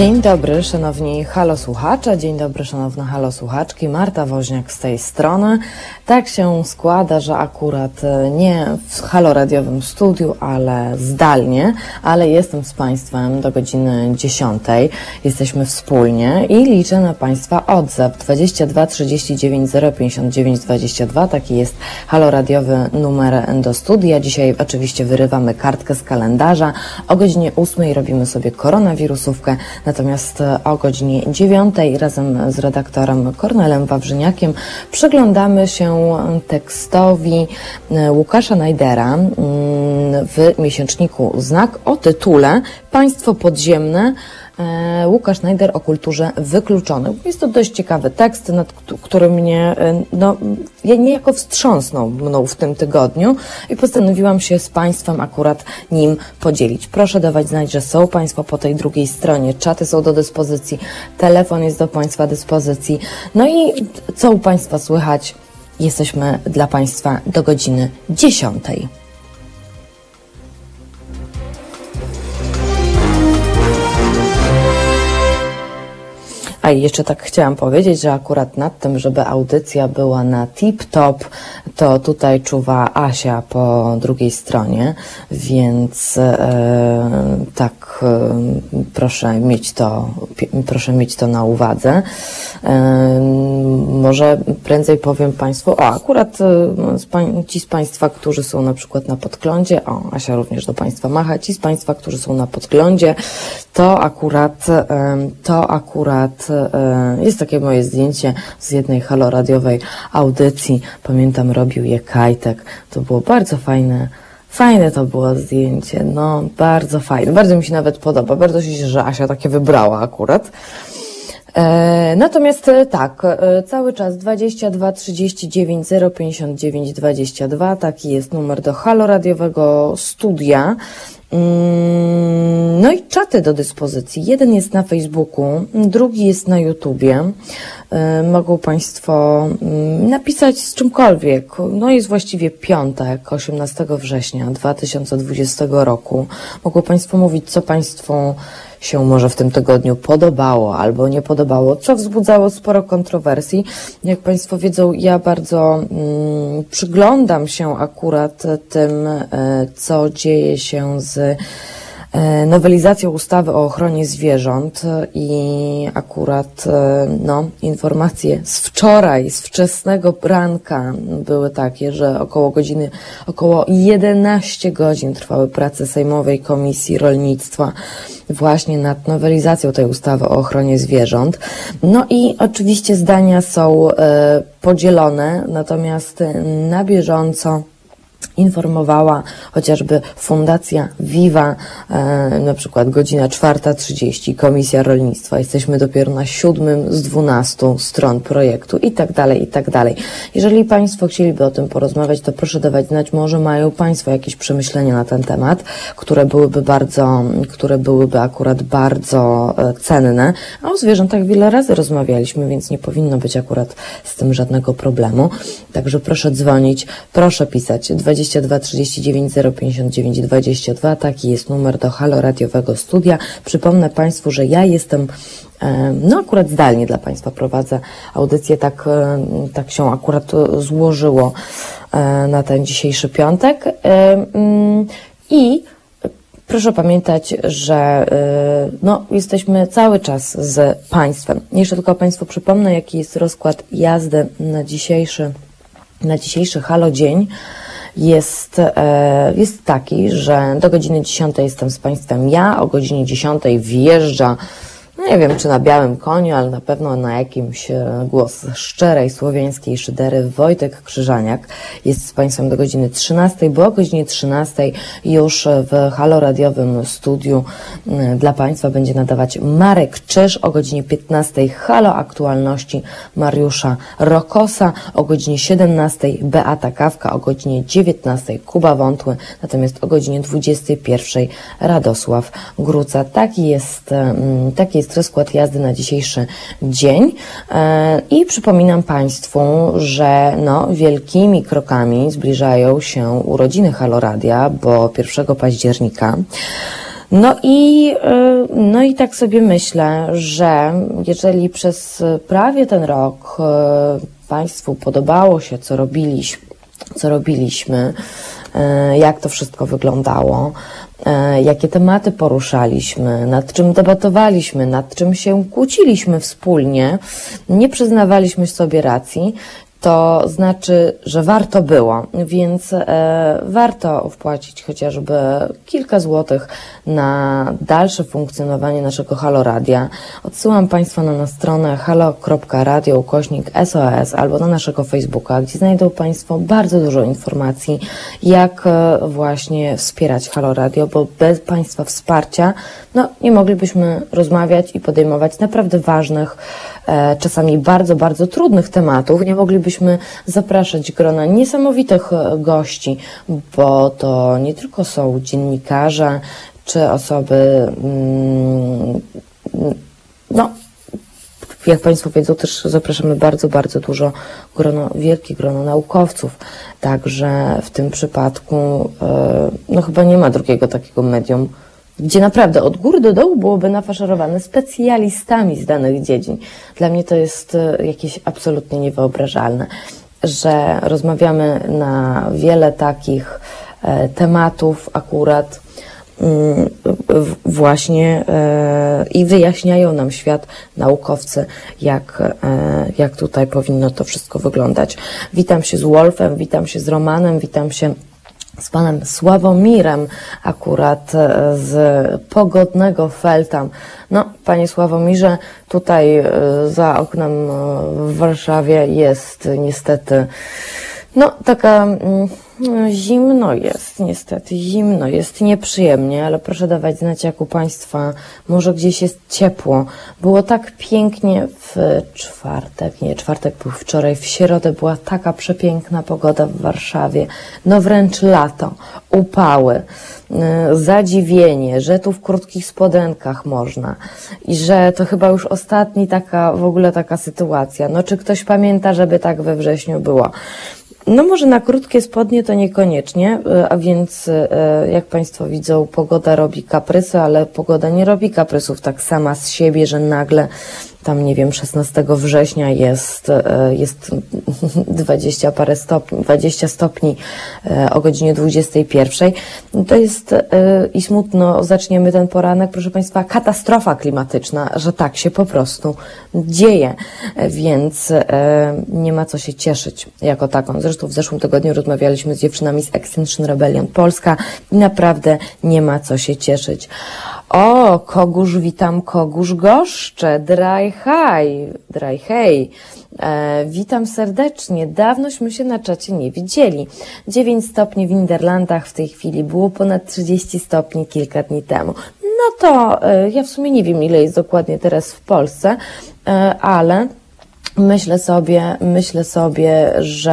Dzień dobry, szanowni halo słuchacze, dzień dobry, szanowne halo słuchaczki. Marta Woźniak z tej strony. Tak się składa, że akurat e, nie w halo radiowym studiu, ale zdalnie, ale jestem z Państwem do godziny 10. Jesteśmy wspólnie i liczę na Państwa odzew 22 39 059 22. Taki jest halo radiowy numer do studia. Dzisiaj oczywiście wyrywamy kartkę z kalendarza. O godzinie 8 robimy sobie koronawirusówkę. Natomiast e, o godzinie 9 razem z redaktorem Kornelem Wawrzyniakiem przyglądamy się tekstowi e, Łukasza Najdera mm, w miesięczniku Znak o tytule Państwo podziemne E, Łukasz Najder o kulturze wykluczonych. Jest to dość ciekawy tekst, nad który mnie e, no, niejako wstrząsnął mną w tym tygodniu i postanowiłam się z Państwem akurat nim podzielić. Proszę dawać znać, że są Państwo po tej drugiej stronie, czaty są do dyspozycji, telefon jest do Państwa dyspozycji. No i co u Państwa słychać? Jesteśmy dla Państwa do godziny 10. A i jeszcze tak chciałam powiedzieć, że akurat nad tym, żeby audycja była na tip-top, to tutaj czuwa Asia po drugiej stronie, więc e, tak e, proszę mieć to, proszę mieć to na uwadze. E, może prędzej powiem Państwu, o akurat e, ci z Państwa, którzy są na przykład na podglądzie, o Asia również do Państwa macha, ci z Państwa, którzy są na podglądzie, to akurat, e, to akurat jest takie moje zdjęcie z jednej haloradiowej audycji. Pamiętam, robił je Kajtek. To było bardzo fajne. Fajne to było zdjęcie, no bardzo fajne. Bardzo mi się nawet podoba. Bardzo się cieszę, że Asia takie wybrała akurat. E, natomiast e, tak, e, cały czas 22 39 059 22, taki jest numer do haloradiowego studia. Mm, no i czaty do dyspozycji. Jeden jest na Facebooku, drugi jest na YouTubie. E, mogą Państwo mm, napisać z czymkolwiek. No jest właściwie piątek, 18 września 2020 roku. Mogą Państwo mówić, co Państwu się może w tym tygodniu podobało albo nie podobało, co wzbudzało sporo kontrowersji. Jak Państwo wiedzą, ja bardzo mm, przyglądam się akurat tym, e, co dzieje się z nowelizacją ustawy o ochronie zwierząt i akurat e, no, informacje z wczoraj, z wczesnego ranka były takie, że około godziny, około 11 godzin trwały prace Sejmowej Komisji Rolnictwa właśnie nad nowelizacją tej ustawy o ochronie zwierząt. No i oczywiście zdania są e, podzielone, natomiast na bieżąco informowała chociażby Fundacja Viva, e, na przykład godzina 4.30, Komisja Rolnictwa. Jesteśmy dopiero na siódmym z dwunastu stron projektu i tak dalej, i tak dalej. Jeżeli Państwo chcieliby o tym porozmawiać, to proszę dawać znać, może mają Państwo jakieś przemyślenia na ten temat, które byłyby bardzo, które byłyby akurat bardzo e, cenne. A o zwierzętach wiele razy rozmawialiśmy, więc nie powinno być akurat z tym żadnego problemu. Także proszę dzwonić, proszę pisać 22 39 059 22. Taki jest numer do halo radiowego studia. Przypomnę Państwu, że ja jestem no akurat zdalnie dla Państwa prowadzę audycję, tak, tak się akurat złożyło e, na ten dzisiejszy piątek. I proszę pamiętać, że e, no, jesteśmy cały czas z Państwem. Jeszcze tylko Państwu przypomnę, jaki jest rozkład jazdy na dzisiejszy, na dzisiejszy Halo Dzień jest, e, jest taki, że do godziny 10 jestem z Państwem ja, o godzinie 10 wjeżdża nie wiem, czy na białym koniu, ale na pewno na jakimś e, głos szczerej słowiańskiej szydery Wojtek Krzyżaniak. Jest z Państwem do godziny 13, bo o godzinie 13 już w halo radiowym studiu dla Państwa będzie nadawać Marek Czyż, o godzinie 15 halo aktualności Mariusza Rokosa, o godzinie 17 Beata Kawka, o godzinie 19 Kuba Wątły, natomiast o godzinie 21 Radosław Gruca. Taki jest, taki jest jest rozkład jazdy na dzisiejszy dzień. E, I przypominam Państwu, że no, wielkimi krokami zbliżają się urodziny Haloradia, bo 1 października No i, y, no i tak sobie myślę, że jeżeli przez prawie ten rok y, Państwu podobało się, co robiliśmy, co robiliśmy, jak to wszystko wyglądało, jakie tematy poruszaliśmy, nad czym debatowaliśmy, nad czym się kłóciliśmy wspólnie, nie przyznawaliśmy sobie racji, to znaczy, że warto było, więc e, warto wpłacić chociażby kilka złotych na dalsze funkcjonowanie naszego Halo Radia. Odsyłam Państwa na, na stronę halo.radio ukośnik SOS albo na naszego Facebooka, gdzie znajdą Państwo bardzo dużo informacji, jak e, właśnie wspierać Halo Radio, bo bez Państwa wsparcia no, nie moglibyśmy rozmawiać i podejmować naprawdę ważnych, e, czasami bardzo, bardzo trudnych tematów. Nie moglibyśmy zapraszać grona niesamowitych e, gości, bo to nie tylko są dziennikarze czy osoby, mm, no, jak Państwo wiedzą, też zapraszamy bardzo, bardzo dużo grono, wielkie grono naukowców. Także w tym przypadku, e, no chyba nie ma drugiego takiego medium, gdzie naprawdę od góry do dołu byłoby nafaszerowane specjalistami z danych dziedzin. Dla mnie to jest e, jakieś absolutnie niewyobrażalne, że rozmawiamy na wiele takich e, tematów akurat mm, właśnie e, i wyjaśniają nam świat naukowcy, jak, jak tutaj powinno to wszystko wyglądać. Witam się z Wolfem, witam się z Romanem, witam się z panem Sławomirem, akurat e, z pogodnego Feltam. No, panie Sławomirze, tutaj e, za oknem e, w Warszawie jest niestety, no, taka mm, Zimno jest, niestety, zimno jest, nieprzyjemnie, ale proszę dawać znać, jak u Państwa, może gdzieś jest ciepło. Było tak pięknie w czwartek, nie, czwartek był wczoraj, w środę była taka przepiękna pogoda w Warszawie, no wręcz lato, upały, y, zadziwienie, że tu w krótkich spodenkach można i że to chyba już ostatni taka, w ogóle taka sytuacja. No czy ktoś pamięta, żeby tak we wrześniu było? No może na krótkie spodnie to niekoniecznie, e, a więc e, jak Państwo widzą, pogoda robi kaprysy, ale pogoda nie robi kaprysów tak sama z siebie, że nagle tam nie wiem, 16 września jest, e, jest 20 parę stopni, 20 stopni e, o godzinie 21. To jest e, i smutno zaczniemy ten poranek, proszę Państwa, katastrofa klimatyczna, że tak się po prostu dzieje, więc nie ma co się cieszyć jako taką. Zresztą w zeszłym tygodniu rozmawialiśmy z dziewczynami z Extinction Rebellion Polska i naprawdę nie ma co się cieszyć. O, kogóż witam, kogóż goszczę, dry high, dry hej. E, witam serdecznie. Dawnośmy się na czacie nie widzieli. 9 stopni w Niderlandach w tej chwili, było ponad 30 stopni kilka dni temu. No to e, ja w sumie nie wiem, ile jest dokładnie teraz w Polsce, e, ale Myślę sobie, myślę sobie, że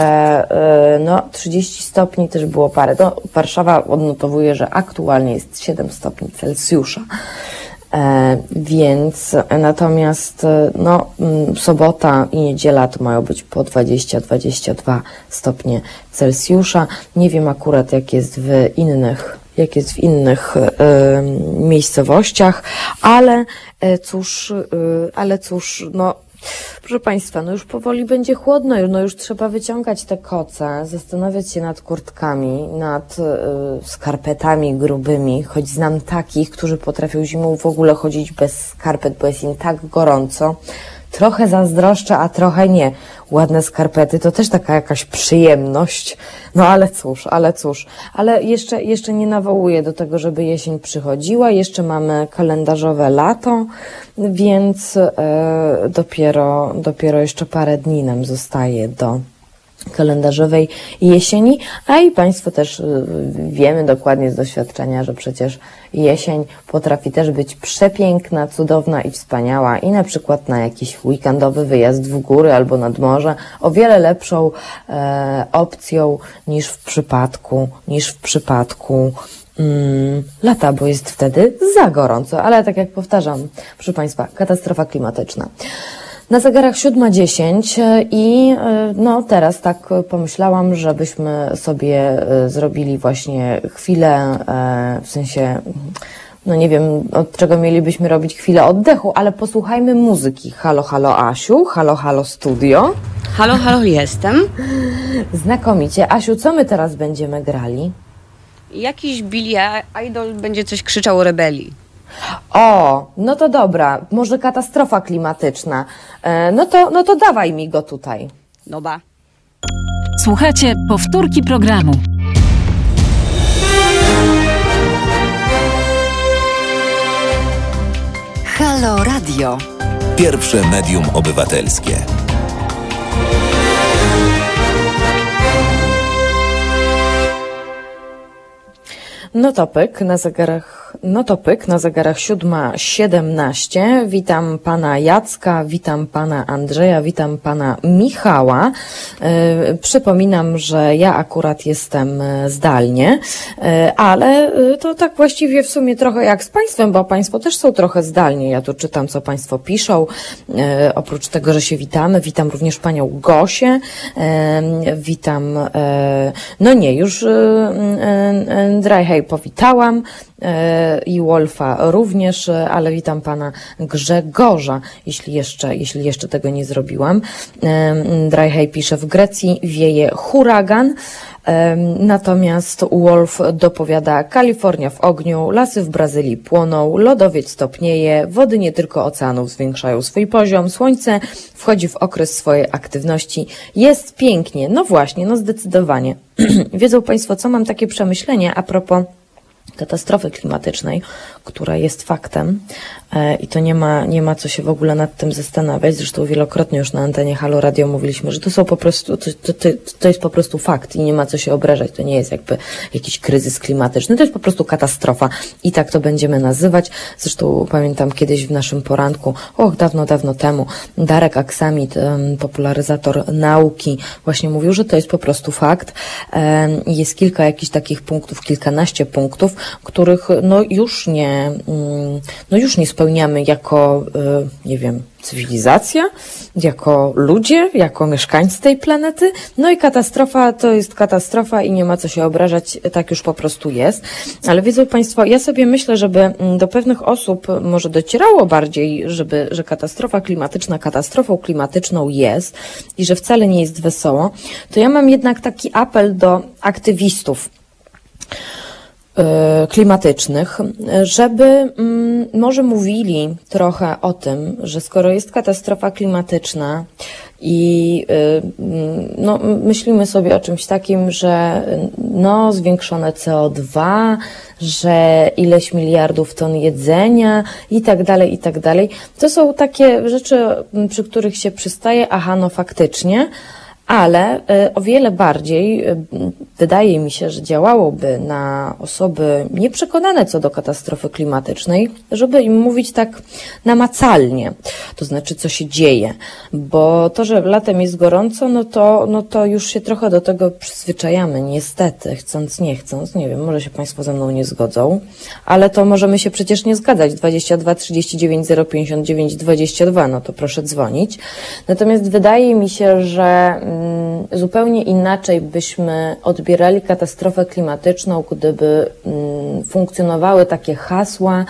e, no, 30 stopni też było parę. No, Warszawa odnotowuje, że aktualnie jest 7 stopni Celsjusza. E, więc natomiast e, no, sobota i niedziela to mają być po 20-22 stopnie Celsjusza. Nie wiem akurat jak jest w innych jak jest w innych y, miejscowościach, ale cóż, y, ale cóż, no Proszę Państwa, no już powoli będzie chłodno, no już trzeba wyciągać te koce, zastanawiać się nad kurtkami, nad y, skarpetami grubymi, choć znam takich, którzy potrafią zimą w ogóle chodzić bez skarpet, bo jest im tak gorąco. Trochę zazdroszczę, a trochę nie. Ładne skarpety to też taka jakaś przyjemność. No ale cóż, ale cóż. Ale jeszcze, jeszcze nie nawołuję do tego, żeby jesień przychodziła. Jeszcze mamy kalendarzowe lato, więc e, dopiero, dopiero jeszcze parę dni nam zostaje do kalendarzowej jesieni, a i Państwo też y, wiemy dokładnie z doświadczenia, że przecież jesień potrafi też być przepiękna, cudowna i wspaniała i na przykład na jakiś weekendowy wyjazd w góry albo nad morze o wiele lepszą e, opcją niż w przypadku, niż w przypadku mm, lata, bo jest wtedy za gorąco, ale tak jak powtarzam, proszę Państwa, katastrofa klimatyczna. Na zegarach 7.10 e, i e, no teraz tak pomyślałam, żebyśmy sobie e, zrobili właśnie chwilę, w sensie no nie wiem, od czego mielibyśmy robić chwilę oddechu, ale posłuchajmy muzyki. Halo, halo Asiu, halo, halo studio. Halo, halo, jestem. Znakomicie. Asiu, co my teraz będziemy grali? Jakiś Billy Idol będzie coś krzyczał o rebelii. O, no to dobra, może katastrofa klimatyczna. E, no to, no to dawaj mi go tutaj. No ba. Słuchajcie powtórki programu. Halo Radio. Pierwsze medium obywatelskie. No to pyk na zegarach, no to pyk na zegarach 7.17. Witam pana Jacka, witam pana Andrzeja, witam pana Michała. E, przypominam, że ja akurat jestem e, zdalnie, e, ale to tak właściwie w sumie trochę jak z państwem, bo państwo też są trochę zdalnie. Ja tu czytam, co państwo piszą. Oprócz tego, że się witamy, witam również panią Gosię, witam, no nie, już Drajhej powitałam i Wolfa również, e, ale witam pana Grzegorza, jeśli jeszcze, jeśli jeszcze tego nie zrobiłam. E, Drajhej pisze, w Grecji wieje huragan, e, natomiast Wolf dopowiada, Kalifornia w ogniu, lasy w Brazylii płoną, lodowiec topnieje, wody nie tylko oceanów zwiększają swój poziom, słońce wchodzi w okres swojej aktywności, jest pięknie, no właśnie, no zdecydowanie. Wiedzą Państwo, co mam takie przemyślenie a propos katastrofy klimatycznej, która jest faktem e, i to nie ma, nie ma co się w ogóle nad tym zastanawiać. Zresztą wielokrotnie już na antenie Halo Radio mówiliśmy, że to są po prostu, to, to, to, to jest po prostu fakt i nie ma co się obrażać. To nie jest jakby jakiś kryzys klimatyczny, to jest po prostu katastrofa i tak to będziemy nazywać. Zresztą pamiętam kiedyś w naszym poranku, och, dawno, dawno temu, Darek Aksamit, popularyzator nauki, właśnie mówił, że to jest po prostu fakt. Jest kilka jakichś takich punktów, kilkanaście punktów, których no już nie, mm, no już nie spełniamy jako, y, nie wiem, cywilizacja, jako ludzie, jako mieszkańcy tej planety. No i katastrofa to jest katastrofa i nie ma co się obrażać, tak już po prostu jest. Ale wiedzą Państwo, ja sobie myślę, żeby mm, do pewnych osób może docierało bardziej, żeby, że katastrofa klimatyczna katastrofą klimatyczną jest i że wcale nie jest wesoło, to ja mam jednak taki apel do aktywistów klimatycznych, żeby mm, może mówili trochę o tym, że skoro jest katastrofa klimatyczna i y, mm, no, myślimy sobie o czymś takim, że no, zwiększone CO2, że ileś miliardów ton jedzenia i tak dalej, i tak dalej. To są takie rzeczy, przy których się przystaje, aha, no faktycznie, ale y, o wiele bardziej wydaje mi się, że działałoby na osoby nieprzekonane co do katastrofy klimatycznej, żeby im mówić tak namacalnie, to znaczy co się dzieje, bo to, że latem jest gorąco, no to, no to już się trochę do tego przyzwyczajamy, niestety, chcąc, nie chcąc, nie wiem, może się Państwo ze mną nie zgodzą, ale to możemy się przecież nie zgadzać, 22 39 059 22, no to proszę dzwonić. Natomiast wydaje mi się, że mm, zupełnie inaczej byśmy odbierali katastrofę klimatyczną, gdyby mm, funkcjonowały takie hasła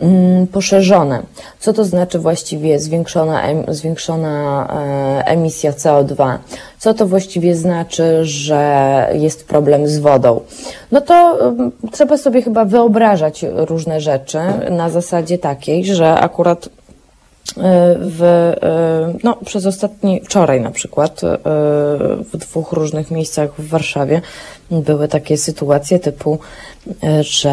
mm, poszerzone. Co to znaczy właściwie zwiększona, zwiększona e, emisja CO2? Co to właściwie znaczy, że jest problem z wodą? No to mm, trzeba sobie chyba wyobrażać różne rzeczy na zasadzie takiej, że akurat w, e, no, przez ostatni, wczoraj na przykład, e, w dwóch różnych miejscach w Warszawie były takie sytuacje typu, że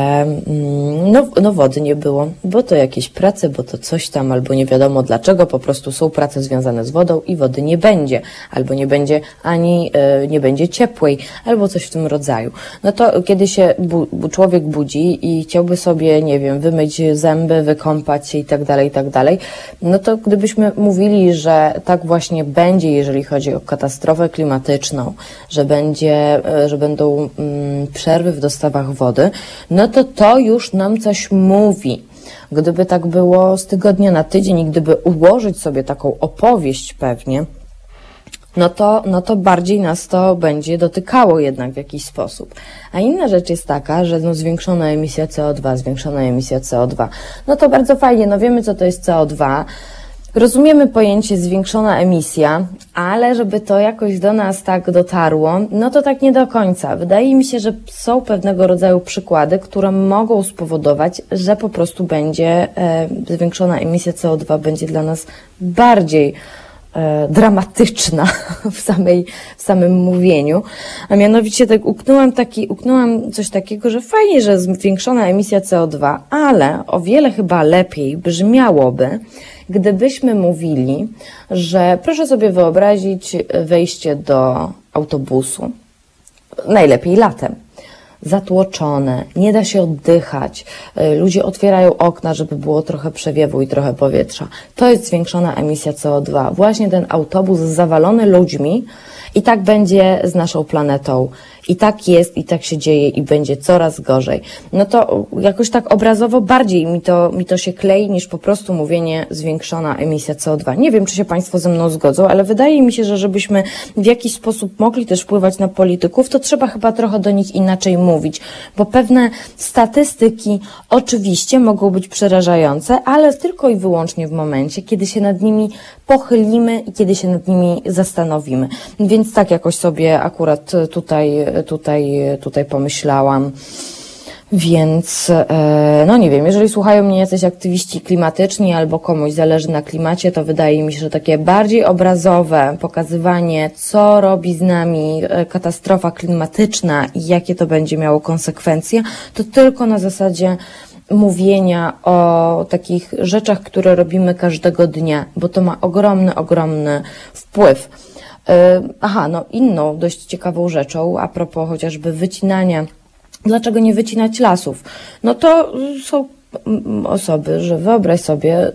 mm, no, no wody nie było, bo to jakieś prace, bo to coś tam, albo nie wiadomo dlaczego, po prostu są prace związane z wodą i wody nie będzie, albo nie będzie ani e, nie będzie ciepłej, albo coś w tym rodzaju. No to kiedy się bu, człowiek budzi i chciałby sobie, nie wiem, wymyć zęby, wykąpać się i tak dalej, i tak dalej, no to gdybyśmy mówili, że tak właśnie będzie, jeżeli chodzi o katastrofę klimatyczną, że będzie, e, że będą mm, przerwy w dostawach wody, no to to już nam coś mówi. Gdyby tak było z tygodnia na tydzień i gdyby ułożyć sobie taką opowieść pewnie, no to, no to bardziej nas to będzie dotykało jednak w jakiś sposób. A inna rzecz jest taka, że no zwiększona emisja CO2, zwiększona emisja CO2, no to bardzo fajnie, no wiemy co to jest CO2, Rozumiemy pojęcie zwiększona emisja, ale żeby to jakoś do nas tak dotarło, no to tak nie do końca. Wydaje mi się, że są pewnego rodzaju przykłady, które mogą spowodować, że po prostu będzie e, zwiększona emisja CO2 będzie dla nas bardziej e, dramatyczna w, samej, w samym mówieniu. A mianowicie tak uknęłam, taki, uknęłam coś takiego, że fajnie, że zwiększona emisja CO2, ale o wiele chyba lepiej brzmiałoby, gdybyśmy mówili, że proszę sobie wyobrazić wejście do autobusu, najlepiej latem. Zatłoczone, nie da się oddychać, y, ludzie otwierają okna, żeby było trochę przewiewu i trochę powietrza. To jest zwiększona emisja CO2. Właśnie ten autobus zawalony ludźmi i tak będzie z naszą planetą. I tak jest, i tak się dzieje, i będzie coraz gorzej. No to jakoś tak obrazowo bardziej mi to, mi to się klei niż po prostu mówienie zwiększona emisja CO2. Nie wiem, czy się Państwo ze mną zgodzą, ale wydaje mi się, że żebyśmy w jakiś sposób mogli też wpływać na polityków, to trzeba chyba trochę do nich inaczej mówić, bo pewne statystyki oczywiście mogą być przerażające, ale tylko i wyłącznie w momencie, kiedy się nad nimi pochylimy i kiedy się nad nimi zastanowimy. Więc tak jakoś sobie akurat tutaj tutaj, tutaj pomyślałam. Więc, e, no nie wiem, jeżeli słuchają mnie jacyś aktywiści klimatyczni albo komuś zależy na klimacie, to wydaje mi się, że takie bardziej obrazowe pokazywanie, co robi z nami e, katastrofa klimatyczna i jakie to będzie miało konsekwencje, to tylko na zasadzie mówienia o takich rzeczach, które robimy każdego dnia, bo to ma ogromny, ogromny wpływ. E, aha, no inną dość ciekawą rzeczą, a propos chociażby wycinania, dlaczego nie wycinać lasów? No to są osoby, że wyobraź sobie y,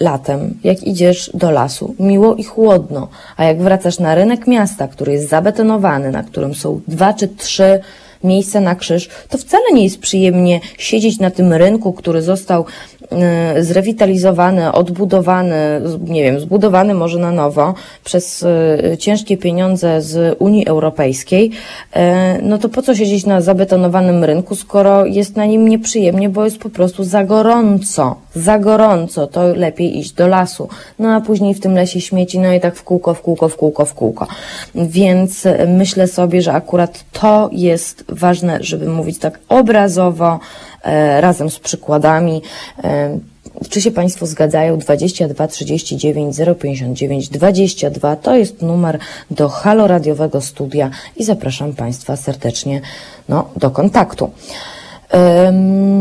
latem, jak idziesz do lasu, miło i chłodno, a jak wracasz na rynek miasta, który jest zabetonowany, na którym są dwa czy trzy miejsce na krzyż, to wcale nie jest przyjemnie siedzieć na tym rynku, który został e, zrewitalizowany, odbudowany, nie wiem, zbudowany może na nowo przez e, ciężkie pieniądze z Unii Europejskiej, e, no to po co siedzieć na zabetonowanym rynku, skoro jest na nim nieprzyjemnie, bo jest po prostu za gorąco, za gorąco, to lepiej iść do lasu. No a później w tym lesie śmieci, no i tak w kółko, w kółko, w kółko, w kółko. Więc myślę sobie, że akurat to jest ważne, żeby mówić tak obrazowo, e, razem z przykładami. E, czy się Państwo zgadzają? 22 39 059 22 to jest numer do halo radiowego studia i zapraszam Państwa serdecznie no, do kontaktu.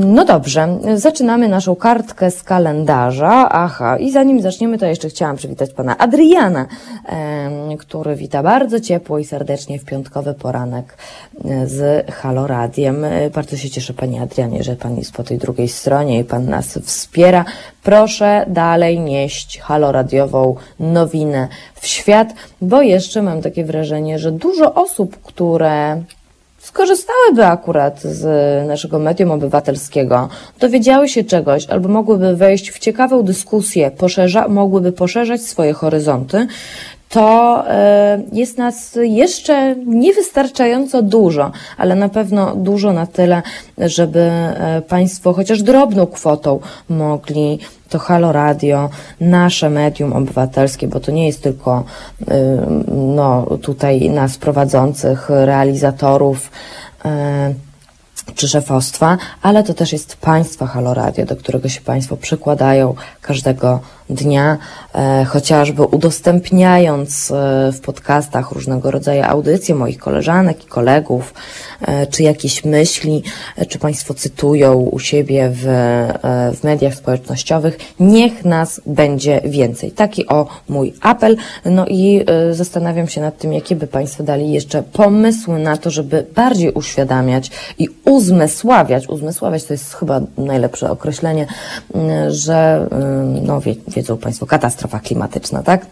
No dobrze, zaczynamy naszą kartkę z kalendarza. Aha, i zanim zaczniemy, to jeszcze chciałam przywitać pana Adriana, który wita bardzo ciepło i serdecznie w piątkowy poranek e, z Halo Radiem. E, bardzo się cieszę, panie Adrianie, że pan jest po tej drugiej stronie i pan nas wspiera. Proszę dalej nieść Halo Radiową nowinę w świat, bo jeszcze mam takie wrażenie, że dużo osób, które skorzystałyby akurat z naszego medium obywatelskiego, dowiedziały się czegoś albo mogłyby wejść w ciekawą dyskusję, poszerza, mogłyby poszerzać swoje horyzonty, to e, jest nas jeszcze niewystarczająco dużo, ale na pewno dużo na tyle, żeby e, Państwo chociaż drobną kwotą mogli to Halo Radio, nasze medium obywatelskie, bo to nie jest tylko y, no, tutaj nas prowadzących, realizatorów, czy szefostwa, ale to też jest Państwa Halo Radio, do którego się Państwo przykładają każdego dnia, e, chociażby udostępniając e, w podcastach różnego rodzaju audycje moich koleżanek i kolegów, e, czy jakieś myśli, czy Państwo cytują u siebie w, w mediach społecznościowych, niech nas będzie więcej. Taki o mój apel. No i zastanawiam się nad tym, jakie by Państwo dali jeszcze pomysły na to, żeby bardziej uświadamiać i uzmysławiać, uzmysławiać to jest chyba najlepsze określenie, że no wie, wiedzą Państwo, katastrofa klimatyczna, tak?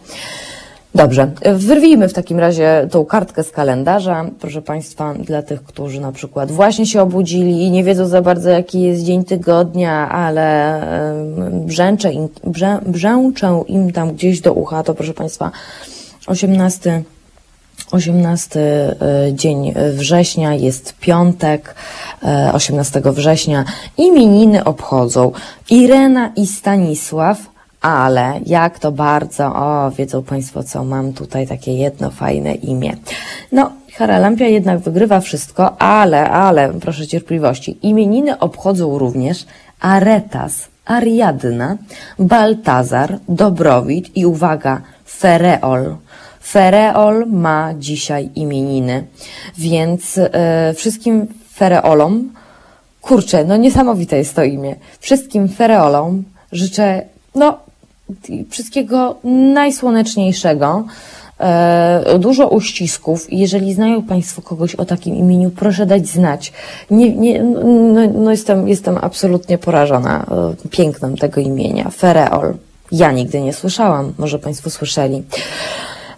Dobrze, wyrwijmy w takim razie tą kartkę z kalendarza, proszę Państwa, dla tych, którzy na przykład właśnie się obudzili i nie wiedzą za bardzo, jaki jest dzień tygodnia, ale brzęczę im, brzę, brzęczę im tam gdzieś do ucha, to proszę Państwa, 18 18 e, dzień września jest piątek, e, 18 września. Imieniny obchodzą Irena i Stanisław, ale jak to bardzo, o, wiedzą Państwo co, mam tutaj takie jedno fajne imię. No, Haralampia jednak wygrywa wszystko, ale, ale, proszę cierpliwości, imieniny obchodzą również Aretas, Ariadna, Baltazar, Dobrowit i uwaga, Fereol. Fereol ma dzisiaj imieniny, więc e, wszystkim Fereolom, kurczę, no niesamowite jest to imię, wszystkim Fereolom życzę, no, wszystkiego najsłoneczniejszego, e, dużo uścisków jeżeli znają Państwo kogoś o takim imieniu, proszę dać znać. Nie, nie, no, no jestem, jestem absolutnie porażona e, pięknem tego imienia, Fereol. Ja nigdy nie słyszałam, może Państwo słyszeli.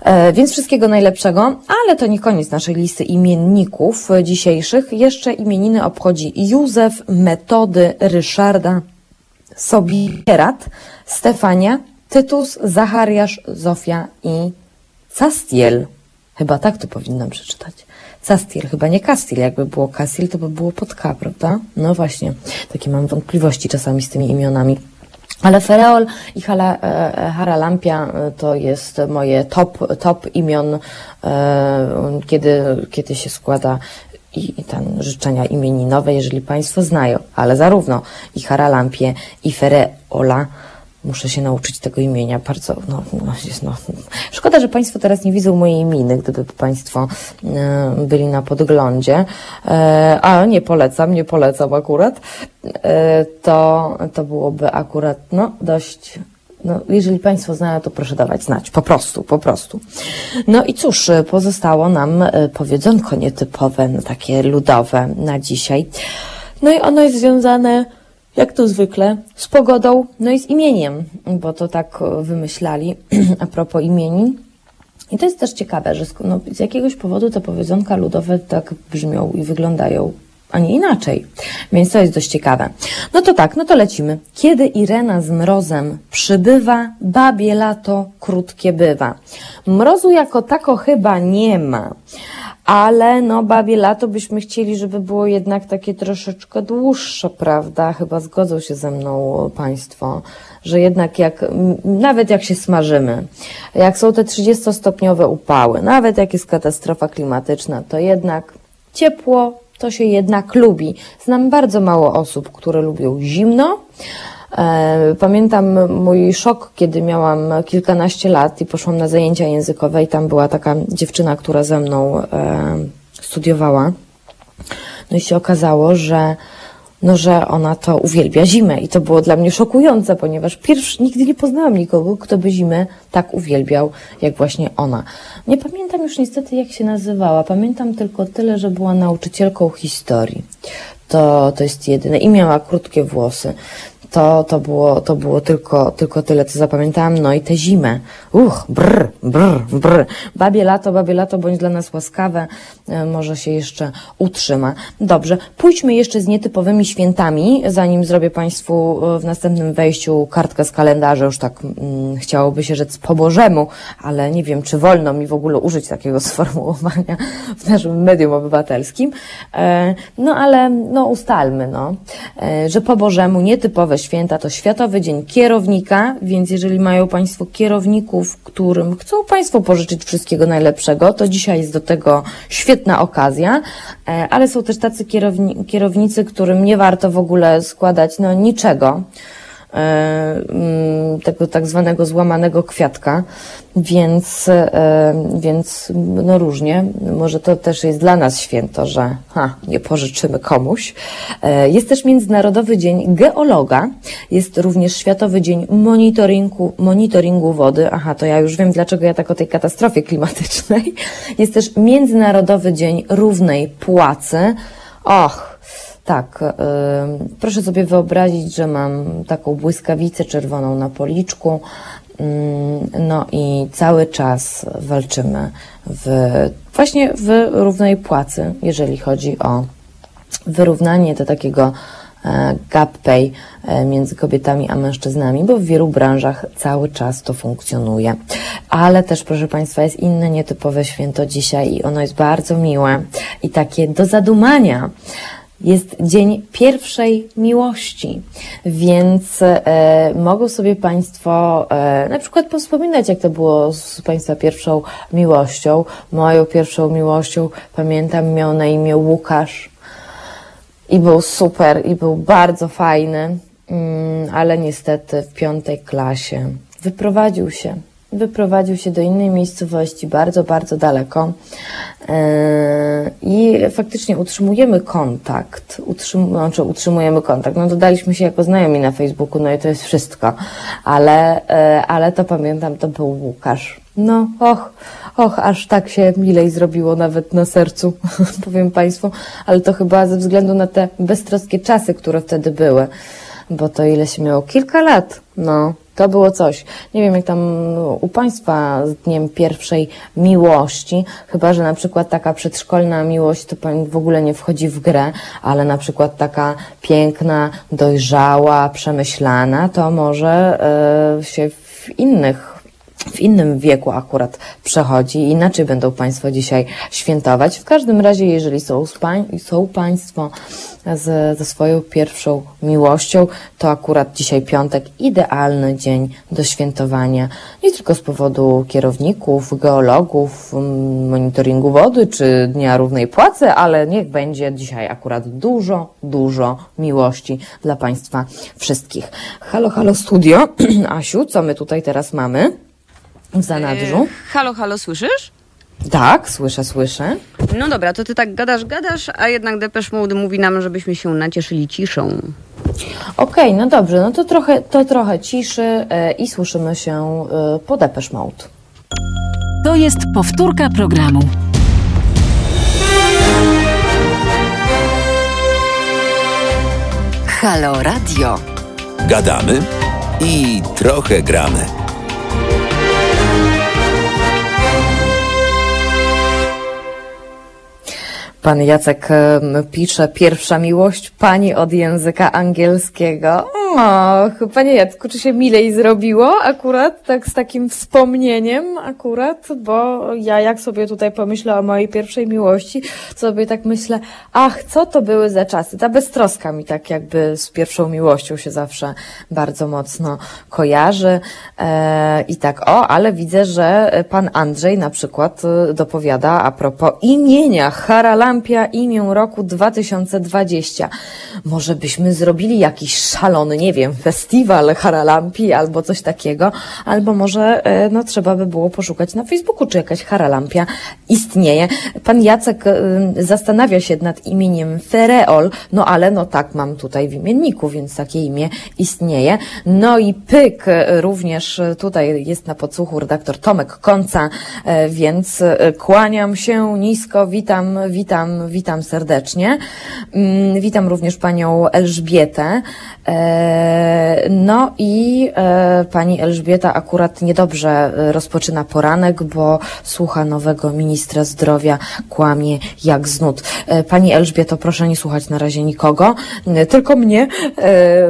E, Więc wszystkiego najlepszego, ale to nie koniec naszej listy imienników dzisiejszych. Jeszcze imieniny obchodzi Józef, Metody, Ryszarda, Sobierat, Stefania, Tytus, Zachariasz, Zofia i Castiel. Chyba tak to powinnam przeczytać. Castiel, chyba nie Castiel. Jakby było Castiel, to by było pod K, prawda? No właśnie, takie mam wątpliwości czasami z tymi imionami. Ale Fereol i Hala, e, Haralampia e, to jest moje top, top imion, e, kiedy, kiedy się składa i, ten życzenia imieninowe, jeżeli Państwo znają. Ale zarówno i Haralampię, i Fereola muszę się nauczyć tego imienia. Bardzo, no, no, no. Szkoda, że Państwo teraz nie widzą mojej miny, gdyby Państwo e, byli na podglądzie. E, a nie polecam, nie polecam akurat. E, to, to byłoby akurat, no, dość no, jeżeli Państwo znają, to proszę dawać znać. Po prostu, po prostu. No i cóż, pozostało nam e, powiedzonko nietypowe, no, takie ludowe na dzisiaj. No i ono jest związane, jak to zwykle, z pogodą, no i z imieniem, bo to tak e, wymyślali a propos imienin. I to jest też ciekawe, że no, z jakiegoś powodu te powiedzonka ludowe tak brzmią i wyglądają, a nie inaczej. Więc to jest dość ciekawe. No to tak, no to lecimy. Kiedy Irena z mrozem przybywa, babie lato krótkie bywa. Mrozu jako tako chyba nie ma. Ale no, babie lato byśmy chcieli, żeby było jednak takie troszeczkę dłuższe, prawda? Chyba zgodzą się ze mną Państwo, że jednak jak, nawet jak się smażymy, jak są te 30-stopniowe upały, nawet jak jest katastrofa klimatyczna, to jednak ciepło to się jednak lubi. Znam bardzo mało osób, które lubią zimno. E, Pamiętam mój szok, kiedy miałam kilkanaście lat i poszłam na zajęcia językowe i tam była taka dziewczyna, która ze mną e, studiowała. No i się okazało, że no, że ona to uwielbia zimę i to było dla mnie szokujące, ponieważ pierwszy, nigdy nie poznałam nikogo, kto by zimę tak uwielbiał, jak właśnie ona. Nie pamiętam już niestety, jak się nazywała. Pamiętam tylko tyle, że była nauczycielką historii. To, to jest jedyne. I miała krótkie włosy. To, to było, to było tylko, tylko tyle, co zapamiętałam. No i tę zimę. Uch, brr, brr, brr. Babie lato, babie lato, bądź dla nas łaskawe. E, Może się jeszcze utrzyma. Dobrze, pójdźmy jeszcze z nietypowymi świętami, zanim zrobię Państwu e, w następnym wejściu kartkę z kalendarza, już tak mm, chciałoby się rzec po Bożemu, ale nie wiem, czy wolno mi w ogóle użyć takiego sformułowania w naszym medium obywatelskim. E, No ale no ustalmy, no, że po Bożemu nietypowe święta to Światowy Dzień Kierownika, więc jeżeli mają Państwo kierowników, którym chcą Państwo pożyczyć wszystkiego najlepszego, to dzisiaj jest do tego świetna okazja, e, ale są też tacy kierowni kierownicy, którym nie warto w ogóle składać no niczego tego tak zwanego złamanego kwiatka, więc, e, więc no różnie. Może to też jest dla nas święto, że ha, nie pożyczymy komuś. E, Jest też Międzynarodowy Dzień Geologa, jest również Światowy Dzień Monitoringu, monitoringu Wody. Aha, to ja już wiem, dlaczego ja tak o tej katastrofie klimatycznej. Jest też Międzynarodowy Dzień Równej Płacy. Och, tak, y, proszę sobie wyobrazić, że mam taką błyskawicę czerwoną na policzku, mm, no i cały czas walczymy w, właśnie w równej płacy, jeżeli chodzi o wyrównanie do takiego e, gap pay e, między kobietami a mężczyznami, bo w wielu branżach cały czas to funkcjonuje. Ale też, proszę Państwa, jest inne nietypowe święto dzisiaj i ono jest bardzo miłe. I takie do zadumania jest Dzień Pierwszej Miłości, więc e, mogą sobie Państwo e, na przykład powspominać, jak to było z Państwa pierwszą miłością. Moją pierwszą miłością, pamiętam, miał na imię Łukasz i był super, i był bardzo fajny, mm, ale niestety w piątej klasie wyprowadził się. Wyprowadził się do innej miejscowości, bardzo, bardzo daleko. Yy, I faktycznie utrzymujemy kontakt. Utrzym, znaczy utrzymujemy kontakt. No dodaliśmy się jako znajomi na Facebooku, no i to jest wszystko. Ale, yy, ale to pamiętam, to był Łukasz. No, och, och, aż tak się milej zrobiło nawet na sercu, powiem Państwu, ale to chyba ze względu na te beztroskie czasy, które wtedy były, bo to ile się miało? Kilka lat, no. To było coś. Nie wiem, jak tam u Państwa z Dniem Pierwszej Miłości, chyba, że na przykład taka przedszkolna miłość to w ogóle nie wchodzi w grę, ale na przykład taka piękna, dojrzała, przemyślana, to może e, się w innych w innym wieku akurat przechodzi inaczej będą Państwo dzisiaj świętować. W każdym razie, jeżeli są, pań, są Państwo z, ze swoją pierwszą miłością, to akurat dzisiaj piątek idealny dzień do świętowania. Nie tylko z powodu kierowników, geologów, mm, monitoringu wody czy Dnia Równej Płacy, ale niech będzie dzisiaj akurat dużo, dużo miłości dla Państwa wszystkich. Halo, halo studio. Asiu, co my tutaj teraz mamy? W zanadrzu? E, halo, halo, słyszysz? Tak, słyszę, słyszę. No dobra, to ty tak gadasz, gadasz, a jednak Depeche Mode mówi nam, żebyśmy się nacieszyli ciszą. Okej, no dobrze, no to trochę, to trochę ciszy e, i słyszymy się e, po Depeche Mode. To jest powtórka programu. Halo Radio. Gadamy i trochę gramy. Pan Jacek pisze, pierwsza miłość pani od języka angielskiego. Och, panie Jacku, czy się milej zrobiło akurat, tak z takim wspomnieniem akurat, bo ja jak sobie tutaj pomyślę o mojej pierwszej miłości, sobie tak myślę, ach, co to były za czasy. Ta beztroska mi tak jakby z pierwszą miłością się zawsze bardzo mocno kojarzy. E, I tak, o, ale widzę, że pan Andrzej na przykład e, dopowiada a propos imienia Haralampia imię roku 2020. Może byśmy zrobili jakiś szalony, nie wiem, festiwal Haralampi albo coś takiego, albo może e, no, trzeba by było poszukać na Facebooku, czy jakaś Haralampia istnieje. Pan Jacek e, zastanawia się nad imieniem Fereol, no ale no tak mam tutaj w imienniku, więc takie imię istnieje. No i pyk e, również tutaj jest na podsłuchu redaktor Tomek Konca, więc kłaniam się nisko, witam, witam, witam serdecznie. Mm, Witam również panią Elżbietę. E, No i e, pani Elżbieta akurat niedobrze e, rozpoczyna poranek, bo słucha nowego ministra zdrowia, kłamie jak z nut. E, Pani Elżbieto, proszę nie słuchać na razie nikogo, tylko mnie.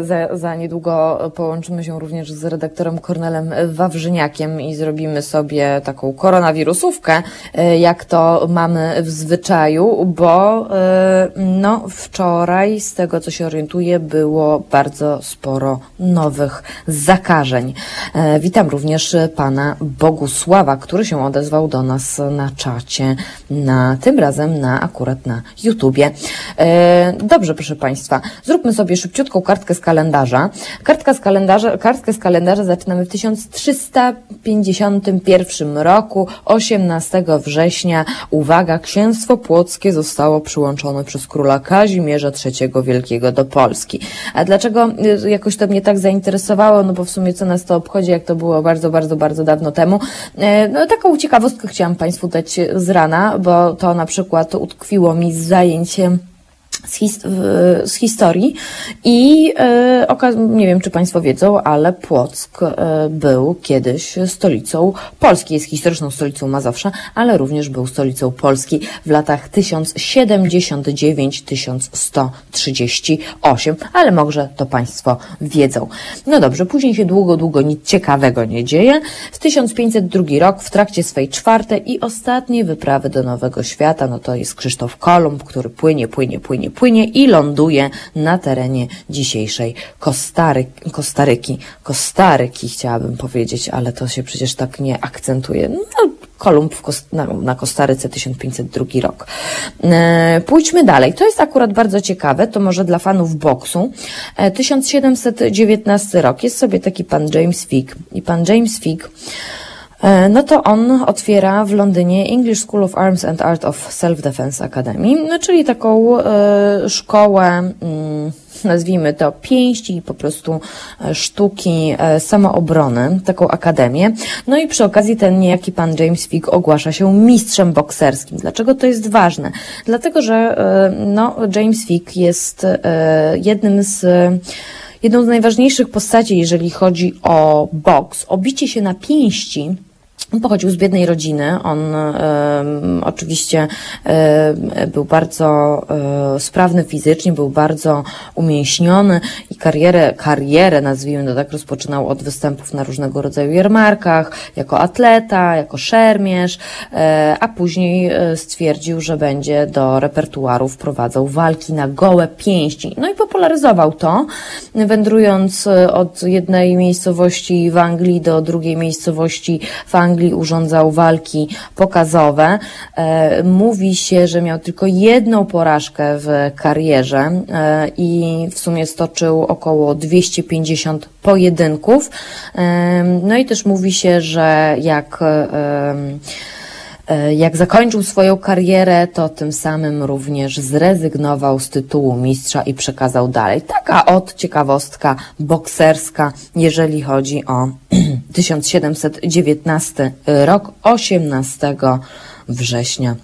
Za, za niedługo połączymy się również z redaktorem Kornelem Wawrzyniakiem i zrobimy sobie taką koronawirusówkę, jak to mamy w zwyczaju, bo e, no, wczoraj, z tego co się orientuję, było bardzo sporo nowych zakażeń. E, Witam również pana Bogusława, który się odezwał do nas na czacie, na, tym razem na akurat na YouTubie. E, Dobrze, proszę państwa, zróbmy sobie szybciutką kartkę z kalendarza. Kartka z kalendarza, kartkę z kalendarza zaczynamy w 1351 roku, 18 września. Uwaga, księstwo płockie zostało przyłączone przez króla Kazimierza III Wielkiego do Polski. A dlaczego y, jakoś to mnie tak zainteresowało? No bo w sumie co nas to obchodzi, jak to było bardzo, bardzo, bardzo dawno temu. E, No taką ciekawostkę chciałam Państwu dać z rana, bo to na przykład utkwiło mi z zajęć em, z, his z historii i e, nie wiem, czy Państwo wiedzą, ale Płock e, był kiedyś stolicą Polski, jest historyczną stolicą Mazowsza, ale również był stolicą Polski w latach 1079-1138, ale może to Państwo wiedzą. No dobrze, później się długo, długo nic ciekawego nie dzieje. W 1502 rok w trakcie swej czwartej i ostatniej wyprawy do Nowego Świata, no to jest Krzysztof Kolumb, który płynie, płynie, płynie, płynie i ląduje na terenie dzisiejszej Kostary, Kostaryki. Kostaryki chciałabym powiedzieć, ale to się przecież tak nie akcentuje. No, Kolumb w Kos- na, na Kostaryce 1502 rok. E, pójdźmy dalej. To jest akurat bardzo ciekawe, to może dla fanów boksu. E, 1719 rok. Jest sobie taki pan James Fick i pan James Fick No to on otwiera w Londynie English School of Arms and Art of Self-Defense Academy, no czyli taką e, szkołę, mm, nazwijmy to pięści po prostu e, sztuki e, samoobrony, taką akademię. No i przy okazji ten niejaki pan James Fick ogłasza się mistrzem bokserskim. Dlaczego to jest ważne? Dlatego, że e, no, James Fick jest e, jednym z jedną z najważniejszych postaci, jeżeli chodzi o boks, o bicie się na pięści. Pochodził z biednej rodziny. On oczywiście był bardzo e, sprawny fizycznie, był bardzo umięśniony i karierę, karierę, nazwijmy to tak, rozpoczynał od występów na różnego rodzaju jarmarkach, jako atleta, jako szermierz, e, a później e, stwierdził, że będzie do repertuaru wprowadzał walki na gołe pięści. No i popularyzował to, wędrując od jednej miejscowości w Anglii do drugiej miejscowości w Anglii urządzał walki pokazowe. E, Mówi się, że miał tylko jedną porażkę w karierze e, i w sumie stoczył około 250 pojedynków. E, No i też mówi się, że jak Jak zakończył swoją karierę, to tym samym również zrezygnował z tytułu mistrza i przekazał dalej. Taka od ciekawostka bokserska, jeżeli chodzi o 1719 rok, 18 września.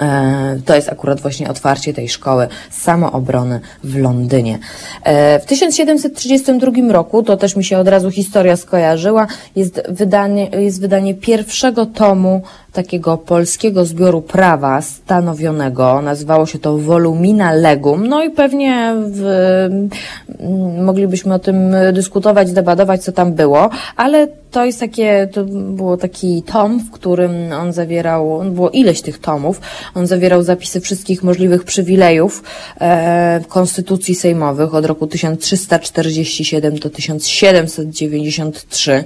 E, To jest akurat właśnie otwarcie tej szkoły samoobrony w Londynie. E, W 1732 roku, to też mi się od razu historia skojarzyła, jest wydanie, jest wydanie pierwszego tomu takiego polskiego zbioru prawa stanowionego. Nazywało się to Volumina Legum. No i pewnie w, m, moglibyśmy o tym dyskutować, debatować, co tam było, ale to jest takie, to było taki tom, w którym on zawierał, było ileś tych tomów, on zawierał zapisy wszystkich możliwych przywilejów e, konstytucji sejmowych od roku 1347 do 1793,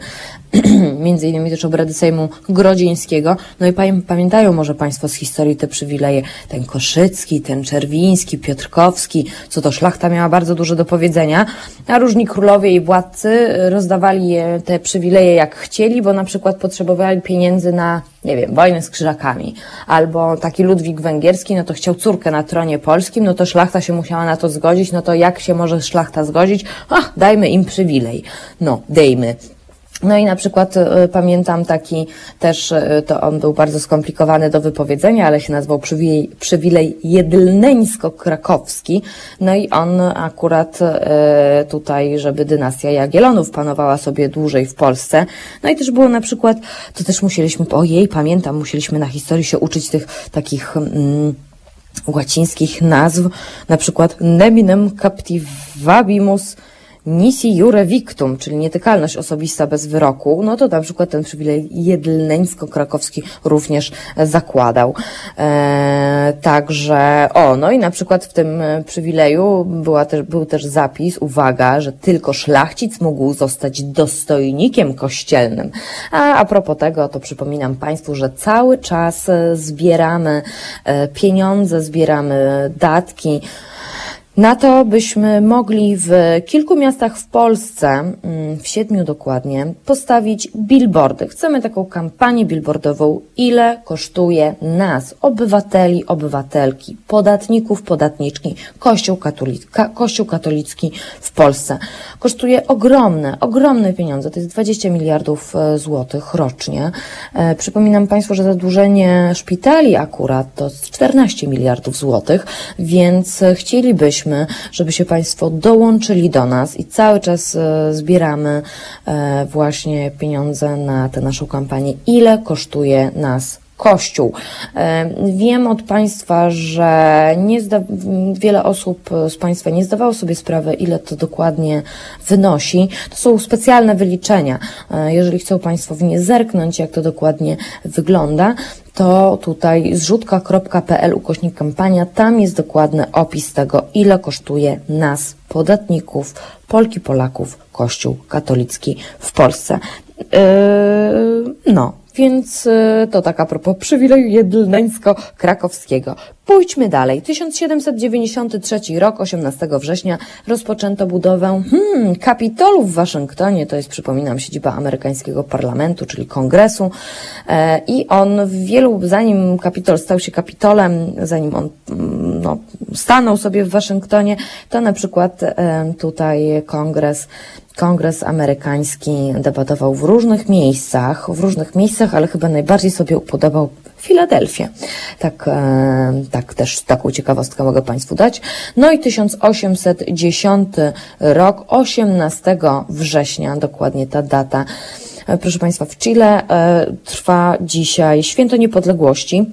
między innymi też obrady Sejmu Grodzieńskiego. No i pamię- pamiętają może Państwo z historii te przywileje, ten Koszycki, ten Czerwiński, Piotrkowski, co to szlachta miała bardzo dużo do powiedzenia, a różni królowie i władcy rozdawali te przywileje jak chcieli, bo na przykład potrzebowali pieniędzy na, nie wiem, wojnę z krzyżakami, albo taki Ludwik Węgierski, no to chciał córkę na tronie polskim, no to szlachta się musiała na to zgodzić, no to jak się może szlachta zgodzić? Ach, dajmy im przywilej. No, dejmy. No i na przykład y, pamiętam taki też, y, to on był bardzo skomplikowany do wypowiedzenia, ale się nazywał przywilej, przywilej jedlneńsko-krakowski. No i on akurat y, tutaj, żeby dynastia Jagiellonów panowała sobie dłużej w Polsce. No i też było na przykład, to też musieliśmy, ojej, pamiętam, musieliśmy na historii się uczyć tych takich... Mm, łacińskich nazw, na przykład neminem captivabimus nisi jure victum, czyli nietykalność osobista bez wyroku, no to na przykład ten przywilej jedlneńsko-krakowski również zakładał. E, także, o, no i na przykład w tym przywileju była też, był też zapis, uwaga, że tylko szlachcic mógł zostać dostojnikiem kościelnym. A a propos tego, to przypominam Państwu, że cały czas zbieramy e, pieniądze, zbieramy datki, Na to byśmy mogli w kilku miastach w Polsce, mm, w siedmiu dokładnie, postawić billboardy. Chcemy taką kampanię billboardową, ile kosztuje nas, obywateli, obywatelki, podatników, podatniczki, Kościół katolicki, Kościół katolicki w Polsce. Kosztuje ogromne, ogromne pieniądze, to jest 20 miliardów e, złotych rocznie. E, Przypominam Państwu, że zadłużenie szpitali akurat to 14 miliardów złotych, więc e, chcielibyśmy, żeby się Państwo dołączyli do nas i cały czas e, zbieramy e, właśnie pieniądze na tę naszą kampanię. Ile kosztuje nas Kościół. Wiem od Państwa, że nie zda, wiele osób z Państwa nie zdawało sobie sprawy, ile to dokładnie wynosi. To są specjalne wyliczenia. E, Jeżeli chcą Państwo w nie zerknąć, jak to dokładnie wygląda, to tutaj zrzutka.pl ukośnik kampania, tam jest dokładny opis tego, ile kosztuje nas, podatników, Polki, Polaków, Kościół katolicki w Polsce. Yy, no, więc yy, to tak a propos przywileju jedlneńsko-krakowskiego. Pójdźmy dalej. 1793 rok, 18 września, rozpoczęto budowę hmm, Kapitolu w Waszyngtonie. To jest, przypominam, siedziba amerykańskiego parlamentu, czyli kongresu. E, I on w wielu, zanim Kapitol stał się Kapitolem, zanim on mm, no, stanął sobie w Waszyngtonie, to na przykład tutaj kongres Kongres amerykański debatował w różnych miejscach, w różnych miejscach, ale chyba najbardziej sobie upodobał Filadelfię. Tak, tak też taką ciekawostkę mogę Państwu dać. No i 1810 rok, 18 września, dokładnie ta data. E, Proszę Państwa, w Chile e, trwa dzisiaj Święto Niepodległości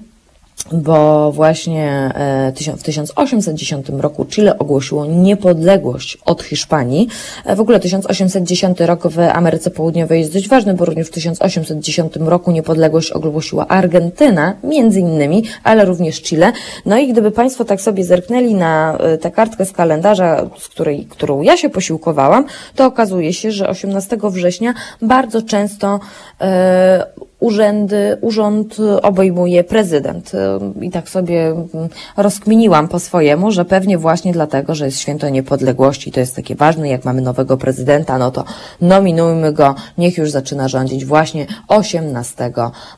bo właśnie e, w 1810 roku Chile ogłosiło niepodległość od Hiszpanii. E, W ogóle 1810 rok w Ameryce Południowej jest dość ważny, bo również w 1810 roku niepodległość ogłosiła Argentyna, między innymi, ale również Chile. No i gdyby Państwo tak sobie zerknęli na e, tę kartkę z kalendarza, z której, którą ja się posiłkowałam, to okazuje się, że 18 września bardzo często e, urzędy, urząd obejmuje prezydent. I tak sobie mm, rozkminiłam po swojemu, że pewnie właśnie dlatego, że jest święto niepodległości, to jest takie ważne, jak mamy nowego prezydenta, no to nominujmy go, niech już zaczyna rządzić właśnie 18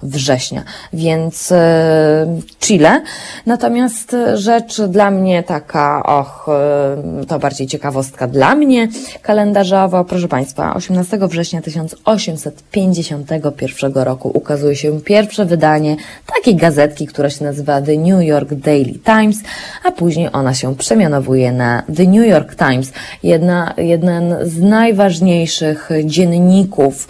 września. Więc e, Chile. Natomiast rzecz dla mnie taka, och, e, to bardziej ciekawostka dla mnie kalendarzowa. Proszę Państwa, 18 września 1851 roku ukazuje się pierwsze wydanie takiej gazetki, która się nazywa The New York Daily Times, a później ona się przemianowuje na The New York Times, jedna, jeden z najważniejszych dzienników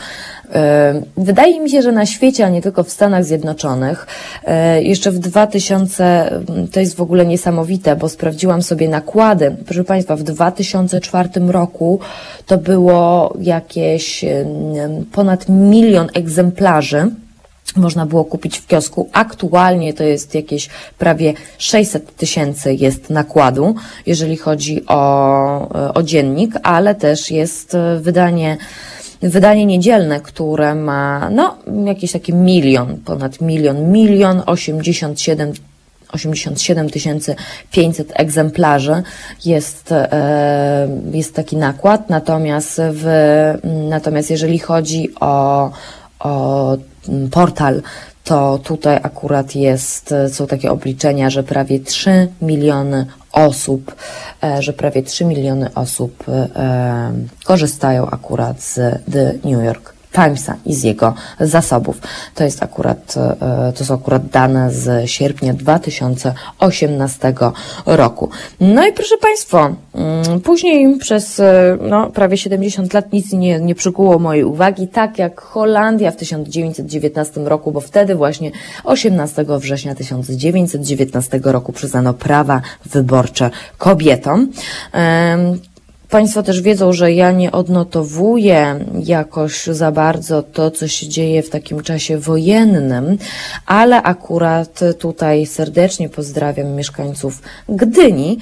Wydaje mi się, że na świecie, a nie tylko w Stanach Zjednoczonych, e, jeszcze w 2000, to jest w ogóle niesamowite, bo sprawdziłam sobie nakłady. Proszę Państwa, w 2004 roku to było jakieś em, ponad milion egzemplarzy można było kupić w kiosku. Aktualnie to jest jakieś prawie 600 tysięcy jest nakładu, jeżeli chodzi o, o dziennik, ale też jest e, wydanie wydanie niedzielne, które ma, no, jakiś taki milion, ponad milion, milion 87 87 500 egzemplarzy jest, e, jest taki nakład, natomiast w, natomiast jeżeli chodzi o, o portal, to tutaj akurat jest, są takie obliczenia, że prawie 3 miliony osób, e, że prawie 3 miliony osób e, korzystają akurat z The New York Timesa i z jego zasobów. To jest akurat, e, to są akurat dane z sierpnia 2018 roku. No i proszę Państwa, mm, później przez e, no, prawie 70 lat nic nie, nie przykuło mojej uwagi, tak jak Holandia w 1919 roku, bo wtedy właśnie 18 września 1919 roku przyznano prawa wyborcze kobietom. Państwo też wiedzą, że ja nie odnotowuję jakoś za bardzo to, co się dzieje w takim czasie wojennym, ale akurat tutaj serdecznie pozdrawiam mieszkańców Gdyni.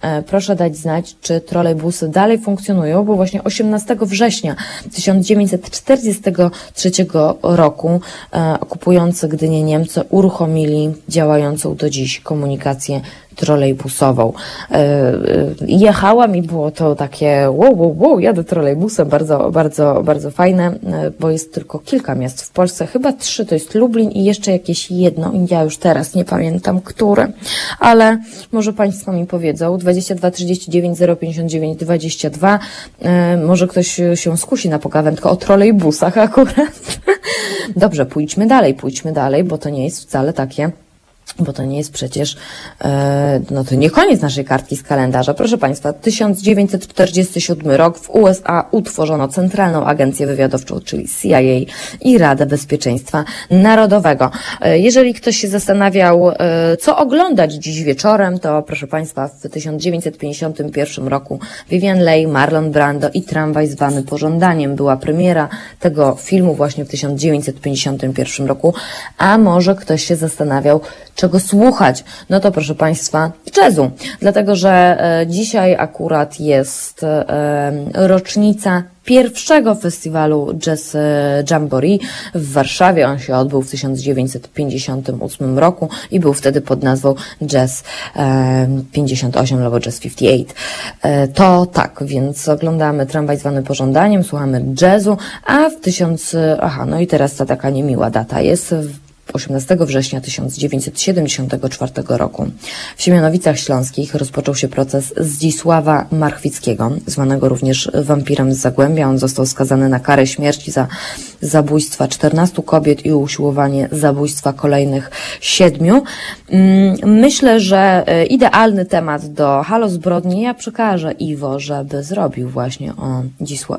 E, Proszę dać znać, czy trolejbusy dalej funkcjonują, bo właśnie 18 września 1943 roku e, okupujący Gdynię Niemcy uruchomili działającą do dziś komunikację trolejbusową. E, e, Jechałam i było to takie wow, wow, wow, jadę trolejbusem, bardzo, bardzo, bardzo fajne, e, bo jest tylko kilka miast w Polsce, chyba trzy, to jest Lublin i jeszcze jakieś jedno, ja już teraz nie pamiętam, które, ale może Państwo mi powiedzą, 22 39 059 22, e, może ktoś się skusi na pogawędkę o trolejbusach akurat. Dobrze, pójdźmy dalej, pójdźmy dalej, bo to nie jest wcale takie bo to nie jest przecież, e, no to nie koniec naszej kartki z kalendarza. Proszę Państwa, 1947 rok w USA utworzono Centralną Agencję Wywiadowczą, czyli CIA i Radę Bezpieczeństwa Narodowego. E, jeżeli ktoś się zastanawiał, e, co oglądać dziś wieczorem, to proszę Państwa, w 1951 roku Vivian Leigh, Marlon Brando i Tramwaj zwany pożądaniem była premiera tego filmu właśnie w 1951 roku, a może ktoś się zastanawiał, czego słuchać. No to proszę Państwa, jazzu. Dlatego, że e, dzisiaj akurat jest e, rocznica pierwszego festiwalu Jazz e, Jamboree w Warszawie. On się odbył w 1958 roku i był wtedy pod nazwą Jazz e, 58 albo Jazz 58. E, to tak, więc oglądamy tramwaj zwany pożądaniem, słuchamy jazzu, a w tysiąc... Aha, no i teraz ta taka niemiła data jest. W 18 września 1974 roku. W Siemianowicach Śląskich rozpoczął się proces Zdzisława Marchwickiego, zwanego również wampirem z Zagłębia. On został skazany na karę śmierci za zabójstwa 14 kobiet i usiłowanie zabójstwa kolejnych siedmiu. Mm, myślę, że e, idealny temat do Halo Zbrodni ja przekażę Iwo, żeby zrobił właśnie o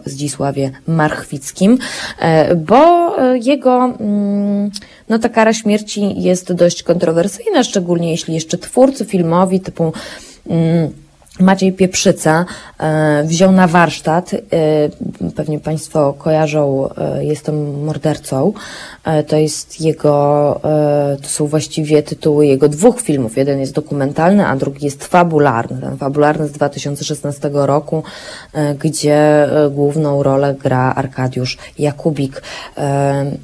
Zdzisławie Marchwickim, e, bo e, jego mm, no ta kara śmierci jest dość kontrowersyjna, szczególnie jeśli jeszcze twórcy filmowi typu mm, Maciej Pieprzyca e, wziął na warsztat, e, pewnie Państwo kojarzą, e, jest on mordercą. To jest jego, to są właściwie tytuły jego dwóch filmów. Jeden jest dokumentalny, a drugi jest fabularny. Ten fabularny z 2016 roku, gdzie główną rolę gra Arkadiusz Jakubik.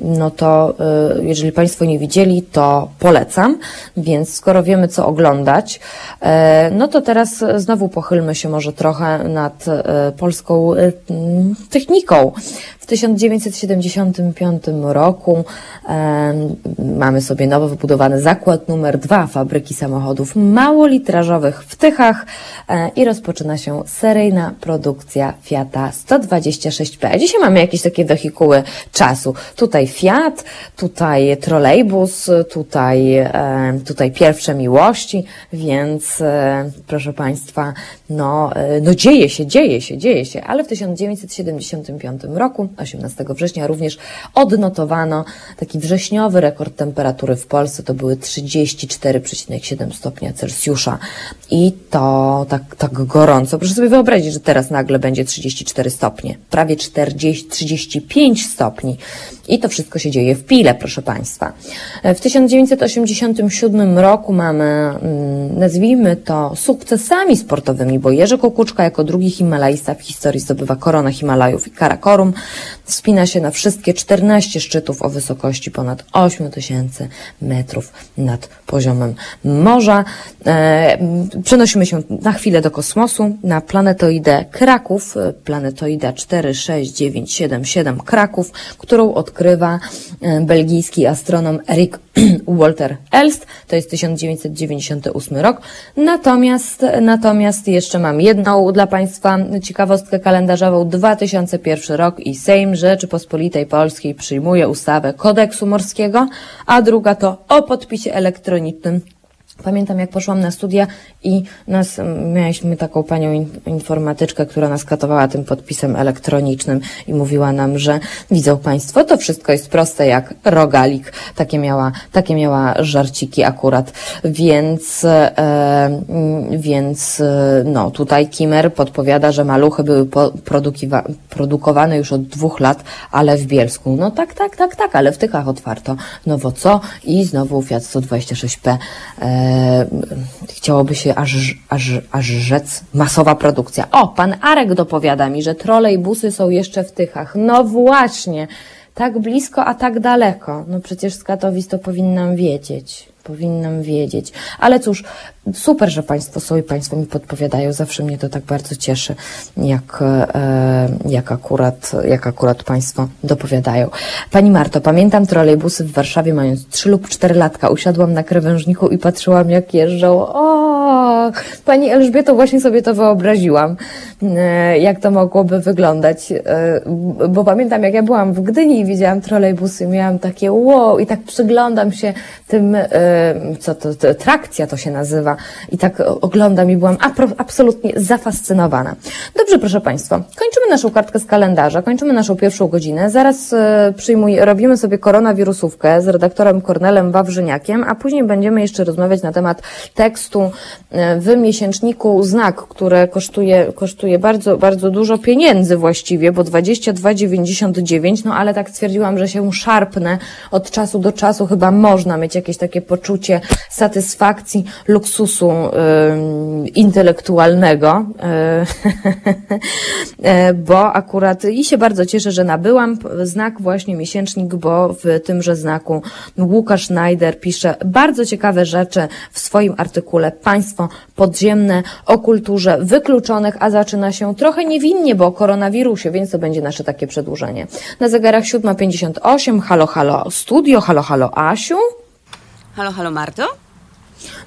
No to jeżeli Państwo nie widzieli, to polecam. Więc skoro wiemy, co oglądać, no to teraz znowu pochylmy się może trochę nad polską techniką. W 1975 roku Mamy sobie nowo wybudowany zakład numer dwa fabryki samochodów małolitrażowych w Tychach e, i rozpoczyna się seryjna produkcja Fiata 126P. Dzisiaj mamy jakieś takie wehikuły czasu. Tutaj Fiat, tutaj trolejbus, tutaj, e, tutaj pierwsze miłości, więc e, proszę Państwa, no, no dzieje się, dzieje się, dzieje się, ale w 1975 roku, 18 września również odnotowano taki wrześniowy rekord temperatury w Polsce to były 34,7 stopnia Celsjusza. I to tak, tak gorąco. Proszę sobie wyobrazić, że teraz nagle będzie 34 stopnie. Prawie 40, 35 stopni. I to wszystko się dzieje w Pile, proszę Państwa. W 1987 roku mamy, mm, nazwijmy to, sukcesami sportowymi, bo Jerzy Kukuczka jako drugi Himalajsta w historii zdobywa koronę Himalajów i Karakorum. Wspina się na wszystkie 14 szczytów o wysokości ponad 8 tysięcy metrów nad poziomem morza. E, przenosimy się na chwilę do kosmosu, na planetoidę Kraków, e, planetoida 46977 Kraków, którą odkrywa e, belgijski astronom Erik Walter Elst, to jest 1998 rok. Natomiast, natomiast jeszcze mam jedną dla Państwa ciekawostkę kalendarzową. 2001 rok i Sejm Rzeczypospolitej Polskiej przyjmuje ustawę kodeksu morskiego, a druga to o podpisie elektronicznym Pamiętam, jak poszłam na studia i nas, mieliśmy taką panią informatyczkę, która nas katowała tym podpisem elektronicznym i mówiła nam, że widzą Państwo, to wszystko jest proste jak rogalik. Takie miała, takie miała żarciki akurat. Więc, e, więc e, no, tutaj Kimer podpowiada, że maluchy były produkowane już od dwóch lat, ale w Bielsku. No tak, tak, tak, tak, ale w Tykach otwarto. Nowo co? I znowu Fiat 126P. E, E, chciałoby się aż, aż, aż rzec masowa produkcja. O, pan Arek dopowiada mi, że trolejbusy są jeszcze w Tychach. No właśnie, tak blisko, a tak daleko. No przecież z Katowic to powinnam wiedzieć. Powinnam wiedzieć. Ale cóż, super, że Państwo są i Państwo mi podpowiadają. Zawsze mnie to tak bardzo cieszy, jak, e, jak, akurat, jak akurat Państwo dopowiadają. Pani Marto, pamiętam trolejbusy w Warszawie mając 3 lub 4 latka. Usiadłam na krawężniku i patrzyłam, jak jeżdżą. O, Pani Elżbieto, właśnie sobie to wyobraziłam, e, jak to mogłoby wyglądać. E, bo pamiętam, jak ja byłam w Gdyni i widziałam trolejbusy, miałam takie wow i tak przyglądam się tym, co to, to trakcja to się nazywa i tak oglądam i byłam absolutnie zafascynowana. Dobrze, proszę Państwa, kończymy naszą kartkę z kalendarza, kończymy naszą pierwszą godzinę. Zaraz e, przyjmuj, robimy sobie koronawirusówkę z redaktorem Kornelem Wawrzyniakiem, a później będziemy jeszcze rozmawiać na temat tekstu e, w miesięczniku Znak, które kosztuje, kosztuje bardzo, bardzo dużo pieniędzy właściwie, bo 22,99, no ale tak stwierdziłam, że się szarpnę od czasu do czasu, chyba można mieć jakieś takie poczucie satysfakcji, luksusu ym, intelektualnego, y, bo akurat i się bardzo cieszę, że nabyłam znak właśnie miesięcznik, bo w tymże znaku Łukasz Schneider pisze bardzo ciekawe rzeczy w swoim artykule Państwo podziemne o kulturze wykluczonych, a zaczyna się trochę niewinnie, bo o koronawirusie, więc to będzie nasze takie przedłużenie. Na zegarach 7.58, halo, halo studio, halo, halo Asiu. Halo, halo Marto?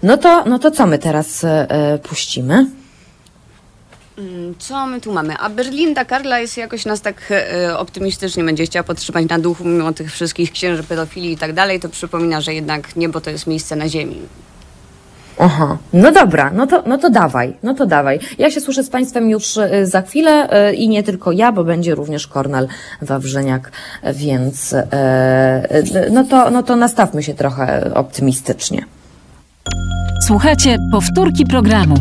No to, no to co my teraz e, e, puścimy? Mm, Co my tu mamy? A Berlinda Karla jest jakoś nas tak e, optymistycznie będzie chciała podtrzymać na duchu mimo tych wszystkich księży pedofilii i tak dalej, to przypomina, że jednak niebo to jest miejsce na ziemi. Aha, no dobra, no to, no to dawaj, no to dawaj. Ja się słyszę z Państwem już y, za chwilę y, i nie tylko ja, bo będzie również Kornel Wawrzyniak, więc y, y, no to, no to nastawmy się trochę optymistycznie. Słuchajcie powtórki programu.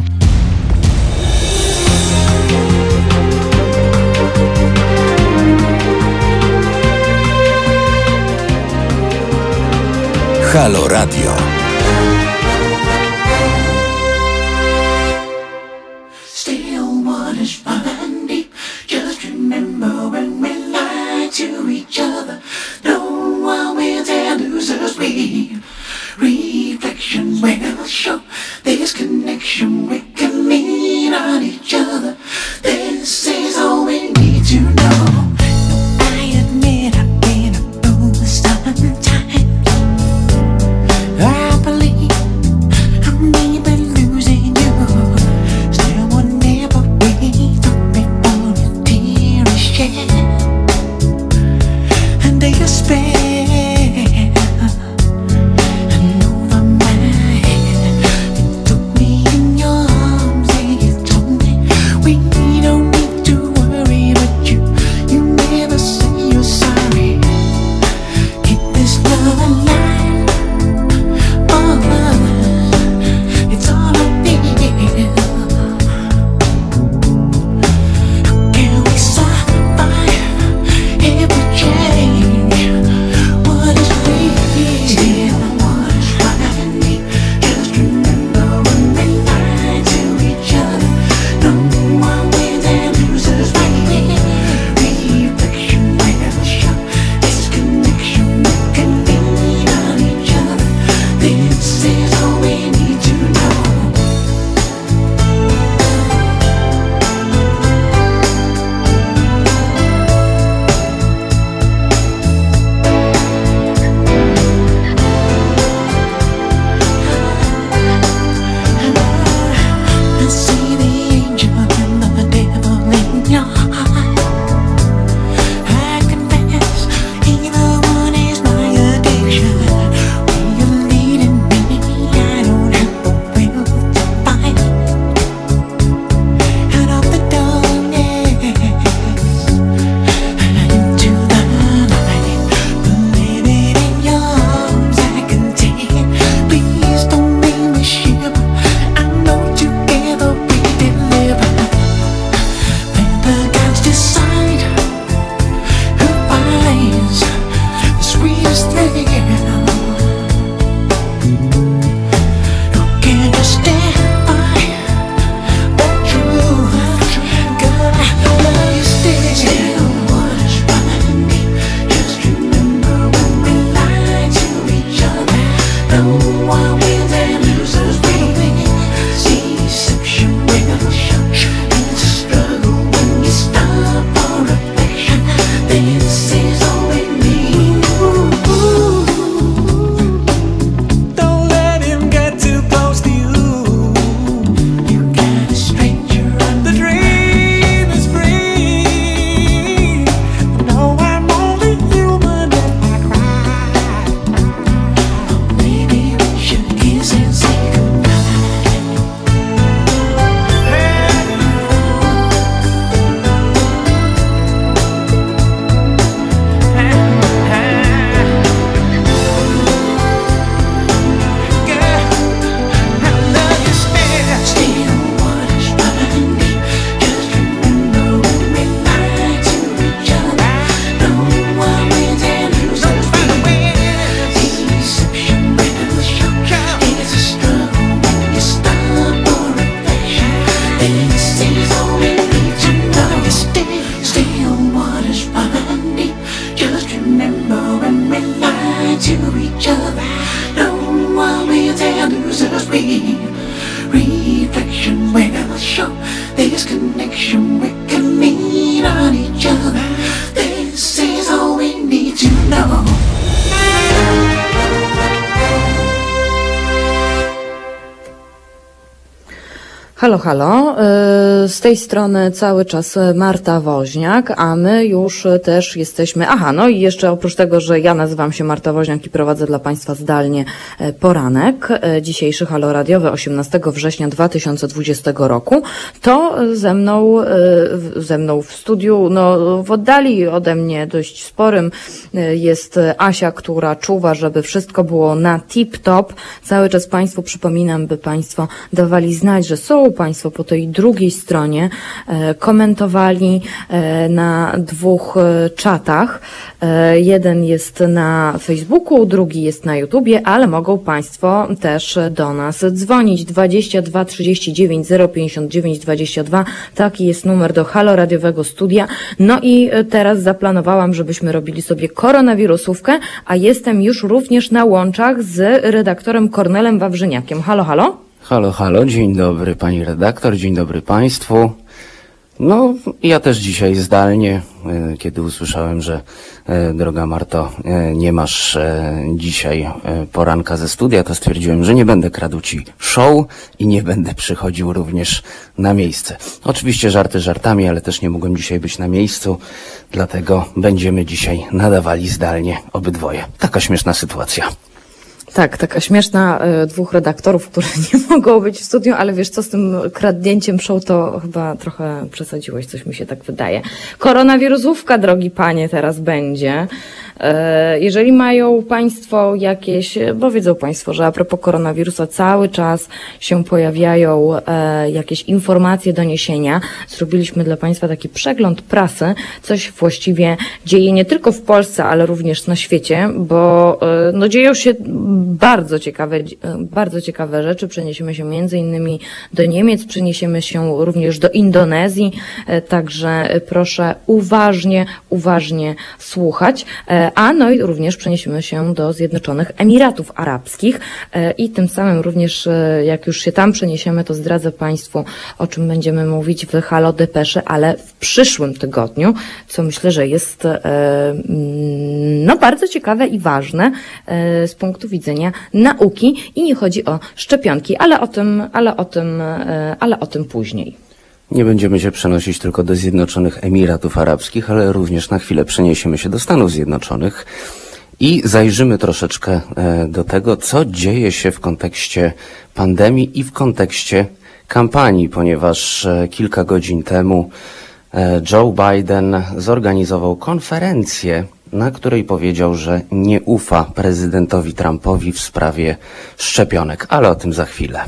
Halo Radio. Reflection will show this connection. We can lean on each other. This is all we need to know. Halo. Y, Z tej strony cały czas Marta Woźniak, a my już też jesteśmy. Aha, no i jeszcze oprócz tego, że ja nazywam się Marta Woźniak i prowadzę dla Państwa zdalnie poranek, e, dzisiejszy Halo Radiowy 18 września 2020 roku, to ze mną, e, ze mną w studiu, no w oddali ode mnie dość sporym e, jest Asia, która czuwa, żeby wszystko było na tip-top. Cały czas Państwu przypominam, by Państwo dawali znać, że są Państwo po tej drugiej stronie, e, komentowali e, na dwóch e, czatach. E, Jeden jest na Facebooku, drugi jest na YouTubie, ale mogą Państwo też do nas dzwonić 22 39 059 22. Taki jest numer do Halo Radiowego Studia. No i e, teraz zaplanowałam, żebyśmy robili sobie koronawirusówkę, a jestem już również na łączach z redaktorem Kornelem Wawrzyniakiem. Halo, halo? Halo, halo, dzień dobry pani redaktor, dzień dobry państwu. No, ja też dzisiaj zdalnie, e, kiedy usłyszałem, że e, droga Marto, e, nie masz dzisiaj poranka ze studia, to stwierdziłem, że nie będę kradł ci show i nie będę przychodził również na miejsce. Oczywiście żarty żartami, ale też nie mogłem dzisiaj być na miejscu, dlatego będziemy dzisiaj nadawali zdalnie obydwoje. Taka śmieszna sytuacja. Tak, taka śmieszna y, dwóch redaktorów, którzy nie mogą być w studiu, ale wiesz co, z tym kradnięciem show to chyba trochę przesadziłeś, coś mi się tak wydaje. Koronawirusówka, drogi panie, teraz będzie. E, Jeżeli mają Państwo jakieś, bo wiedzą Państwo, że a propos koronawirusa cały czas się pojawiają e, jakieś informacje, doniesienia. Zrobiliśmy dla Państwa taki przegląd prasy, coś właściwie dzieje nie tylko w Polsce, ale również na świecie, bo e, no, dzieją się bardzo ciekawe, e, bardzo ciekawe rzeczy. Przeniesiemy się między innymi do Niemiec, przeniesiemy się również do Indonezji, e, także proszę uważnie, uważnie słuchać. E, A no i również przeniesiemy się do Zjednoczonych Emiratów Arabskich i tym samym również, jak już się tam przeniesiemy, to zdradzę Państwu, o czym będziemy mówić w Halo Depesze, ale w przyszłym tygodniu, co myślę, że jest no, bardzo ciekawe i ważne z punktu widzenia nauki i nie chodzi o szczepionki, ale o tym, ale o tym, e, ale o tym później. Nie będziemy się przenosić tylko do Zjednoczonych Emiratów Arabskich, ale również na chwilę przeniesiemy się do Stanów Zjednoczonych i zajrzymy troszeczkę e, do tego, co dzieje się w kontekście pandemii i w kontekście kampanii, ponieważ e, kilka godzin temu Joe Biden zorganizował konferencję, na której powiedział, że nie ufa prezydentowi Trumpowi w sprawie szczepionek, ale o tym za chwilę.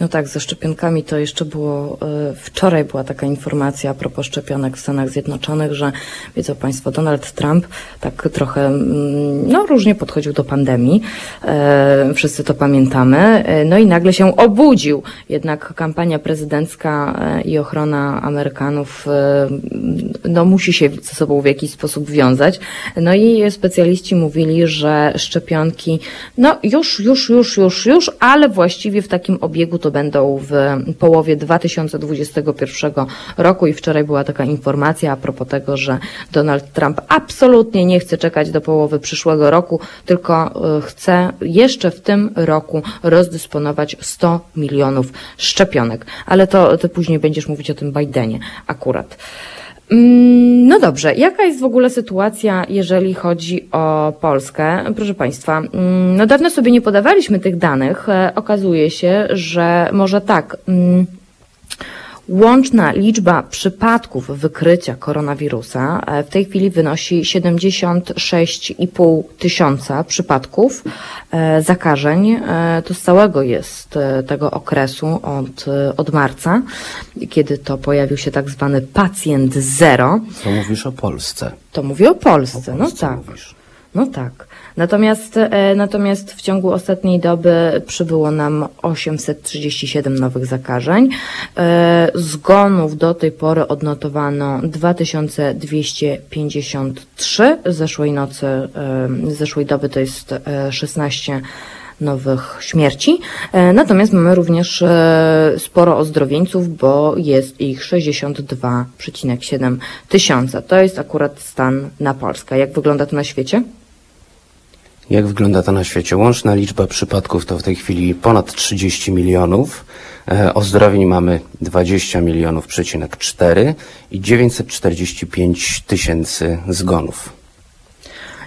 No tak, ze szczepionkami to jeszcze było, e, wczoraj była taka informacja a propos szczepionek w Stanach Zjednoczonych, że wiedzą Państwo, Donald Trump tak trochę, mm, no różnie podchodził do pandemii, e, wszyscy to pamiętamy, e, no i nagle się obudził, jednak kampania prezydencka i ochrona Amerykanów, no musi się ze sobą w jakiś sposób wiązać, no i specjaliści mówili, że szczepionki, no już, już, już, już, już, ale właściwie w takim obiegu będą w połowie 2021 roku i wczoraj była taka informacja a propos tego, że Donald Trump absolutnie nie chce czekać do połowy przyszłego roku, tylko e, chce jeszcze w tym roku rozdysponować 100 milionów szczepionek. Ale to ty później będziesz mówić o tym Bidenie akurat. Mm, No dobrze, jaka jest w ogóle sytuacja, jeżeli chodzi o Polskę? Proszę Państwa, mm, no dawno sobie nie podawaliśmy tych danych. E, Okazuje się, że może tak. Łączna liczba przypadków wykrycia koronawirusa e, w tej chwili wynosi 76,5 tysiąca przypadków e, zakażeń. E, To z całego jest tego okresu od, od marca, kiedy to pojawił się tak zwany pacjent zero. Co mówisz o Polsce? To mówię o Polsce, no Polsce tak. mówisz. No tak. Natomiast, e, natomiast w ciągu ostatniej doby przybyło nam 837 nowych zakażeń. E, Zgonów do tej pory odnotowano 2253. Z zeszłej nocy, e, zeszłej doby to jest e, 16 nowych śmierci. Natomiast mamy również sporo ozdrowieńców, bo jest ich 62,7 tysiąca. To jest akurat stan na Polskę. Jak wygląda to na świecie? Jak wygląda to na świecie? Łączna liczba przypadków to w tej chwili ponad 30 milionów. E, Ozdrowień mamy 20 milionów przecinek 4 i 945 tysięcy zgonów.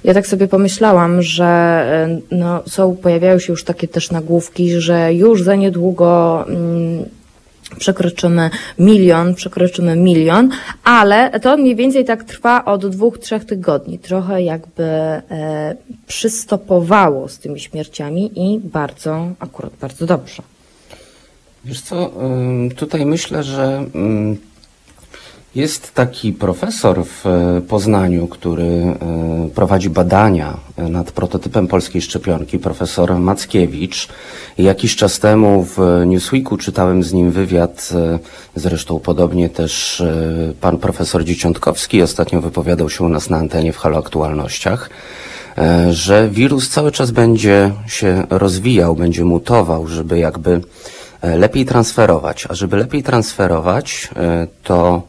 Ja tak sobie pomyślałam, że e, no, są, pojawiają się już takie też nagłówki, że już za niedługo mm, przekroczymy milion, przekroczymy milion, ale to mniej więcej tak trwa od dwóch, trzech tygodni. Trochę jakby e, przystopowało z tymi śmierciami i bardzo, akurat bardzo dobrze. Wiesz co, tutaj myślę, że jest taki profesor w e, Poznaniu, który e, prowadzi badania e, nad prototypem polskiej szczepionki, profesor Mackiewicz. Jakiś czas temu w Newsweeku czytałem z nim wywiad, zresztą podobnie też pan profesor Dzieciątkowski ostatnio wypowiadał się u nas na antenie w Halo Aktualnościach że wirus cały czas będzie się rozwijał, będzie mutował, żeby jakby lepiej transferować. A żeby lepiej transferować, to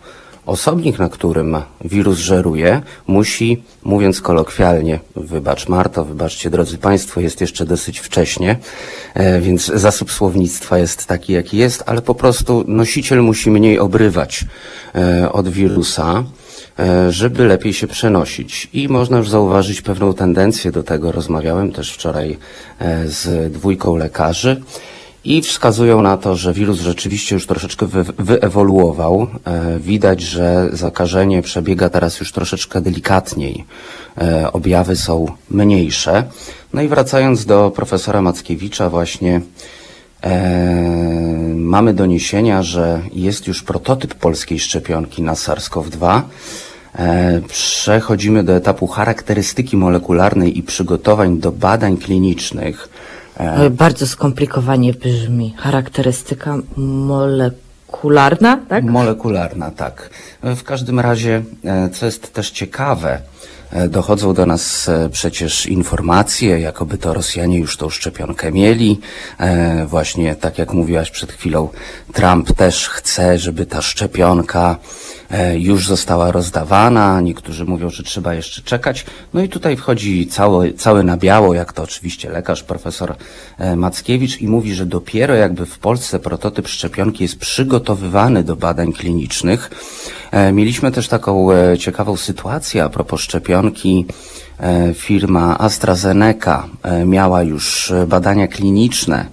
osobnik, na którym wirus żeruje, musi, mówiąc kolokwialnie, wybacz Marto, wybaczcie drodzy Państwo, jest jeszcze dosyć wcześnie, e, więc zasób słownictwa jest taki, jaki jest, ale po prostu nosiciel musi mniej obrywać e, od wirusa e, żeby lepiej się przenosić. I można już zauważyć pewną tendencję do tego. Rozmawiałem też wczoraj z dwójką lekarzy i wskazują na to, że wirus rzeczywiście już troszeczkę wy, wyewoluował. E, Widać, że zakażenie przebiega teraz już troszeczkę delikatniej. E, Objawy są mniejsze. No i wracając do profesora Mackiewicza właśnie E, mamy doniesienia, że jest już prototyp polskiej szczepionki na SARS-CoV-2. E, przechodzimy do etapu charakterystyki molekularnej i przygotowań do badań klinicznych. E, Bardzo skomplikowanie brzmi. Charakterystyka molekularna, tak? Molekularna, tak. W każdym razie, e, co jest też ciekawe, e, dochodzą do nas e, przecież informacje, jakoby to Rosjanie już tą szczepionkę mieli. E, Właśnie tak jak mówiłaś przed chwilą, Trump też chce, żeby ta szczepionka e, już została rozdawana. Niektórzy mówią, że trzeba jeszcze czekać. No i tutaj wchodzi cały, cały na biało, jak to oczywiście lekarz, profesor e, Mackiewicz i mówi, że dopiero jakby w Polsce prototyp szczepionki jest przygotowywany do badań klinicznych. E, Mieliśmy też taką e, ciekawą sytuację a propos szczepionki. E, Firma AstraZeneca e, miała już e, badania kliniczne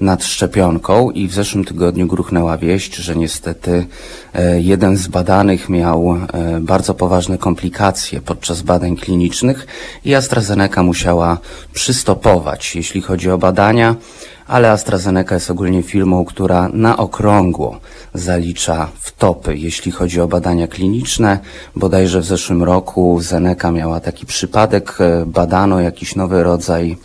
nad szczepionką i w zeszłym tygodniu gruchnęła wieść, że niestety e, jeden z badanych miał e, bardzo poważne komplikacje podczas badań klinicznych i AstraZeneca musiała przystopować, jeśli chodzi o badania, ale AstraZeneca jest ogólnie firmą, która na okrągło zalicza w topy, jeśli chodzi o badania kliniczne. Bodajże w zeszłym roku Zeneca miała taki przypadek, e, badano jakiś nowy rodzaj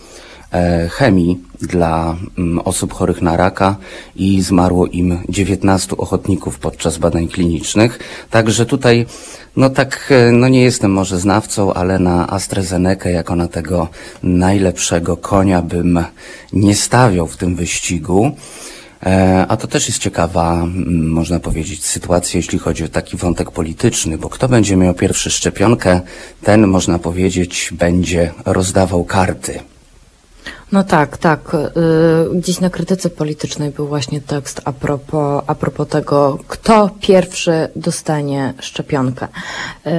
chemii dla mm, osób chorych na raka i zmarło im 19 ochotników podczas badań klinicznych. Także tutaj, no tak, e, no nie jestem może znawcą, ale na AstraZeneca jako na tego najlepszego konia bym nie stawiał w tym wyścigu. E, A to też jest ciekawa, mm, można powiedzieć, sytuacja, jeśli chodzi o taki wątek polityczny, bo kto będzie miał pierwszy szczepionkę, ten, można powiedzieć, będzie rozdawał karty. No tak, tak. Y, Gdzieś na krytyce politycznej był właśnie tekst a propos, a propos tego, kto pierwszy dostanie szczepionkę. Y,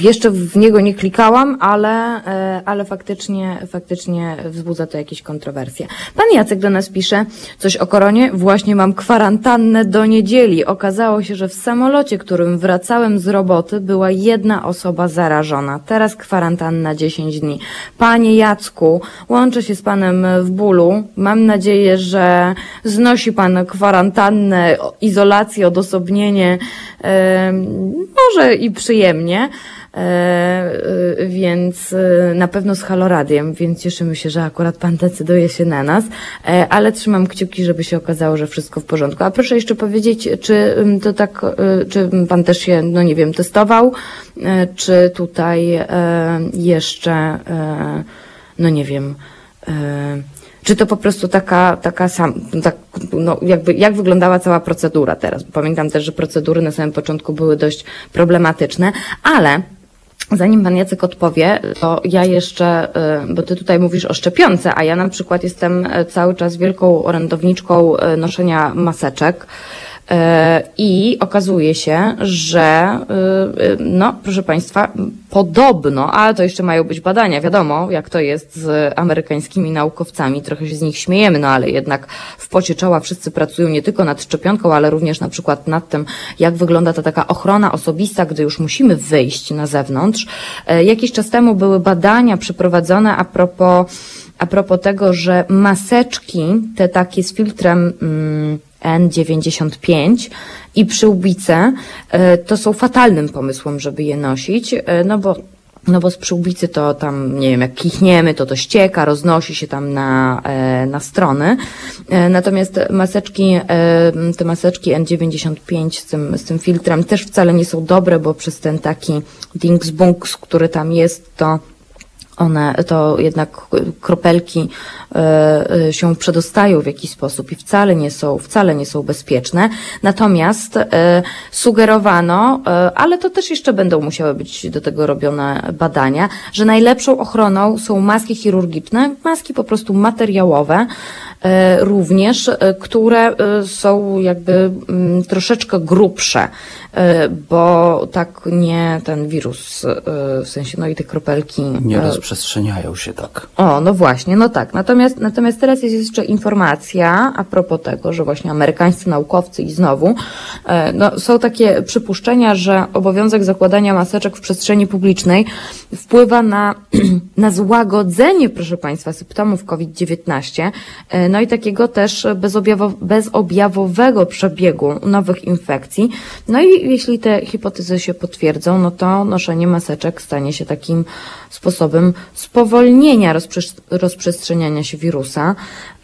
Jeszcze w niego nie klikałam, ale, y, ale faktycznie, faktycznie wzbudza to jakieś kontrowersje. Pan Jacek do nas pisze coś o koronie. Właśnie mam kwarantannę do niedzieli. Okazało się, że w samolocie, którym wracałem z roboty, była jedna osoba zarażona. Teraz kwarantanna 10 dni. Panie Jacku, łączę się z panem w bólu. Mam nadzieję, że znosi pan kwarantannę, izolację, odosobnienie, może i przyjemnie. E, e, więc e, na pewno z Haloradiem, więc cieszymy się, że akurat pan decyduje się na nas, ale trzymam kciuki, żeby się okazało, że wszystko w porządku. A proszę jeszcze powiedzieć, czy to tak, czy pan też się, no nie wiem, testował, czy tutaj jeszcze, no nie wiem, czy to po prostu taka, taka sam, tak, no jakby, jak wyglądała cała procedura teraz? Pamiętam też, że procedury na samym początku były dość problematyczne, ale Zanim pan Jacek odpowie, to ja jeszcze, y, bo ty tutaj mówisz o szczepionce, a ja na przykład jestem e, cały czas wielką orędowniczką e, noszenia maseczek. E, I okazuje się, że, y, y, no, proszę Państwa, podobno, ale to jeszcze mają być badania, wiadomo, jak to jest z amerykańskimi naukowcami, trochę się z nich śmiejemy, no ale jednak w pocie czoła wszyscy pracują nie tylko nad szczepionką, ale również na przykład nad tym, jak wygląda ta taka ochrona osobista, gdy już musimy wyjść na zewnątrz. E, Jakiś czas temu były badania przeprowadzone a propos, a propos tego, że maseczki, te takie z filtrem, mm, N95 i przyłbice e, to są fatalnym pomysłem, żeby je nosić, e, no bo no bo z przyłbicy to tam, nie wiem, jak kichniemy, to to ścieka, roznosi się tam na, e, na strony. Natomiast maseczki, te maseczki N95 z tym, z tym filtrem też wcale nie są dobre, bo przez ten taki dingsbunks, który tam jest, to one, to jednak kropelki e, e, się przedostają w jakiś sposób i wcale nie są, wcale nie są bezpieczne. Natomiast e, sugerowano, ale to też jeszcze będą musiały być do tego robione badania, że najlepszą ochroną są maski chirurgiczne, maski po prostu materiałowe, również, e, które e, są jakby mm, troszeczkę grubsze, e, bo tak nie ten wirus, e, w sensie, no i te kropelki. Nie e, rozprzestrzeniają się tak. o, no właśnie, no tak. Natomiast, natomiast teraz jest jeszcze informacja a propos tego, że właśnie amerykańscy naukowcy i znowu, e, no, są takie przypuszczenia, że obowiązek zakładania maseczek w przestrzeni publicznej wpływa na, na złagodzenie, proszę Państwa, symptomów COVID-19, e, no i takiego też bezobjawo, bezobjawowego przebiegu nowych infekcji. No i jeśli te hipotezy się potwierdzą, no to noszenie maseczek stanie się takim sposobem spowolnienia rozprzes- rozprzestrzeniania się wirusa.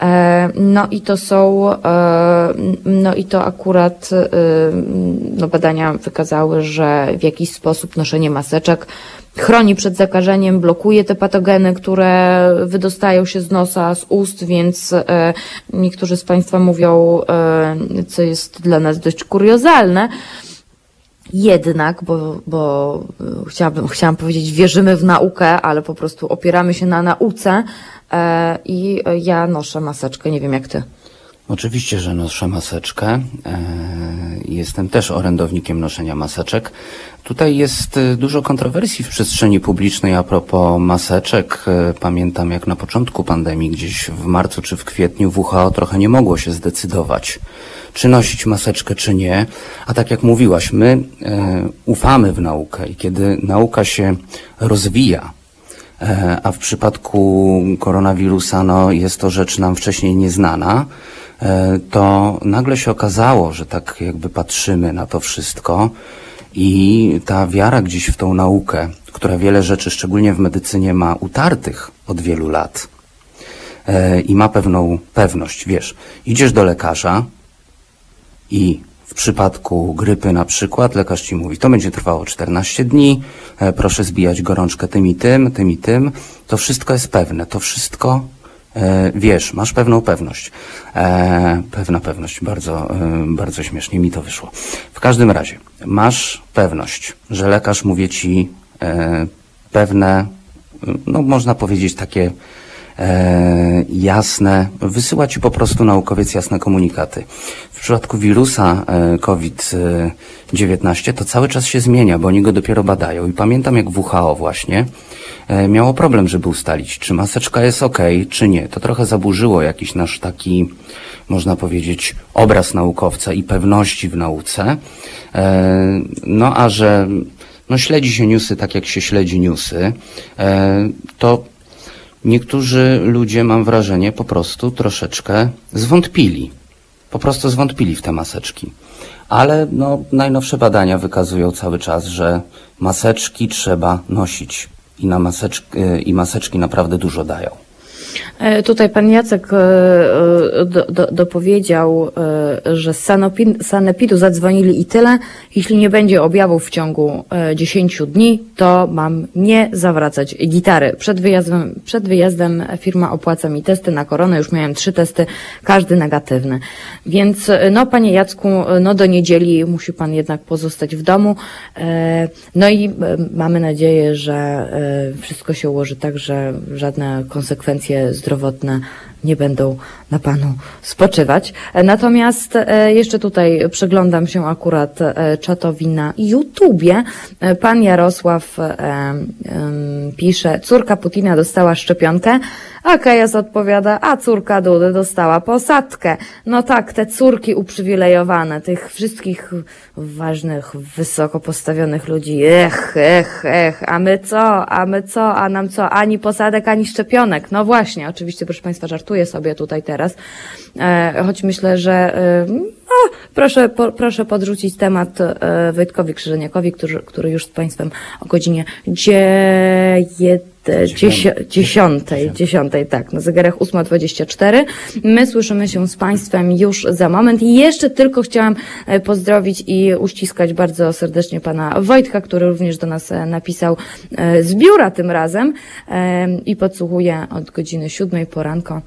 E, No i to są, e, no i to akurat e, no badania wykazały, że w jakiś sposób noszenie maseczek chroni przed zakażeniem, blokuje te patogeny, które wydostają się z nosa, z ust, więc e, niektórzy z Państwa mówią, e, co jest dla nas dość kuriozalne, jednak, bo, bo y, chciałabym, chciałam powiedzieć, wierzymy w naukę, ale po prostu opieramy się na nauce e, i e, ja noszę maseczkę, nie wiem jak ty. Oczywiście, że noszę maseczkę. E, Jestem też orędownikiem noszenia maseczek. Tutaj jest e, dużo kontrowersji w przestrzeni publicznej a propos maseczek. E, Pamiętam jak na początku pandemii, gdzieś w marcu czy w kwietniu WHO trochę nie mogło się zdecydować, czy nosić maseczkę, czy nie. A tak jak mówiłaś, my ufamy w naukę i kiedy nauka się rozwija, a w przypadku koronawirusa no, jest to rzecz nam wcześniej nieznana, to nagle się okazało, że tak jakby patrzymy na to wszystko i ta wiara gdzieś w tą naukę, która wiele rzeczy, szczególnie w medycynie, ma utartych od wielu lat e, i ma pewną pewność, wiesz, idziesz do lekarza i w przypadku grypy na przykład lekarz ci mówi, to będzie trwało 14 dni, e, proszę zbijać gorączkę tym i tym, tym i tym. To wszystko jest pewne, to wszystko e, wiesz, masz pewną pewność. E, pewna pewność, bardzo, e, bardzo śmiesznie mi to wyszło. W każdym razie, masz pewność, że lekarz mówi ci e, pewne, no można powiedzieć takie e, jasne, wysyła ci po prostu naukowiec jasne komunikaty. W przypadku wirusa e, COVID-19 to cały czas się zmienia, bo oni go dopiero badają. I pamiętam jak WHO właśnie e, miało problem, żeby ustalić, czy maseczka jest ok, czy nie. To trochę zaburzyło jakiś nasz taki, można powiedzieć, obraz naukowca i pewności w nauce. E, no a że no, śledzi się newsy tak, jak się śledzi newsy, e, to niektórzy ludzie, mam wrażenie, po prostu troszeczkę zwątpili. Po prostu zwątpili w te maseczki. Ale no, najnowsze badania wykazują cały czas, że maseczki trzeba nosić i, na maseczki, i maseczki naprawdę dużo dają. E, Tutaj pan Jacek e, e, do, do, dopowiedział, że z Sanepidu zadzwonili i tyle. Jeśli nie będzie objawów w ciągu e, 10 dni, to mam nie zawracać gitary. Przed wyjazdem, przed wyjazdem firma opłaca mi testy na koronę. Już miałem trzy testy, każdy negatywny. Więc no panie Jacku, no do niedzieli musi pan jednak pozostać w domu. No i mamy nadzieję, że wszystko się ułoży tak, że żadne konsekwencje zdrowotne nie będą na panu spoczywać. Natomiast e, jeszcze tutaj przyglądam się akurat e, czatowi na YouTubie. Pan Jarosław e, pisze, córka Putina dostała szczepionkę, a Kajas odpowiada, a córka Dudy dostała posadkę. No tak, te córki uprzywilejowane, tych wszystkich ważnych, wysoko postawionych ludzi. Ech, ech, ech, a my co, a my co, a nam co, ani posadek, ani szczepionek. No właśnie, oczywiście, proszę Państwa, żartuję sobie tutaj teraz, e, choć myślę, że e, proszę, po, proszę podrzucić temat e, Wojtkowi Krzyżeniakowi, który, który już z Państwem o godzinie dzie, jed, dziesię, dziesiątej, dziesiątej, tak, na zegarach 8.24. My słyszymy się z Państwem już za moment i jeszcze tylko chciałam e, pozdrowić i uściskać bardzo serdecznie Pana Wojtka, który również do nas e, napisał e, z biura tym razem i podsłuchuje od godziny siódmej poranko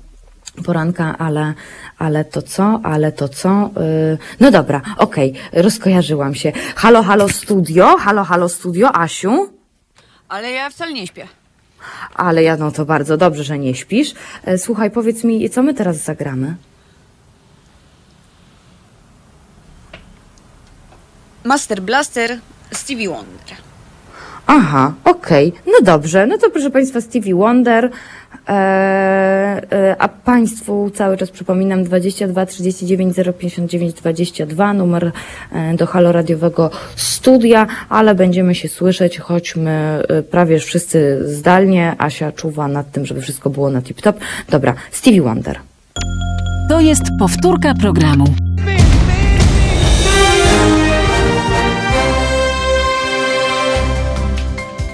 poranka, ale, ale to co, ale to co? Yy, no dobra, okej, rozkojarzyłam się. Halo, halo studio, halo, halo studio, Asiu? Ale ja wcale nie śpię. Ale ja, no to bardzo dobrze, że nie śpisz. E, Słuchaj, powiedz mi, co my teraz zagramy? Master Blaster Stevie Wonder. Aha, okej, no dobrze, no to proszę Państwa, Stevie Wonder, e, e, a Państwu cały czas przypominam 22 39 059 22, numer e, do haloradiowego studia, ale będziemy się słyszeć, choćmy prawie wszyscy zdalnie, Asia czuwa nad tym, żeby wszystko było na tip-top. Dobra, Stevie Wonder. To jest powtórka programu.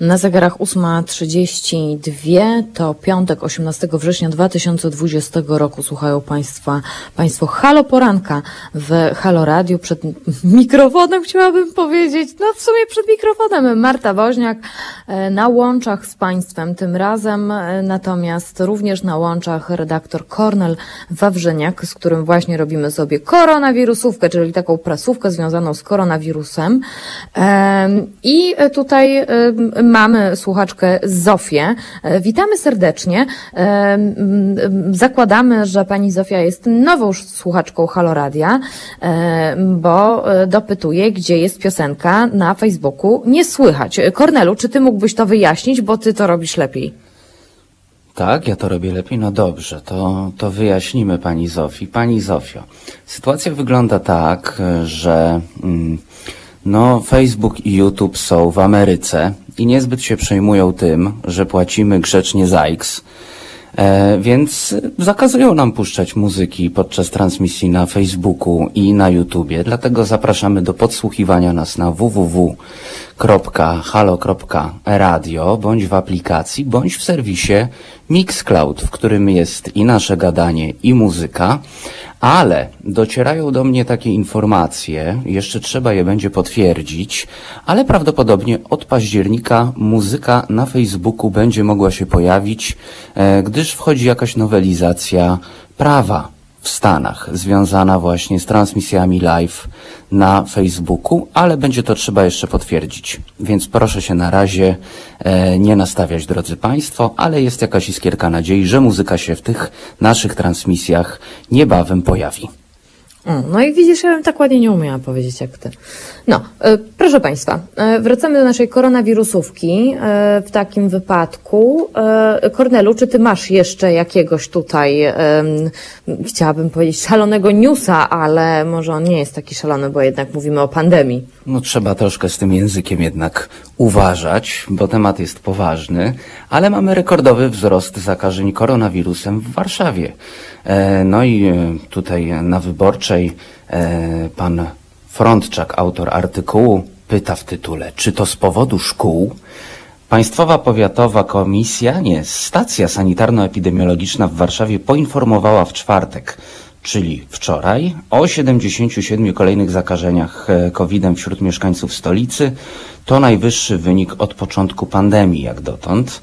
Na zegarach 8.32 to piątek 18 września 2020 roku. Słuchają Państwa, Państwo Halo Poranka w Halo Radio przed mikrofonem chciałabym powiedzieć. No w sumie przed mikrofonem Marta Woźniak e, na łączach z Państwem tym razem, e, natomiast również na łączach redaktor Kornel Wawrzyniak, z którym właśnie robimy sobie koronawirusówkę, czyli taką prasówkę związaną z koronawirusem. Em, I tutaj mamy słuchaczkę Zofię. E, Witamy serdecznie. Em, Zakładamy, że pani Zofia jest nową słuchaczką Haloradia, em, bo e, dopytuje, gdzie jest piosenka na Facebooku. Nie słychać. Kornelu, czy ty mógłbyś to wyjaśnić, bo ty to robisz lepiej? Tak, ja to robię lepiej. No dobrze, to, to wyjaśnimy pani Zofii. Pani Zofio, sytuacja wygląda tak, że mm, no, Facebook i YouTube są w Ameryce i niezbyt się przejmują tym, że płacimy grzecznie za X. E, więc zakazują nam puszczać muzyki podczas transmisji na Facebooku i na YouTubie, dlatego zapraszamy do podsłuchiwania nas na www.halo.radio bądź w aplikacji, bądź w serwisie Mixcloud, w którym jest i nasze gadanie, i muzyka, ale docierają do mnie takie informacje, jeszcze trzeba je będzie potwierdzić, ale prawdopodobnie od października muzyka na Facebooku będzie mogła się pojawić, e, gdyż wchodzi jakaś nowelizacja prawa w Stanach, związana właśnie z transmisjami live na Facebooku, ale będzie to trzeba jeszcze potwierdzić. Więc proszę się na razie e, nie nastawiać, drodzy Państwo, ale jest jakaś iskierka nadziei, że muzyka się w tych naszych transmisjach niebawem pojawi. No i widzisz, ja bym tak ładnie nie umiała powiedzieć jak ty. No, e, proszę Państwa, e, wracamy do naszej koronawirusówki. E, w takim wypadku, Kornelu, czy ty masz jeszcze jakiegoś tutaj, chciałabym powiedzieć, szalonego newsa, ale może on nie jest taki szalony, bo jednak mówimy o pandemii. No trzeba troszkę z tym językiem jednak uważać, bo temat jest poważny, ale mamy rekordowy wzrost zakażeń koronawirusem w Warszawie. E, No i e, tutaj na Wyborczej. E, pan Frontczak, autor artykułu, pyta w tytule, czy to z powodu szkół? Państwowa Powiatowa Komisja, nie, Stacja Sanitarno-Epidemiologiczna w Warszawie poinformowała w czwartek, czyli wczoraj, o 77 kolejnych zakażeniach COVID-em wśród mieszkańców stolicy. To najwyższy wynik od początku pandemii, jak dotąd.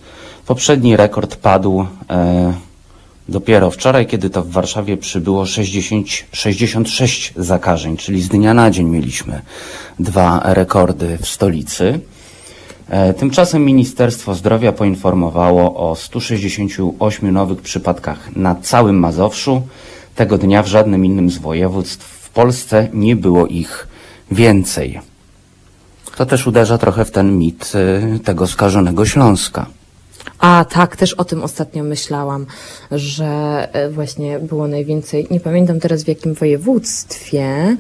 Poprzedni rekord padł e, dopiero wczoraj, kiedy to w Warszawie przybyło 60, 66 zakażeń, czyli z dnia na dzień mieliśmy dwa rekordy w stolicy. E, Tymczasem Ministerstwo Zdrowia poinformowało o 168 nowych przypadkach na całym Mazowszu. Tego dnia w żadnym innym z województw w Polsce nie było ich więcej. To też uderza trochę w ten mit e, tego skażonego Śląska. A tak, też o tym ostatnio myślałam, że e, właśnie było najwięcej, nie pamiętam teraz w jakim województwie,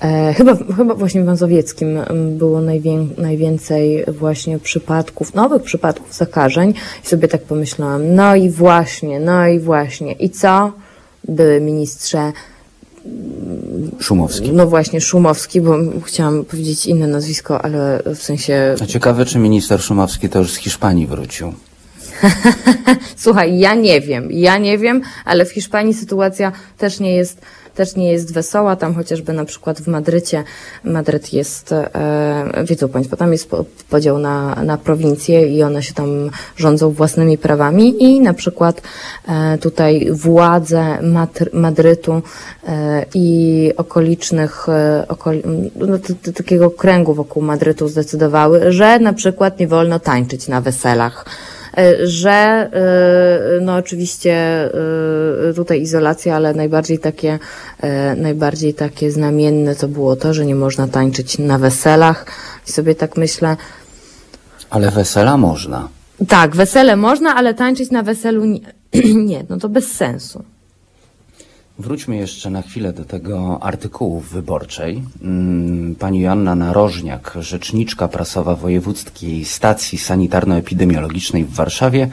e, chyba, chyba właśnie w Mazowieckim było najwię, najwięcej właśnie przypadków, nowych przypadków zakażeń i sobie tak pomyślałam, no i właśnie, no i właśnie, i co? Były ministrze, Szumowski. no właśnie Szumowski, bo chciałam powiedzieć inne nazwisko, ale w sensie A ciekawe, czy minister Szumowski to już z Hiszpanii wrócił. Słuchaj, ja nie wiem, ja nie wiem, ale w Hiszpanii sytuacja też nie jest, też nie jest wesoła. Tam chociażby na przykład w Madrycie, Madryt jest, e, wiedzą Państwo, tam jest po- podział na, na prowincje i one się tam rządzą własnymi prawami i na przykład e, tutaj władze Madrytu e, i okolicznych, e, okoli, no, t- t- takiego kręgu wokół Madrytu zdecydowały, że na przykład nie wolno tańczyć na weselach. E, że e, no oczywiście e, tutaj izolacja, ale najbardziej takie najbardziej takie znamienne to było to, że nie można tańczyć na weselach i sobie tak myślę, Ale wesela można. tak, wesele można, ale tańczyć na weselu nie, nie no to bez sensu. Wróćmy jeszcze na chwilę do tego artykułu wyborczej. Mm, Pani Joanna Narożniak, rzeczniczka prasowa Wojewódzkiej Stacji Sanitarno-Epidemiologicznej w Warszawie,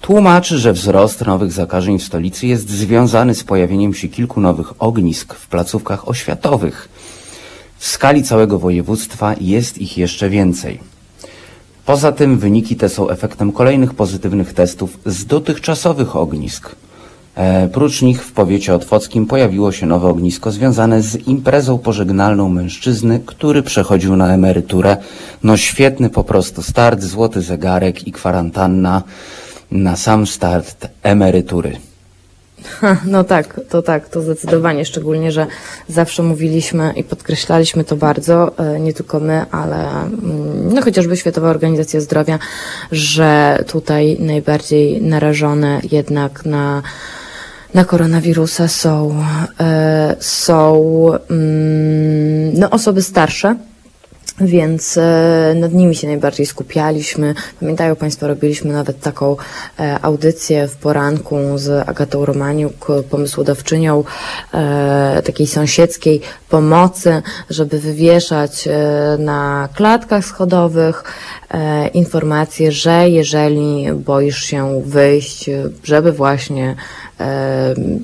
tłumaczy, że wzrost nowych zakażeń w stolicy jest związany z pojawieniem się kilku nowych ognisk w placówkach oświatowych. W skali całego województwa jest ich jeszcze więcej. Poza tym wyniki te są efektem kolejnych pozytywnych testów z dotychczasowych ognisk. E, prócz nich w powiecie otwockim pojawiło się nowe ognisko związane z imprezą pożegnalną mężczyzny, który przechodził na emeryturę. No świetny po prostu start, złoty zegarek i kwarantanna na sam start emerytury. No tak, to tak, to zdecydowanie, szczególnie, że zawsze mówiliśmy i podkreślaliśmy to bardzo, e, nie tylko my, ale mm, no chociażby Światowa Organizacja Zdrowia, że tutaj najbardziej narażone jednak na na koronawirusa są, e, są mm, no, osoby starsze, więc e, nad nimi się najbardziej skupialiśmy. Pamiętają Państwo, robiliśmy nawet taką e, audycję w poranku z Agatą Romaniuk, pomysłodawczynią takiej sąsiedzkiej pomocy, żeby wywieszać na klatkach schodowych e, informację, że jeżeli boisz się wyjść, żeby właśnie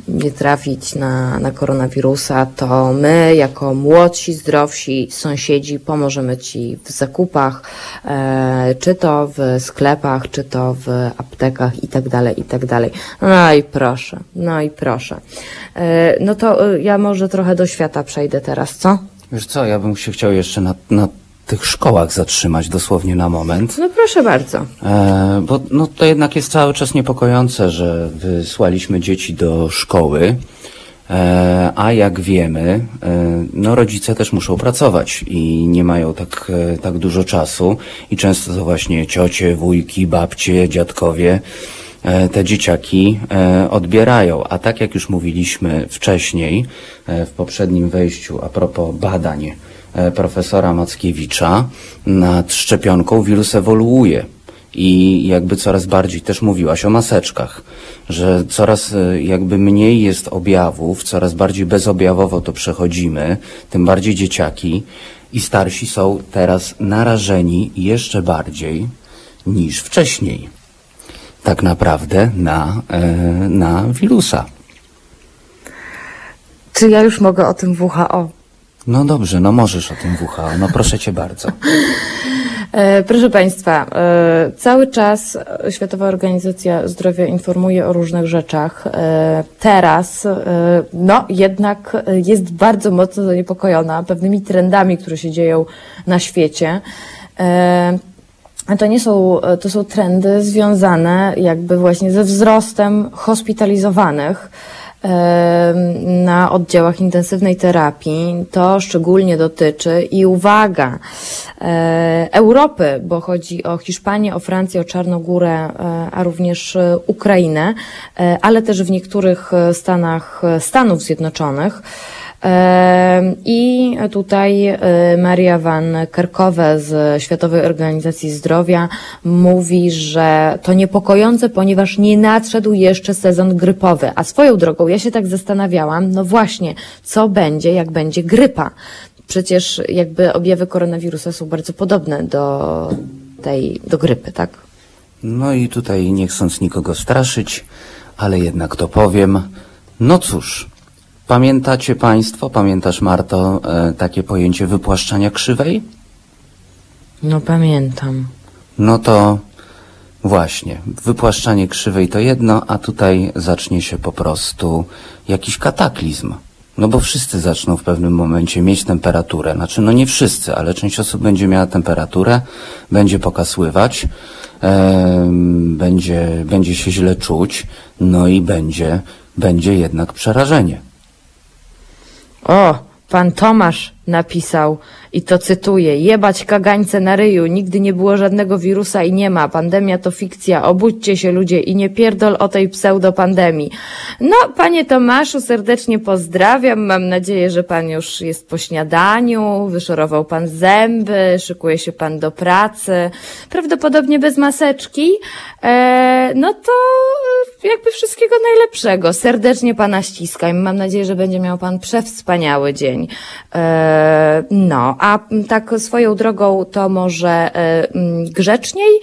nie trafić na, na koronawirusa, to my, jako młodsi, zdrowsi sąsiedzi, pomożemy Ci w zakupach, e, czy to w sklepach, czy to w aptekach i tak dalej, i tak dalej. No i proszę, no i proszę. E, no to e, ja może trochę do świata przejdę teraz, co? Wiesz co, ja bym się chciał jeszcze na, na tych szkołach zatrzymać dosłownie na moment. No proszę bardzo. E, bo no, to jednak jest cały czas niepokojące, że wysłaliśmy dzieci do szkoły, e, a jak wiemy, e, no, rodzice też muszą pracować i nie mają tak, e, tak dużo czasu i często to właśnie ciocie, wujki, babcie, dziadkowie e, te dzieciaki e, odbierają. A tak jak już mówiliśmy wcześniej e, w poprzednim wejściu a propos badań profesora Mackiewicza nad szczepionką wirus ewoluuje. I jakby coraz bardziej też mówiłaś o maseczkach, że coraz e, jakby mniej jest objawów, coraz bardziej bezobjawowo to przechodzimy, tym bardziej dzieciaki i starsi są teraz narażeni jeszcze bardziej niż wcześniej. Tak naprawdę na, e, na wirusa. Czy ja już mogę o tym WHO? No dobrze, no możesz o tym WHO, no proszę cię bardzo. E, Proszę Państwa, e, cały czas Światowa Organizacja Zdrowia informuje o różnych rzeczach. E, Teraz, no jednak jest bardzo mocno zaniepokojona pewnymi trendami, które się dzieją na świecie. To nie są, to są trendy związane jakby właśnie ze wzrostem hospitalizowanych na oddziałach intensywnej terapii. To szczególnie dotyczy i uwaga, e, Europy, bo chodzi o Hiszpanię, o Francję, o Czarnogórę, e, a również e, Ukrainę, ale też w niektórych stanach Stanów Zjednoczonych. I tutaj e, Maria Van Kerkove z Światowej Organizacji Zdrowia mówi, że to niepokojące, ponieważ nie nadszedł jeszcze sezon grypowy. A swoją drogą, ja się tak zastanawiałam, no właśnie, co będzie, jak będzie grypa? Przecież jakby objawy koronawirusa są bardzo podobne do tej, do grypy, tak? No i tutaj nie chcąc nikogo straszyć, ale jednak to powiem. No cóż, pamiętacie Państwo, pamiętasz Marto, e, takie pojęcie wypłaszczania krzywej? No pamiętam. No to właśnie, wypłaszczanie krzywej to jedno, a tutaj zacznie się po prostu jakiś kataklizm. No bo wszyscy zaczną w pewnym momencie mieć temperaturę. Znaczy, no nie wszyscy, ale część osób będzie miała temperaturę, będzie pokasływać, em, będzie, będzie się źle czuć, no i będzie, będzie jednak przerażenie. O, pan Tomasz napisał i to cytuję: Jebać kagańce na ryju, nigdy nie było żadnego wirusa i nie ma. Pandemia to fikcja, obudźcie się ludzie i nie pierdol o tej pseudopandemii. No, panie Tomaszu, serdecznie pozdrawiam. Mam nadzieję, że pan już jest po śniadaniu, wyszorował pan zęby, szykuje się pan do pracy, prawdopodobnie bez maseczki. E, no to jakby wszystkiego najlepszego. Serdecznie pana ściskam. Mam nadzieję, że będzie miał pan przewspaniały dzień. E, no, a m, tak swoją drogą to może e, m, grzeczniej,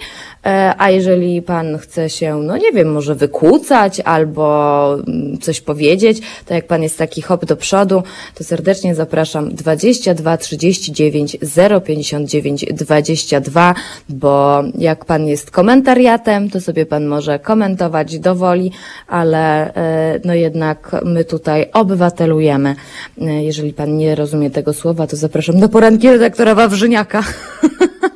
a jeżeli pan chce się, no nie wiem, może wykłócać albo m, coś powiedzieć, to jak pan jest taki hop do przodu, to serdecznie zapraszam 22 39 059 22, bo jak pan jest komentariatem, to sobie pan może komentować do woli, ale e, no jednak my tutaj obywatelujemy. E, Jeżeli pan nie rozumie tego słowa, to zapraszam do poranki redaktora Wawrzyniaka.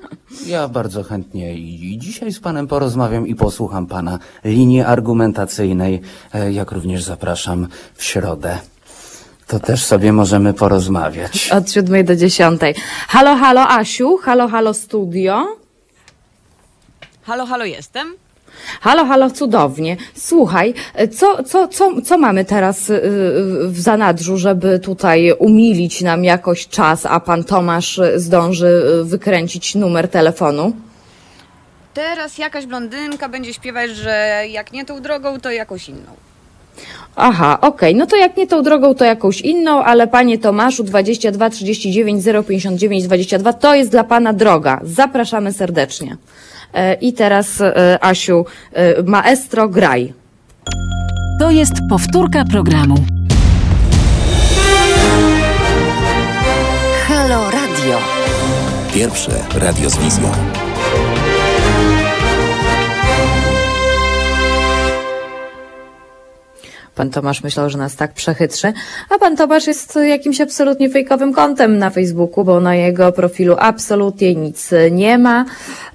Ja bardzo chętnie i dzisiaj z Panem porozmawiam i posłucham Pana linii argumentacyjnej, e, jak również zapraszam w środę. To też sobie możemy porozmawiać. Od 7 do 10. Halo, halo Asiu, halo, halo studio. Halo, halo, jestem. Halo, halo, cudownie. Słuchaj, co, co, co, co mamy teraz y, w zanadrzu, żeby tutaj umilić nam jakoś czas, a pan Tomasz zdąży y, wykręcić numer telefonu? Teraz jakaś blondynka będzie śpiewać, że jak nie tą drogą, to jakąś inną. Aha, okej, no to jak nie tą drogą, to jakąś inną, ale panie Tomaszu 22 39 059 22 to jest dla pana droga. Zapraszamy serdecznie. E, I teraz e, Asiu, e, maestro, graj. To jest powtórka programu. Halo Radio. Pierwsze radio z wizją. Pan Tomasz myślał, że nas tak przechytrzy, a pan Tomasz jest jakimś absolutnie fejkowym kontem na Facebooku, bo na jego profilu absolutnie nic nie ma,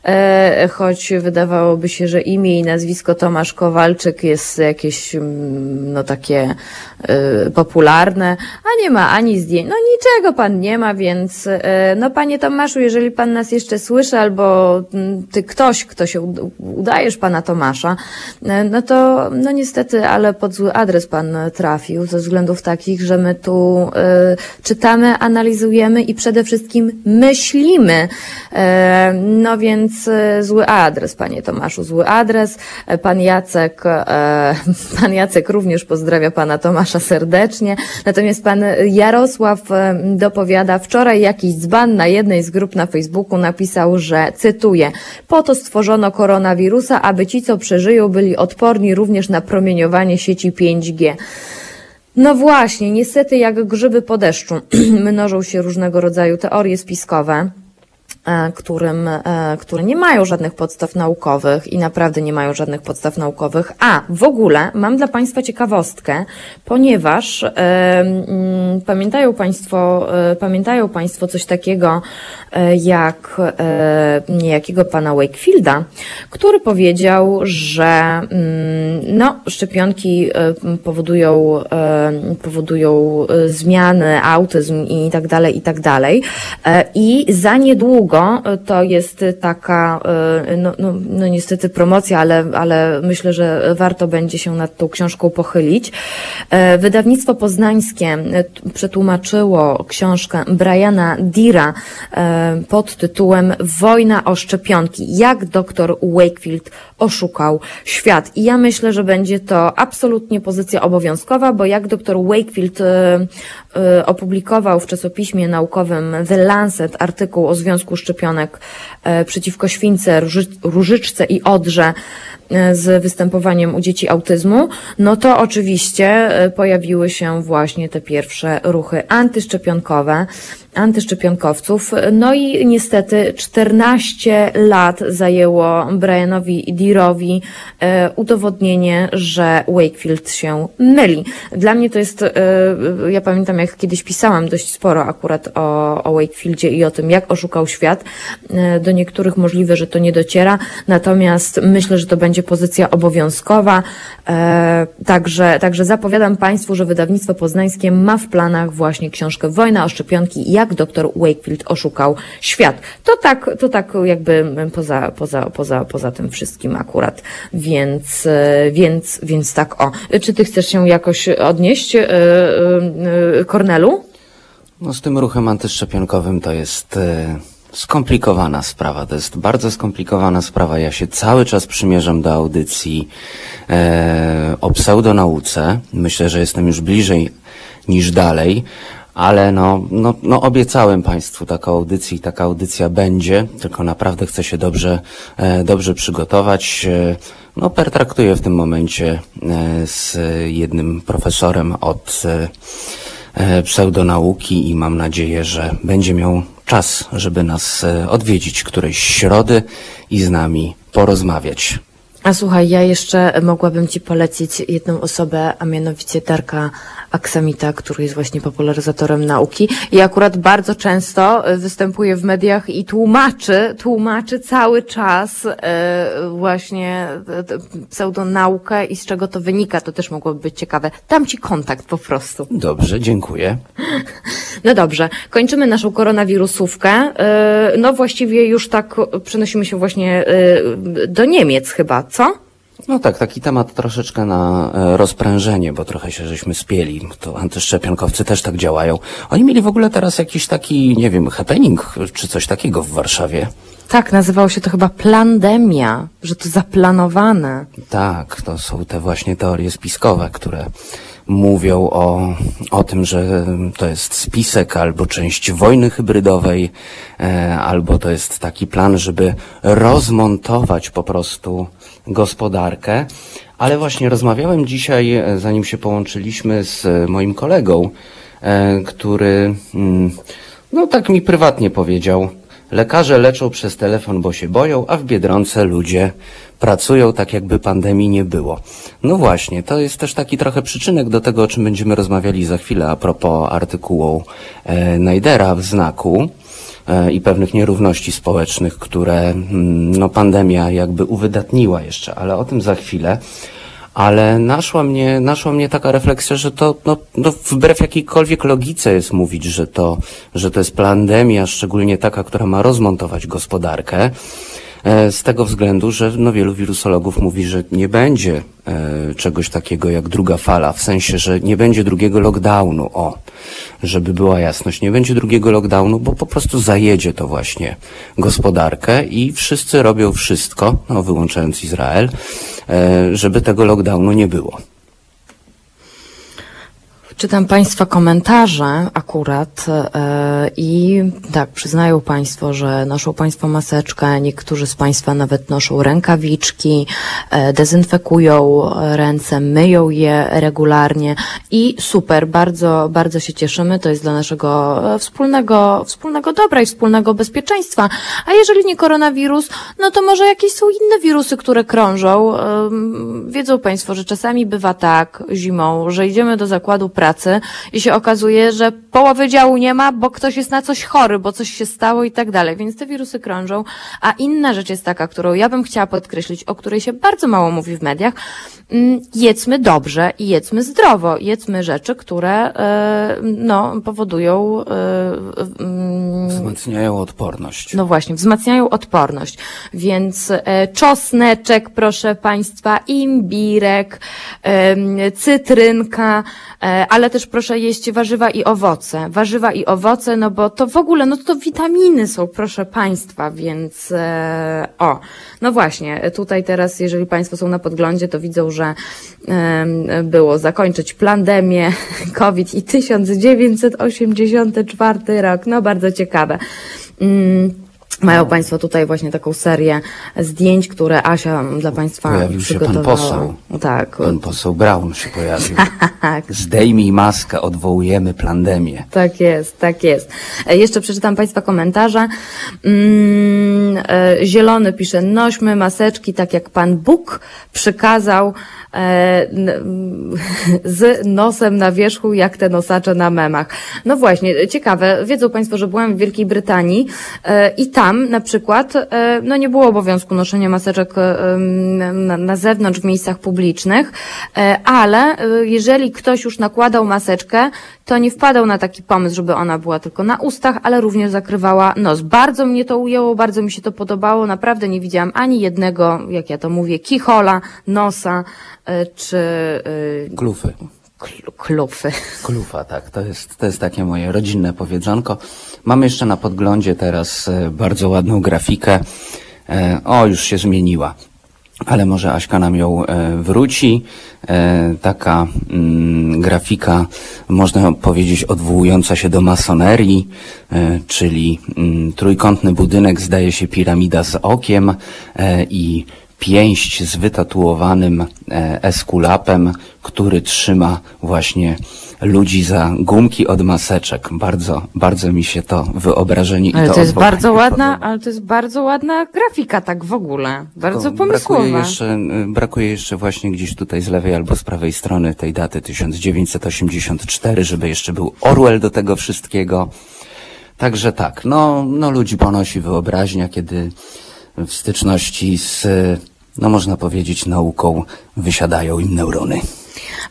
e, choć wydawałoby się, że imię i nazwisko Tomasz Kowalczyk jest jakieś mm, no takie e, popularne, a nie ma ani zdjęć, no niczego pan nie ma, więc e, no panie Tomaszu, jeżeli pan nas jeszcze słyszy, albo mm, ty ktoś, kto się ud- udajesz pana Tomasza, no to no niestety, ale pod zły adres pan trafił, ze względów takich, że my tu e, czytamy, analizujemy i przede wszystkim myślimy. E, no więc e, zły adres, panie Tomaszu, zły adres. E, Pan Jacek, e, pan Jacek również pozdrawia pana Tomasza serdecznie. Natomiast pan Jarosław dopowiada, wczoraj jakiś dzban na jednej z grup na Facebooku napisał, że cytuję, po to stworzono koronawirusa, aby ci, co przeżyją, byli odporni również na promieniowanie sieci 5G. No właśnie, niestety jak grzyby po deszczu mnożą się różnego rodzaju teorie spiskowe, którym, e, które nie mają żadnych podstaw naukowych i naprawdę nie mają żadnych podstaw naukowych. A w ogóle mam dla Państwa ciekawostkę, ponieważ e, mm, pamiętają Państwo, e, pamiętają Państwo coś takiego e, jak e, niejakiego pana Wakefielda, który powiedział, że mm, no, szczepionki e, powodują, e, powodują e, zmiany, autyzm i tak dalej, i tak dalej. E, I za niedługo to jest taka, e, no, no, no niestety promocja, ale, ale myślę, że warto będzie się nad tą książką pochylić. E, Wydawnictwo poznańskie e, przetłumaczyło książkę Briana Dira e, pod tytułem Wojna o szczepionki. Jak doktor Wakefield oszukał świat. I ja myślę, że będzie to absolutnie pozycja obowiązkowa, bo jak doktor Wakefield e, e, opublikował w czasopiśmie naukowym The Lancet artykuł o związku szczepionek e, przeciwko śwince, róży, różyczce i odrze z występowaniem u dzieci autyzmu, no to oczywiście e, pojawiły się właśnie te pierwsze ruchy antyszczepionkowe, antyszczepionkowców. No i niestety 14 lat zajęło Brianowi Deerowi e, udowodnienie, że Wakefield się myli. Dla mnie to jest, e, ja pamiętam jak kiedyś pisałam dość sporo akurat o, o Wakefieldzie i o tym, jak oszukał świat. E, Do niektórych możliwe, że to nie dociera, natomiast myślę, że to będzie pozycja obowiązkowa. E, Także, także zapowiadam Państwu, że wydawnictwo poznańskie ma w planach właśnie książkę Wojna o szczepionki, jak dr Wakefield oszukał świat. To tak, to tak jakby poza, poza, poza, poza tym wszystkim akurat. Więc, e, więc, więc tak o. Czy Ty chcesz się jakoś odnieść, e, Kornelu? No z tym ruchem antyszczepionkowym to jest skomplikowana sprawa. To jest bardzo skomplikowana sprawa. Ja się cały czas przymierzam do audycji e, o pseudonauce. Myślę, że jestem już bliżej niż dalej. Ale no, no, no obiecałem Państwu taką audycję i taka audycja będzie, tylko naprawdę chcę się dobrze, e, dobrze przygotować. E, no pertraktuję w tym momencie e, z jednym profesorem od e, e, pseudonauki i mam nadzieję, że będzie miał czas, żeby nas e, odwiedzić którejś środy i z nami porozmawiać. A słuchaj, ja jeszcze mogłabym Ci polecić jedną osobę, a mianowicie Darka Aksamita, który jest właśnie popularyzatorem nauki i akurat bardzo często e, występuje w mediach i tłumaczy, tłumaczy cały czas e, właśnie e, pseudonaukę i z czego to wynika, to też mogłoby być ciekawe. Dam Ci kontakt po prostu. Dobrze, dziękuję. No dobrze, kończymy naszą koronawirusówkę. No właściwie już tak przenosimy się właśnie do Niemiec chyba, co? No tak, taki temat troszeczkę na e, rozprężenie, bo trochę się żeśmy spieli. To antyszczepionkowcy też tak działają. Oni mieli w ogóle teraz jakiś taki, nie wiem, happening czy coś takiego w Warszawie. Tak, nazywało się to chyba plandemia, że to zaplanowane. Tak, to są te właśnie teorie spiskowe, które mówią o, o tym, że to jest spisek albo część wojny hybrydowej, e, albo to jest taki plan, żeby rozmontować po prostu gospodarkę. Ale właśnie rozmawiałem dzisiaj, e, zanim się połączyliśmy z e, moim kolegą, e, który, mm, no tak mi prywatnie powiedział, Lekarze leczą przez telefon, bo się boją, a w Biedronce ludzie pracują tak, jakby pandemii nie było. No właśnie, to jest też taki trochę przyczynek do tego, o czym będziemy rozmawiali za chwilę a propos artykułu e, Najdera w znaku i pewnych nierówności społecznych, które mm, no, pandemia jakby uwydatniła jeszcze, ale o tym za chwilę. Ale naszła mnie, naszła mnie taka refleksja, że to no, no, wbrew jakiejkolwiek logice jest mówić, że to, że to jest pandemia, szczególnie taka, która ma rozmontować gospodarkę. E, Z tego względu, że no, wielu wirusologów mówi, że nie będzie e, czegoś takiego jak druga fala, w sensie, że nie będzie drugiego lockdownu. O, żeby była jasność, nie będzie drugiego lockdownu, bo po prostu zajedzie to właśnie gospodarkę i wszyscy robią wszystko, no wyłączając Izrael, e, żeby tego lockdownu nie było. Czytam Państwa komentarze akurat e, i tak, przyznają Państwo, że noszą Państwo maseczkę, niektórzy z Państwa nawet noszą rękawiczki, e, dezynfekują ręce, myją je regularnie i super, bardzo, bardzo się cieszymy, to jest dla naszego wspólnego, wspólnego dobra i wspólnego bezpieczeństwa. A jeżeli nie koronawirus, no to może jakieś są inne wirusy, które krążą. Wiedzą Państwo, że czasami bywa tak zimą, że idziemy do zakładu pracy i się okazuje, że połowy działu nie ma, bo ktoś jest na coś chory, bo coś się stało i tak dalej. Więc te wirusy krążą. A inna rzecz jest taka, którą ja bym chciała podkreślić, o której się bardzo mało mówi w mediach. Mm, Jedzmy dobrze i jedzmy zdrowo. Jedzmy rzeczy, które e, no, powodują e, mm, Wzmacniają odporność. no właśnie, wzmacniają odporność. Więc e, czosneczek, proszę Państwa, imbirek, cytrynka, ale też proszę jeść warzywa i owoce. Warzywa i owoce, no bo to w ogóle, no to witaminy są, proszę Państwa, więc e, o. No właśnie, tutaj teraz, jeżeli Państwo są na podglądzie, to widzą, że em, było zakończyć pandemię COVID i 1984 rok. No bardzo ciekawe. Mm, Mają Państwo tutaj właśnie taką serię zdjęć, które Asia dla Państwa Pojawił się pan przygotowała. poseł. Tak, Pan poseł Braun się pojawił. tak. Zdejmij maskę, odwołujemy plandemię. Tak jest, tak jest. E, Jeszcze przeczytam Państwa komentarze. Mm, e, Zielony pisze, nośmy maseczki tak jak Pan Bóg przykazał z nosem na wierzchu, jak te nosacze na memach. No właśnie, ciekawe. Wiedzą Państwo, że byłam w Wielkiej Brytanii e, i tam na przykład e, no nie było obowiązku noszenia maseczek e, na, zewnątrz w miejscach publicznych, e, ale e, jeżeli ktoś już nakładał maseczkę, to nie wpadał na taki pomysł, żeby ona była tylko na ustach, ale również zakrywała nos. Bardzo mnie to ujęło, bardzo mi się to podobało. Naprawdę nie widziałam ani jednego, jak ja to mówię, kichola, nosa e, czy e, Klufy. kl- klufy. Klufa, tak. To jest, to jest takie moje rodzinne powiedzonko. Mamy jeszcze na podglądzie teraz e, bardzo ładną grafikę. O, już się zmieniła. Ale może Aśka nam ją e, wróci. E, Taka mm, grafika, można powiedzieć, odwołująca się do masonerii, e, czyli mm, trójkątny budynek zdaje się piramida z okiem i pięść z wytatuowanym eskulapem, który trzyma właśnie ludzi za gumki od maseczek. Bardzo, bardzo mi się to wyobrażenie i Ale to to jest bardzo ładna, podoba. ale to jest bardzo ładna grafika tak w ogóle. Bardzo pomysłowa. Brakuje jeszcze, y, brakuje jeszcze właśnie gdzieś tutaj z lewej albo z prawej strony tej daty 1984, żeby jeszcze był Orwell do tego wszystkiego. Także tak, no, no ludzi ponosi wyobraźnia, kiedy w styczności z, y, no można powiedzieć, nauką wysiadają im neurony.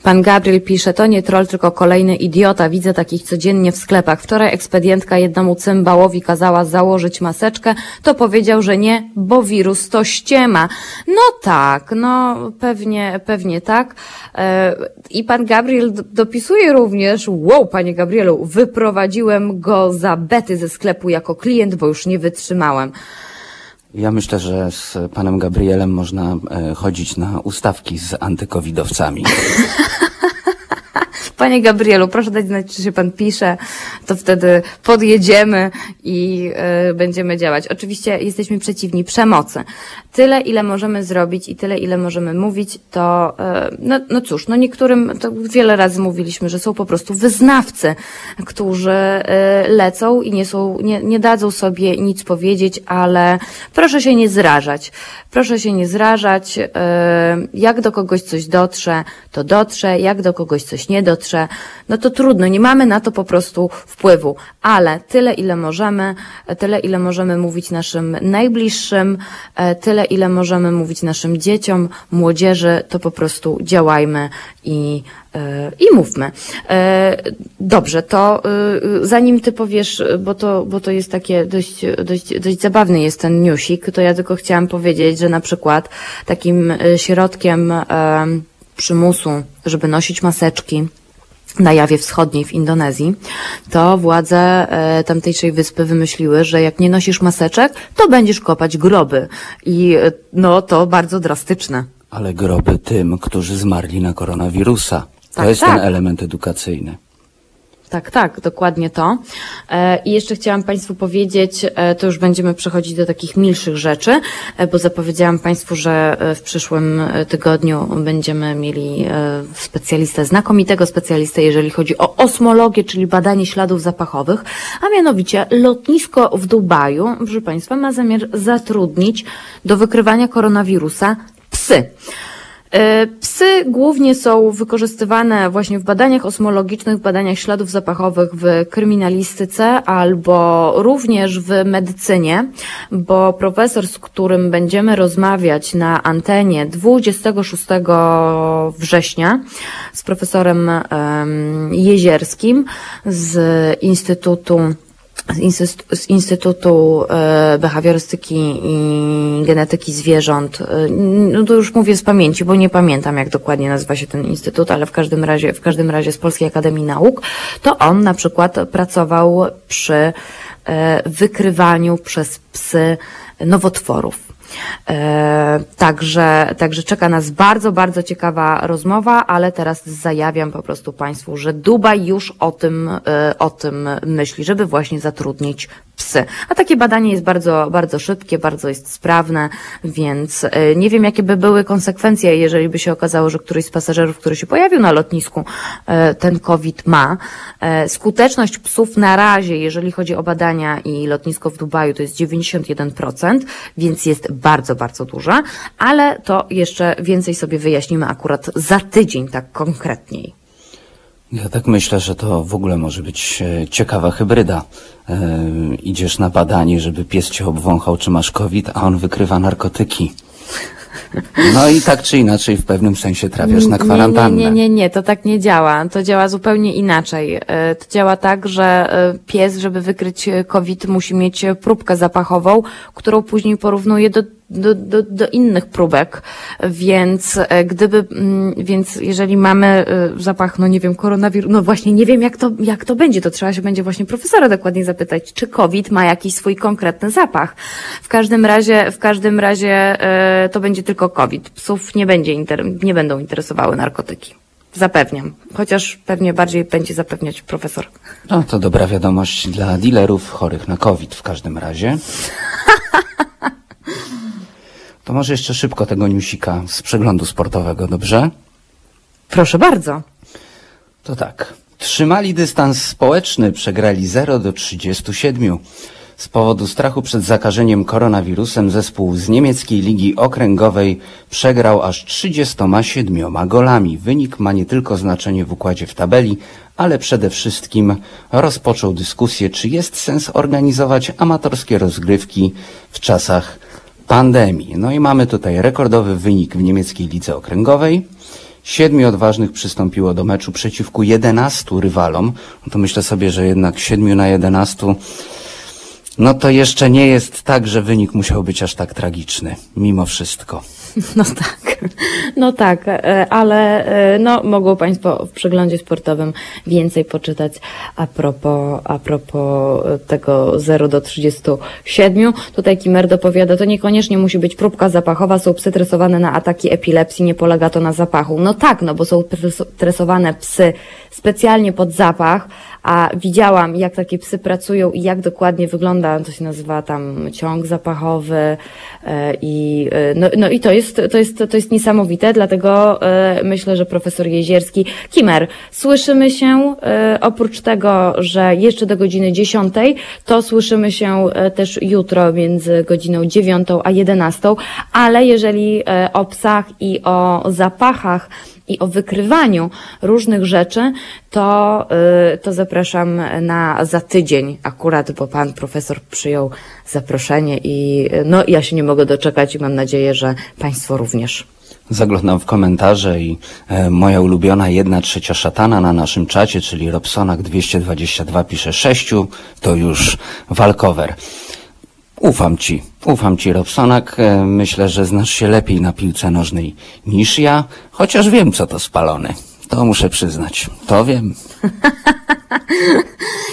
Pan Gabriel pisze, to nie troll, tylko kolejny idiota. Widzę takich codziennie w sklepach. Wczoraj ekspedientka jednemu cymbałowi kazała założyć maseczkę. To powiedział, że nie, bo wirus to ściema. No tak, no pewnie, pewnie tak. E, I pan Gabriel dopisuje również, wow, panie Gabrielu, wyprowadziłem go za bety ze sklepu jako klient, bo już nie wytrzymałem. Ja myślę, że z panem Gabrielem można e, chodzić na ustawki z antykowidowcami. Panie Gabrielu, proszę dać znać, czy się pan pisze, to wtedy podjedziemy i y, będziemy działać. Oczywiście jesteśmy przeciwni przemocy. Tyle, ile możemy zrobić i tyle, ile możemy mówić, to, y, no, no cóż, no niektórym, to wiele razy mówiliśmy, że są po prostu wyznawcy, którzy y, lecą i nie są, nie, nie dadzą sobie nic powiedzieć, ale proszę się nie zrażać. Proszę się nie zrażać. y, Jak do kogoś coś dotrze, to dotrze. Jak do kogoś coś nie dotrze, no to trudno. Nie mamy na to po prostu wpływu. Ale tyle, ile możemy, tyle, ile możemy mówić naszym najbliższym, e, tyle, ile możemy mówić naszym dzieciom, młodzieży, to po prostu działajmy i, e, i mówmy. E, Dobrze, to zanim ty powiesz, bo to, bo to jest takie dość, dość, dość zabawny jest ten newsik, to ja tylko chciałam powiedzieć, że na przykład takim środkiem przymusu, żeby nosić maseczki, na Jawie Wschodniej w Indonezji, to władze e, tamtejszej wyspy wymyśliły, że jak nie nosisz maseczek, to będziesz kopać groby. I e, no to bardzo drastyczne. Ale groby tym, którzy zmarli na koronawirusa. Tak, to jest tak. ten element edukacyjny. Tak, tak, dokładnie to. E, I jeszcze chciałam Państwu powiedzieć, e, to już będziemy przechodzić do takich milszych rzeczy, e, bo zapowiedziałam Państwu, że w przyszłym tygodniu będziemy mieli specjalistę, znakomitego specjalistę, jeżeli chodzi o osmologię, czyli badanie śladów zapachowych, a mianowicie lotnisko w Dubaju, proszę Państwa, ma zamiar zatrudnić do wykrywania koronawirusa psy. E, Psy głównie są wykorzystywane właśnie w badaniach osmologicznych, w badaniach śladów zapachowych w kryminalistyce albo również w medycynie, bo profesor, z którym będziemy rozmawiać na antenie 26 września z profesorem em, Jezierskim z Instytutu z Instytutu, e, Behawiorystyki i Genetyki Zwierząt. E, No to już mówię z pamięci, bo nie pamiętam jak dokładnie nazywa się ten instytut, ale w każdym razie, w każdym razie z Polskiej Akademii Nauk, to on na przykład pracował przy e, wykrywaniu przez psy nowotworów. E, Także, także czeka nas bardzo, bardzo ciekawa rozmowa, ale teraz zajawiam po prostu Państwu, że Dubaj już o tym, e, o tym myśli, żeby właśnie zatrudnić psy. A takie badanie jest bardzo, bardzo szybkie, bardzo jest sprawne, więc e, nie wiem, jakie by były konsekwencje, jeżeli by się okazało, że któryś z pasażerów, który się pojawił na lotnisku, ten COVID ma. Skuteczność psów na razie, jeżeli chodzi o badania i lotnisko w Dubaju, to jest 91%, więc jest bardzo, bardzo duża, ale to jeszcze więcej sobie wyjaśnimy akurat za tydzień, tak konkretniej. Ja tak myślę, że to w ogóle może być e, ciekawa hybryda. E, idziesz na badanie, żeby pies cię obwąchał, czy masz COVID, a on wykrywa narkotyki. No i tak czy inaczej w pewnym sensie trafiasz na kwarantannę. Nie, nie, nie, nie, to tak nie działa. To działa zupełnie inaczej. E, To działa tak, że e, pies, żeby wykryć e, COVID, musi mieć próbkę zapachową, którą później porównuje do, do, do, do innych próbek. Więc e, gdyby, mm, więc jeżeli mamy e, zapach, no nie wiem, koronawirus, no właśnie nie wiem jak to, jak to będzie, to trzeba się będzie właśnie profesora dokładnie zapytać, czy COVID ma jakiś swój konkretny zapach. W każdym razie, w każdym razie e, to będzie tylko COVID. Psów nie będzie, inter, nie będą interesowały narkotyki. Zapewniam. Chociaż pewnie bardziej będzie zapewniać profesor. No to dobra wiadomość dla dealerów chorych na COVID w każdym razie. To może jeszcze szybko tego newsika z przeglądu sportowego, dobrze? Proszę bardzo. To tak. Trzymali dystans społeczny, przegrali 0 do 37. Z powodu strachu przed zakażeniem koronawirusem zespół z niemieckiej ligi okręgowej przegrał aż 37 golami. Wynik ma nie tylko znaczenie w układzie w tabeli, ale przede wszystkim rozpoczął dyskusję, czy jest sens organizować amatorskie rozgrywki w czasach pandemii. No i mamy tutaj rekordowy wynik w niemieckiej lidze okręgowej. Siedmiu odważnych przystąpiło do meczu przeciwko 11 rywalom. No to myślę sobie, że jednak 7 na 11 no to jeszcze nie jest tak, że wynik musiał być aż tak tragiczny, mimo wszystko. No tak, no tak, e, ale e, no, mogą Państwo w przeglądzie sportowym więcej poczytać a propos, a propos e, tego 0 do 37. Tutaj Kimer dopowiada, to niekoniecznie musi być próbka zapachowa, są psy tresowane na ataki epilepsji, nie polega to na zapachu. No tak, no bo są tres- tresowane psy specjalnie pod zapach, a widziałam, jak takie psy pracują i jak dokładnie wygląda, to się nazywa tam ciąg zapachowy e, i e, no, no i to jest, to jest, to jest niesamowite, dlatego e, myślę, że profesor Jezierski, Kimer, słyszymy się oprócz tego, że jeszcze do godziny 10, to słyszymy się też jutro między godziną 9 a 11, ale jeżeli o psach i o zapachach i o wykrywaniu różnych rzeczy, to, y, to zapraszam na za tydzień akurat, bo pan profesor przyjął zaproszenie i y, no ja się nie mogę doczekać i mam nadzieję, że państwo również. Zaglądam w komentarze i e, moja ulubiona jedna trzecia szatana na naszym czacie, czyli Robsonak 222 pisze sześciu, to już walkover. Ufam ci, ufam ci Robsonak. E, myślę, że znasz się lepiej na piłce nożnej niż ja, chociaż wiem co to spalony. To muszę przyznać. To wiem.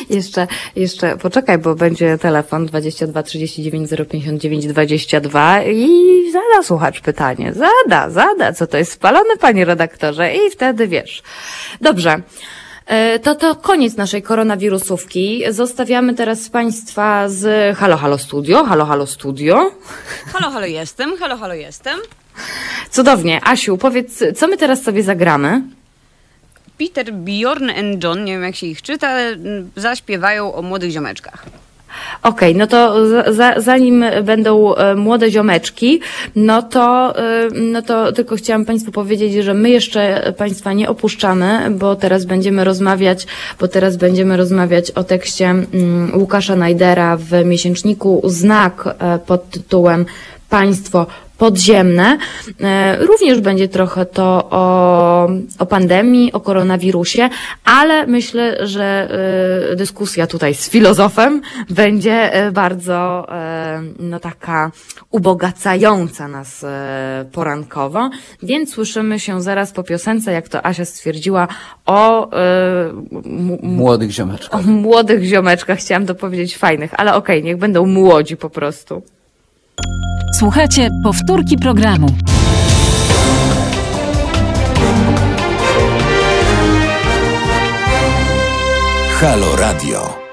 Jeszcze, jeszcze poczekaj, bo będzie telefon 22 39 059 22 i zada słuchacz pytanie. Zada, zada, co to jest spalone, panie redaktorze? I wtedy wiesz. Dobrze. E, To to koniec naszej koronawirusówki. Zostawiamy teraz Państwa z Halo Halo Studio. Halo Halo Studio. Halo, halo, jestem, halo, halo, jestem. Cudownie. Asiu, powiedz, co my teraz sobie zagramy? Peter, Bjorn and John, nie wiem jak się ich czyta, m, zaśpiewają o młodych ziomeczkach. Okej, no to za, zanim będą e, młode ziomeczki, no to, e, no to tylko chciałam Państwu powiedzieć, że my jeszcze Państwa nie opuszczamy, bo teraz będziemy rozmawiać, bo teraz będziemy rozmawiać o tekście mm, Łukasza Najdera w miesięczniku Znak e, pod tytułem Państwo podziemne. E, Również będzie trochę to o, o pandemii, o koronawirusie, ale myślę, że e, dyskusja tutaj z filozofem będzie e, bardzo no taka ubogacająca nas porankowo, więc słyszymy się zaraz po piosence, jak to Asia stwierdziła, o, Młodych ziomeczków. o młodych ziomeczkach, chciałam to powiedzieć fajnych, ale okej, niech będą młodzi po prostu. Słuchajcie powtórki programu. Halo Radio.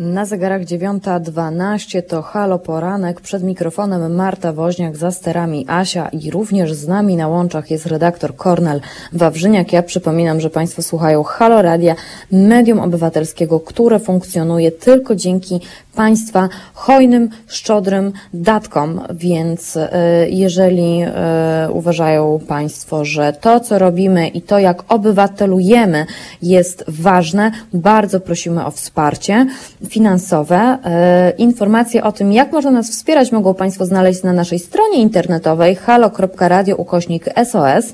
Na zegarach 9.12 to Halo Poranek. Przed mikrofonem Marta Woźniak, za sterami Asia i również z nami na łączach jest redaktor Kornel Wawrzyniak. Ja przypominam, że Państwo słuchają Halo Radia, medium obywatelskiego, które funkcjonuje tylko dzięki Państwa hojnym, szczodrym datkom, więc e, jeżeli e, uważają Państwo, że to, co robimy i to, jak obywatelujemy jest ważne, bardzo prosimy o wsparcie finansowe. E, Informacje o tym, jak można nas wspierać, mogą Państwo znaleźć na naszej stronie internetowej halo.radio ukośnik SOS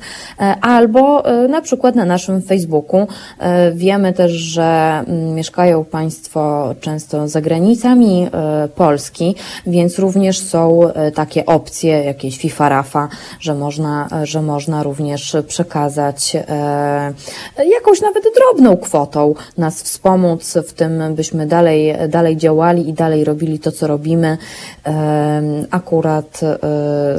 e, albo e, na przykład na naszym Facebooku. Wiemy też, że mm, mieszkają Państwo często za granicami Polski, więc również są takie opcje, jakieś FIFA Rafa, że można, że można również przekazać jakąś nawet drobną kwotą nas wspomóc w tym, byśmy dalej, dalej działali i dalej robili to, co robimy akurat e,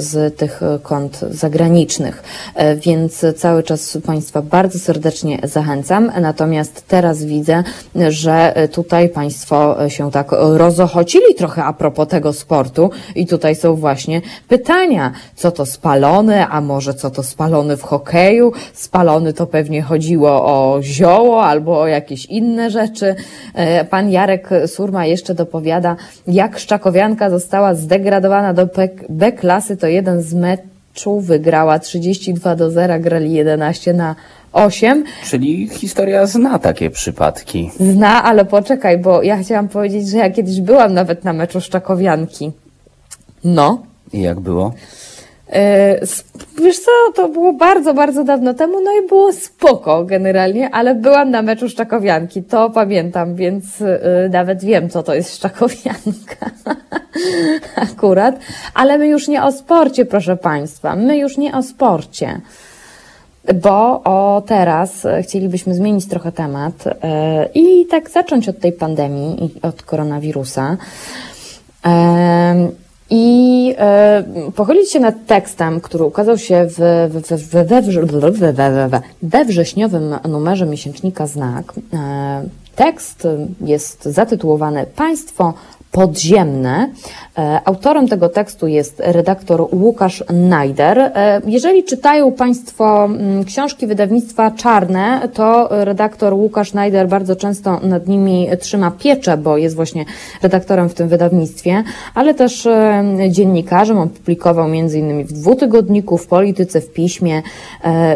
z tych kont zagranicznych. E, Więc cały czas Państwa bardzo serdecznie zachęcam. Natomiast teraz widzę, że tutaj Państwo się tak rozochocili trochę a propos tego sportu i tutaj są właśnie pytania, co to spalony, a może co to spalony w hokeju? Spalony to pewnie chodziło o zioło albo o jakieś inne rzeczy. E, Pan Jarek Surma jeszcze dopowiada, jak Szczakowianka została zdegradowana do B- B-klasy, to jeden z meczów wygrała 32 do 0, grali 11 na 8. Czyli historia zna takie przypadki. Zna, ale poczekaj, bo ja chciałam powiedzieć, że ja kiedyś byłam nawet na meczu Szczakowianki. No. I jak było? E, Wiesz co, to było bardzo, bardzo dawno temu, no i było spoko generalnie, ale byłam na meczu Szczakowianki, to pamiętam, więc y, nawet wiem, co to jest Szczakowianka. Akurat. Ale my już nie o sporcie, proszę Państwa, my już nie o sporcie. Bo o teraz e, chcielibyśmy zmienić trochę temat e, i tak zacząć od tej pandemii i od koronawirusa. I e, pochylić się nad tekstem, który ukazał się w, w, w, we, we wrześniowym numerze miesięcznika Znak. E, tekst jest zatytułowany Państwo podziemne. E, Autorem tego tekstu jest redaktor Łukasz Najder. E, Jeżeli czytają Państwo mm, książki wydawnictwa Czarne, to redaktor Łukasz Najder bardzo często nad nimi trzyma pieczę, bo jest właśnie redaktorem w tym wydawnictwie, ale też e, dziennikarzem. On publikował innymi w dwutygodniku, w Polityce, w Piśmie.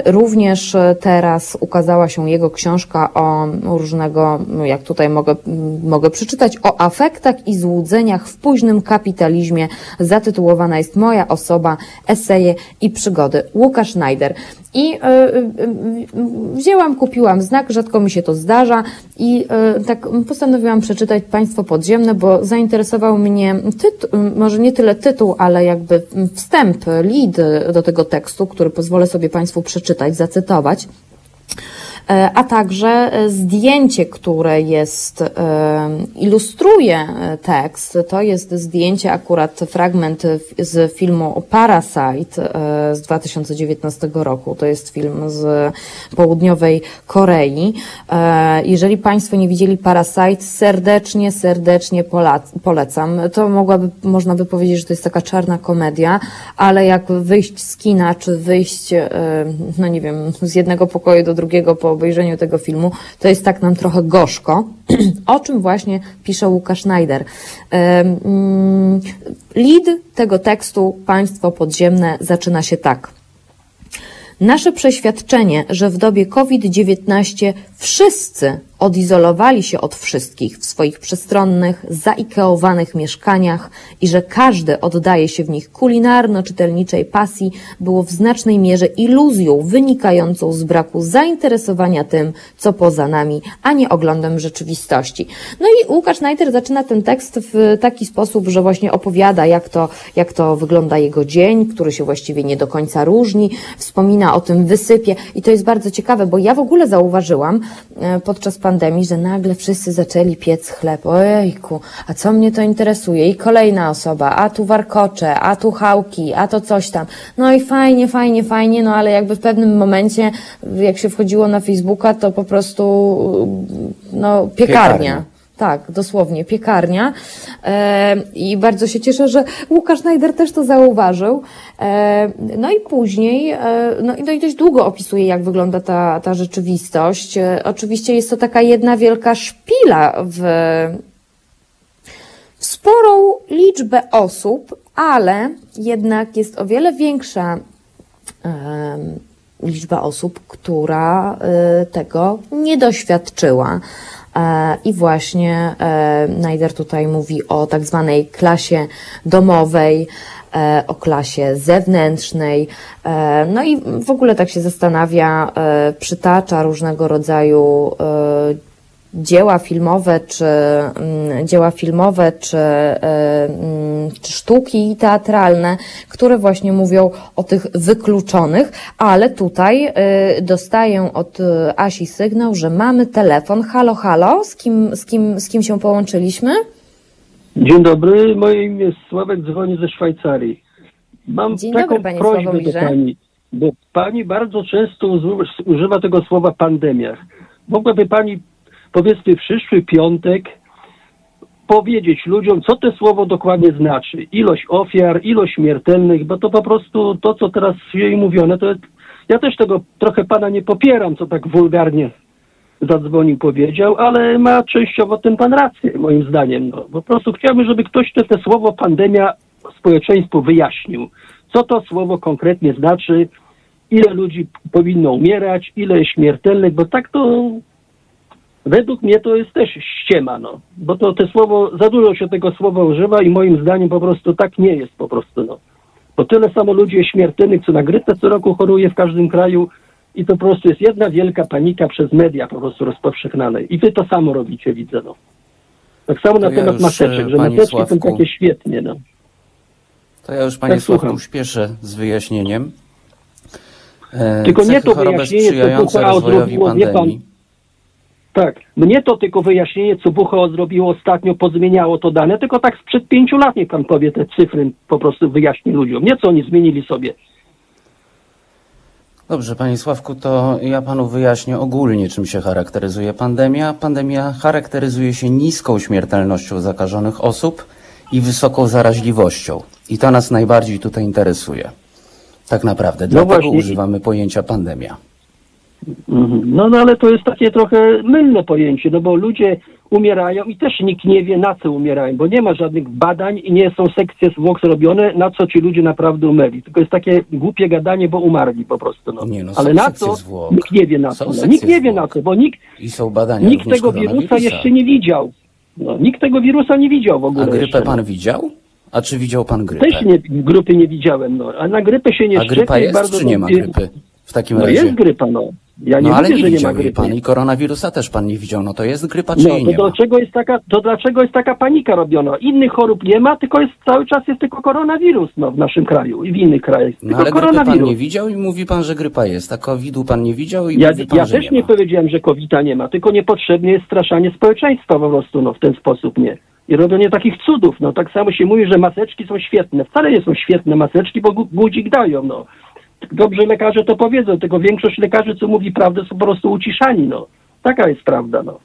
Również teraz ukazała się jego książka o różnego, no jak tutaj mogę, mogę przeczytać, o afektach i złudzeniach w późnym kapitalizmie. Zatytułowana jest Moja osoba, eseje i przygody. Łukasz Najder. I e, e, e, wzięłam, kupiłam znak, rzadko mi się to zdarza i tak postanowiłam przeczytać Państwo Podziemne, bo zainteresował mnie tytuł, może nie tyle tytuł, ale jakby wstęp, lead do tego tekstu, który pozwolę sobie Państwu przeczytać, zacytować. E, a także e, zdjęcie, które jest, e, ilustruje tekst. To jest zdjęcie, akurat fragment z filmu Parasite z 2019 roku. To jest film z południowej Korei. Jeżeli Państwo nie widzieli Parasite, serdecznie, serdecznie polecam. To mogłaby, można by powiedzieć, że to jest taka czarna komedia, ale jak wyjść z kina, czy wyjść, no nie wiem, z jednego pokoju do drugiego po obejrzeniu tego filmu, to jest tak nam trochę gorzko, o czym właśnie pisze Łukasz Schneider. Mm, Lead tego tekstu Państwo Podziemne zaczyna się tak. Nasze przeświadczenie, że w dobie COVID-19 wszyscy odizolowali się od wszystkich w swoich przestronnych, zaikeowanych mieszkaniach i że każdy oddaje się w nich kulinarno-czytelniczej pasji, było w znacznej mierze iluzją wynikającą z braku zainteresowania tym, co poza nami, a nie oglądem rzeczywistości. No i Łukasz Schneider zaczyna ten tekst w taki sposób, że właśnie opowiada, jak to, jak to wygląda jego dzień, który się właściwie nie do końca różni, wspomina o tym wysypie i to jest bardzo ciekawe, bo ja w ogóle zauważyłam e, podczas pandemii, że nagle wszyscy zaczęli piec chleb. Ojejku, a co mnie to interesuje? I kolejna osoba, a tu warkocze, a tu chałki, a to coś tam. No i fajnie, fajnie, fajnie, no ale jakby w pewnym momencie, jak się wchodziło na Facebooka, to po prostu no piekarnia. Piekarnia. Tak, dosłownie, piekarnia. E, I bardzo się cieszę, że Łukasz Schneider też to zauważył. E, no i później, e, no, i- no i dość długo opisuje, jak wygląda ta, ta rzeczywistość. E, oczywiście jest to taka jedna wielka szpila w, w sporą liczbę osób, ale jednak jest o wiele większa em, liczba osób, która y, tego nie doświadczyła. E, I właśnie e, Najder tutaj mówi o tak zwanej klasie domowej, e, o klasie zewnętrznej. No i w ogóle tak się zastanawia, przytacza różnego rodzaju dzieła filmowe, czy mm, dzieła filmowe, czy, e, mm, czy sztuki teatralne, które właśnie mówią o tych wykluczonych, ale tutaj e, dostaję od e, Asi sygnał, że mamy telefon. Halo, halo, z kim, z kim, z kim się połączyliśmy? Dzień dobry, moje imię jest Sławek, dzwonię ze Szwajcarii. Mam Dzień taką dobry, panie prośbę do pani, bo pani bardzo często używa tego słowa pandemia. Mogłaby pani, powiedzmy, przyszły piątek powiedzieć ludziom, co to słowo dokładnie znaczy. Ilość ofiar, ilość śmiertelnych, bo to po prostu to, co teraz jej mówione, to jest, ja też tego trochę pana nie popieram, co tak wulgarnie zadzwonił, powiedział, ale ma częściowo ten pan rację, moim zdaniem. No, po prostu chciałbym, żeby ktoś te, te słowo pandemia społeczeństwu wyjaśnił. Co to słowo konkretnie znaczy, ile ludzi powinno umierać, ile śmiertelnych, bo tak to według mnie to jest też ściema, no. Bo to te słowo, za dużo się tego słowa używa i moim zdaniem po prostu tak nie jest po prostu, no. Bo tyle samo ludzi jest śmiertelnych, co na grypę co roku choruje w każdym kraju i to po prostu jest jedna wielka panika przez media po prostu rozpowszechniane. I wy to samo robicie, widzę, no. Tak samo To na ja temat już, maseczek, e, że panie maseczki są Sławku, takie świetnie, no. To ja już Panie Tak, słucham. Sławku z wyjaśnieniem. E, Tylko nie to wyjaśnienie, WHO rozwojowi wie pan, pandemii. Tak. Mnie to tylko wyjaśnienie, co WHO zrobiło ostatnio, pozmieniało to dane, tylko tak sprzed pięciu lat niech pan powie te cyfry, po prostu wyjaśni ludziom. Nie co oni zmienili sobie. Dobrze, Panie Sławku, to ja Panu wyjaśnię ogólnie, czym się charakteryzuje pandemia. Pandemia charakteryzuje się niską śmiertelnością zakażonych osób i wysoką zaraźliwością. I to nas najbardziej tutaj interesuje. Tak naprawdę. Dlatego właśnie. używamy pojęcia pandemia. Mhm. No, no ale to jest takie trochę mylne pojęcie, no bo ludzie umierają i też nikt nie wie na co umierają, bo nie ma żadnych badań i nie są sekcje zwłok zrobione, na co ci ludzie naprawdę umerli. Tylko jest takie głupie gadanie, bo umarli po prostu. No. Nie, no, ale na co? zwłok. Nikt nie wie na co. No, nikt nie wie na co, bo nikt, I są badania nikt tego wirusa jeszcze nie widział. No, nikt tego wirusa nie widział w ogóle A grypę jeszcze, Pan widział? A czy widział Pan grypę? Też nie, grupy nie widziałem, no. A na grypę się nie A grypa jest bardzo czy nie ma grypy? W takim No razie. jest grypa, no. Ja nie No ale mówię, nie że nie ma grypy. pan i koronawirusa też pan nie widział. No to jest grypa czy No jej to nie ma? dlaczego jest taka, to dlaczego jest taka panika robiona? Innych chorób nie ma, tylko jest cały czas jest tylko koronawirus no, w naszym kraju i w innych krajach. No Tylko ale grypy pan nie widział i mówi pan, że grypa jest, a covidu pan nie widział i Ja, mówi pan, ja że też nie nie powiedziałem, że covid nie ma, tylko niepotrzebnie jest straszanie społeczeństwa po prostu no, w ten sposób, nie. I robienie takich cudów, no tak samo się mówi, że maseczki są świetne. Wcale nie są świetne maseczki, bo gu- guzik dają, no. Dobrze lekarze to powiedzą, tylko większość lekarzy, co mówi prawdę, są po prostu uciszani, no. Taka jest prawda, no.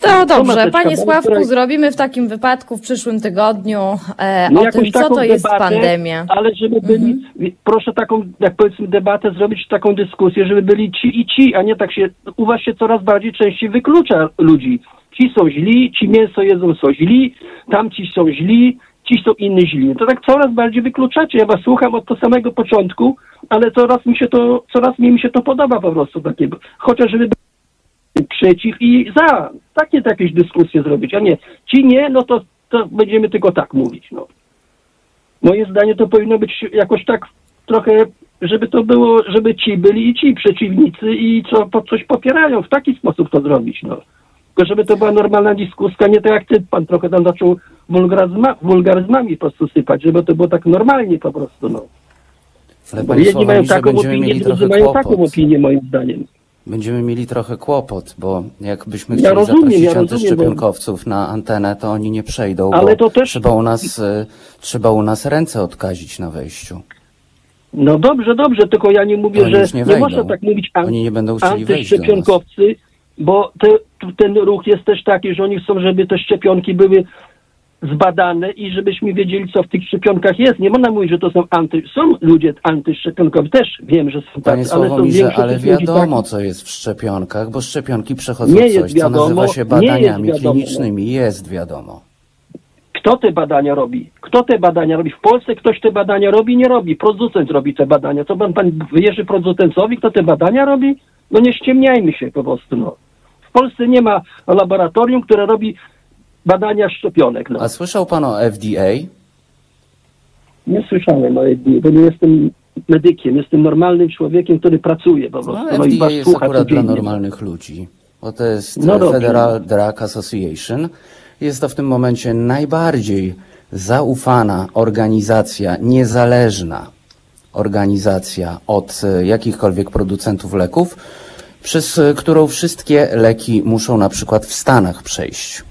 To dobrze, panie Sławku, zrobimy w takim wypadku w przyszłym tygodniu e, No o tym, co to jest debatę, pandemia. Mhm. Ale żeby byli, proszę taką, jak powiedzmy, debatę zrobić, taką dyskusję, żeby byli ci i ci, a nie tak się, u was się coraz bardziej częściej wyklucza ludzi. Ci są źli, ci mięso jedzą są źli, tamci są źli, ci są inni źli. To tak coraz bardziej wykluczacie. Ja was słucham od to samego początku, ale coraz mi się to, coraz mi się to podoba po prostu takiego. Chociaż żeby przeciw i za. Takie jakieś dyskusje zrobić, a nie ci nie, no to, to będziemy tylko tak mówić. No. Moje zdanie to powinno być jakoś tak trochę, żeby to było, żeby ci byli i ci przeciwnicy i co po coś popierają. W taki sposób to zrobić. No. Tylko żeby to była normalna dyskusja, nie tak jak ty pan trochę tam zaczął wulgaryzma, wulgaryzmami po prostu sypać, żeby to było tak normalnie po prostu. No. Ale Bo jedni mają taką opinię, drudzy mają taką opinię moim zdaniem. Będziemy mieli trochę kłopot, bo jakbyśmy Ja chcieli rozumiem, zaprosić ja rozumiem, bo- antyszczepionkowców na antenę, to oni nie przejdą, Ale bo to też- trzeba, u nas, y, trzeba u nas ręce odkazić na wejściu. No dobrze, dobrze, tylko ja nie mówię, że nie nie, można tak mówić an- Oni nie będą antyszczepionkowcy, bo te, ten ruch jest też taki, że oni chcą, żeby te szczepionki były zbadane i żebyśmy wiedzieli, co w tych szczepionkach jest. Nie można mówić, że to są anty... Są ludzie antyszczepionkowi, też wiem, że są Panie tacy, ale są większość ale wiadomo, takich. co jest w szczepionkach, bo szczepionki przechodzą Nie coś, jest co wiadomo, nazywa się badaniami jest wiadomo, klinicznymi. Jest wiadomo. Kto te badania robi? Kto te badania robi? W Polsce ktoś te badania robi? Nie robi. Producent robi te badania. Co pan, pan wierzy producentowi, kto te badania robi? No nie ściemniajmy się po prostu. No. W Polsce nie ma laboratorium, które robi badania szczepionek. No. A słyszał pan o FDA? Nie słyszałem o FDA, bo nie jestem medykiem. Jestem normalnym człowiekiem, który pracuje po No, prostu. No, FDA jest słucha akurat dla normalnych ludzi, bo to jest No dobrze. Federal Drug Association. Jest to w tym momencie najbardziej zaufana organizacja, niezależna organizacja od e, jakichkolwiek producentów leków, przez e, którą wszystkie leki muszą na przykład w Stanach przejść.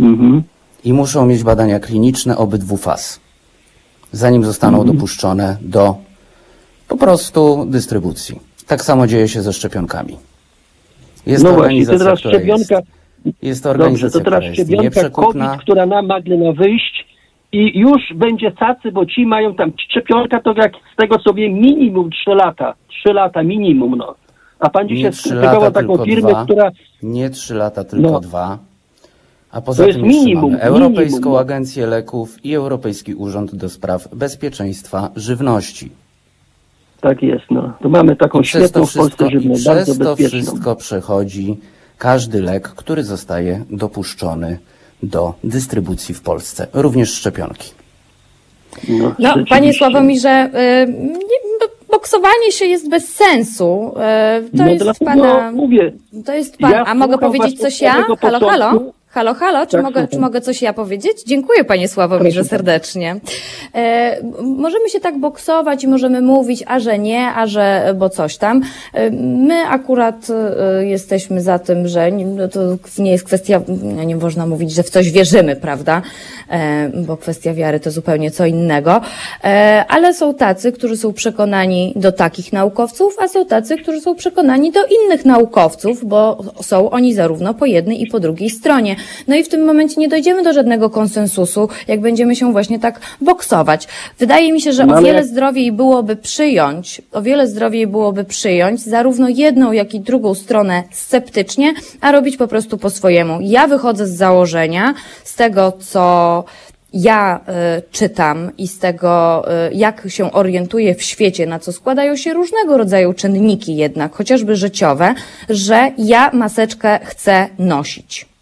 Mhm. I muszą mieć badania kliniczne obydwu faz, zanim zostaną Mhm. dopuszczone do po prostu dystrybucji. Tak samo dzieje się ze szczepionkami. Jest No to właśnie, to organizacja, teraz która szczepionka... jest, jest to Dobrze, organizacja, to teraz szczepionka. COVID, która nam nagle ma wyjść i już będzie cacy, bo ci mają tam szczepionka, to jak z tego co wiem, minimum 3 lata. 3 lata minimum, no. A pan dzisiaj skrytykował taką firmę, dwa. która... Nie trzy lata, tylko No. dwa. A poza tym minimum, mamy Europejską minimum. Agencję Leków i Europejski Urząd do Spraw Bezpieczeństwa Żywności. Tak jest, no. To mamy taką I przez świetną to w Polsce wszystko, i żywność, bardzo przez to wszystko przechodzi każdy lek, który zostaje dopuszczony do dystrybucji w Polsce, również szczepionki. No, No, panie. Sławomirze, y, boksowanie się jest bez sensu. Y, To No jest pana. mówię, To jest pan. Ja A mogę powiedzieć coś ja? Halo, halo? Halo, halo, czy, Tak, mogę, czy mogę coś ja powiedzieć? Dziękuję panie Sławomirze Proszę serdecznie. E, możemy się tak boksować i możemy mówić, a że nie, a że, bo coś tam. E, my akurat e, jesteśmy za tym, że nie, no to nie jest kwestia, no nie można mówić, że w coś wierzymy, prawda? E, bo kwestia wiary to zupełnie co innego. E, ale są tacy, którzy są przekonani do takich naukowców, a są tacy, którzy są przekonani do innych naukowców, bo są oni zarówno po jednej i po drugiej stronie. No i w tym momencie nie dojdziemy do żadnego konsensusu, jak będziemy się właśnie tak boksować. Wydaje mi się, że No o wiele zdrowiej byłoby przyjąć, o wiele zdrowiej byłoby przyjąć zarówno jedną, jak i drugą stronę sceptycznie, a robić po prostu po swojemu. Ja wychodzę z założenia, z tego, co ja y, czytam i z tego, y, jak się orientuję w świecie, na co składają się różnego rodzaju czynniki jednak, chociażby życiowe, że ja maseczkę chcę nosić.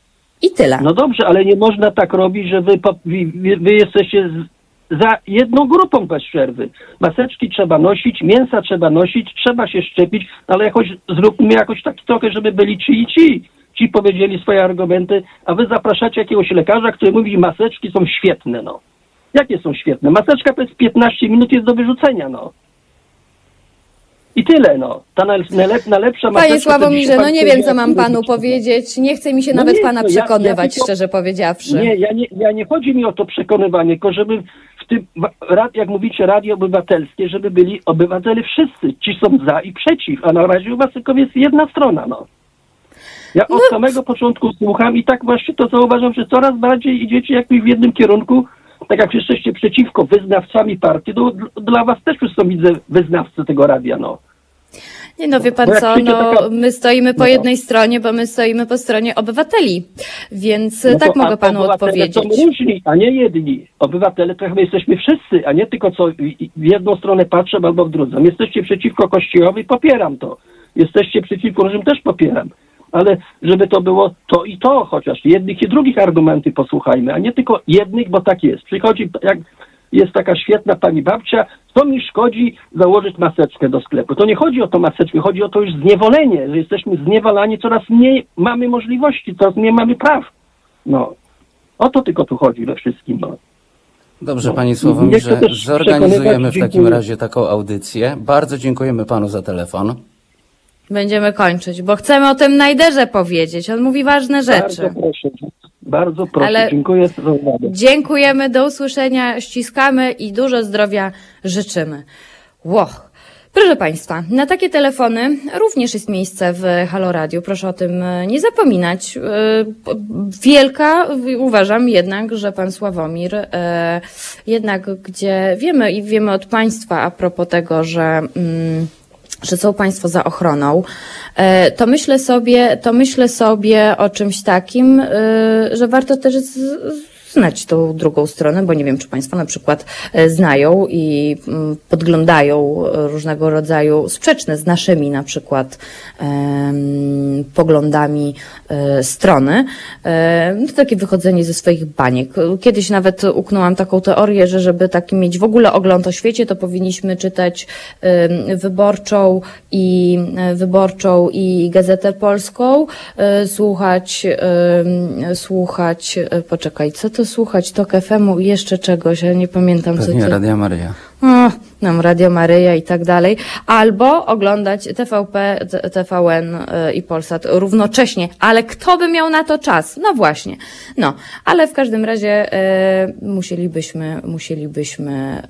I tyle. No dobrze, ale nie można tak robić, że wy, wy, wy- jesteście za jedną grupą bez przerwy. Maseczki trzeba nosić, mięsa trzeba nosić, trzeba się szczepić, ale jakoś zróbmy jakoś tak trochę, żeby byli ci i ci. Ci powiedzieli swoje argumenty, a wy zapraszacie jakiegoś lekarza, który mówi, maseczki są świetne, no. Jakie są świetne? Maseczka to jest 15 minut, jest do wyrzucenia, no. I tyle, no. Ta najlep, najlepsza. Panie Sławomirze, no nie wiem, co mam panu no. powiedzieć. Nie chce mi się No nawet nie, pana no ja- ja przekonywać, szczerze powiedziawszy. Nie, ja nie, ja nie chodzi mi o to przekonywanie, tylko żeby w tym, jak mówicie, radio obywatelskie, żeby byli obywatele wszyscy. Ci są za i przeciw, a na razie u was tylko jest jedna strona, no. Ja od samego początku słucham i tak właśnie to zauważam, że coraz bardziej idziecie jakby w jednym kierunku, tak jak jesteście przeciwko wyznawcami partii, to dla was też są, widzę, wyznawcy tego radia, no. Nie no, wie pan jak co, no my stoimy po No. jednej stronie, bo my stoimy po stronie obywateli. Więc No tak mogę panu obywatele odpowiedzieć. są różni, a nie jedni. Obywatele to chyba jesteśmy wszyscy, a nie tylko co w w jedną stronę patrzę albo w drugą. Jesteście przeciwko Kościołowi, popieram to. Jesteście przeciwko różnym, też popieram. Ale żeby to było to i to chociaż. Jednych i drugich argumenty posłuchajmy, a nie tylko jednych, bo tak jest. Przychodzi, jak jest taka świetna pani babcia, co mi szkodzi założyć maseczkę do sklepu. To nie chodzi o to maseczkę, chodzi o to już zniewolenie, że jesteśmy zniewalani, coraz mniej mamy możliwości, coraz mniej mamy praw. No, o to tylko tu chodzi we wszystkim. No. Dobrze, panie Sławomirze, zorganizujemy w takim razie taką audycję. Bardzo dziękujemy panu za telefon. Będziemy kończyć, bo chcemy o tym Najderze powiedzieć. On mówi ważne rzeczy. Bardzo proszę, bardzo proszę, Ale- dziękuję za uwagę. Dziękujemy, do usłyszenia, ściskamy i dużo zdrowia życzymy. Łoch. Proszę Państwa, na takie telefony również jest miejsce w Halo Radio. Proszę o tym e, nie zapominać. E, Wielka, uważam jednak, że Pan Sławomir, e, jednak gdzie wiemy i wiemy od Państwa a propos tego, że mm, że są Państwo za ochroną, e, to myślę sobie, to myślę sobie o czymś takim, e, że warto też z- znać tą drugą stronę, bo nie wiem, czy Państwo na przykład e, znają i mm, podglądają różnego rodzaju sprzeczne z naszymi na przykład poglądami e, strony. E, To takie wychodzenie ze swoich baniek. Kiedyś nawet uknęłam taką teorię, że żeby taki mieć w ogóle ogląd o świecie, to powinniśmy czytać wyborczą i wyborczą i Gazetę Polską, słuchać, słuchać, poczekaj, co to słuchać? Tok FM-u i jeszcze czegoś, ja nie pamiętam co Pewnie to. Radia Maryja. O, nam Radio Maryja i tak dalej, albo oglądać TVP, TVN y, i Polsat równocześnie, ale kto by miał na to czas? No właśnie, no, ale w każdym razie y, musielibyśmy, musielibyśmy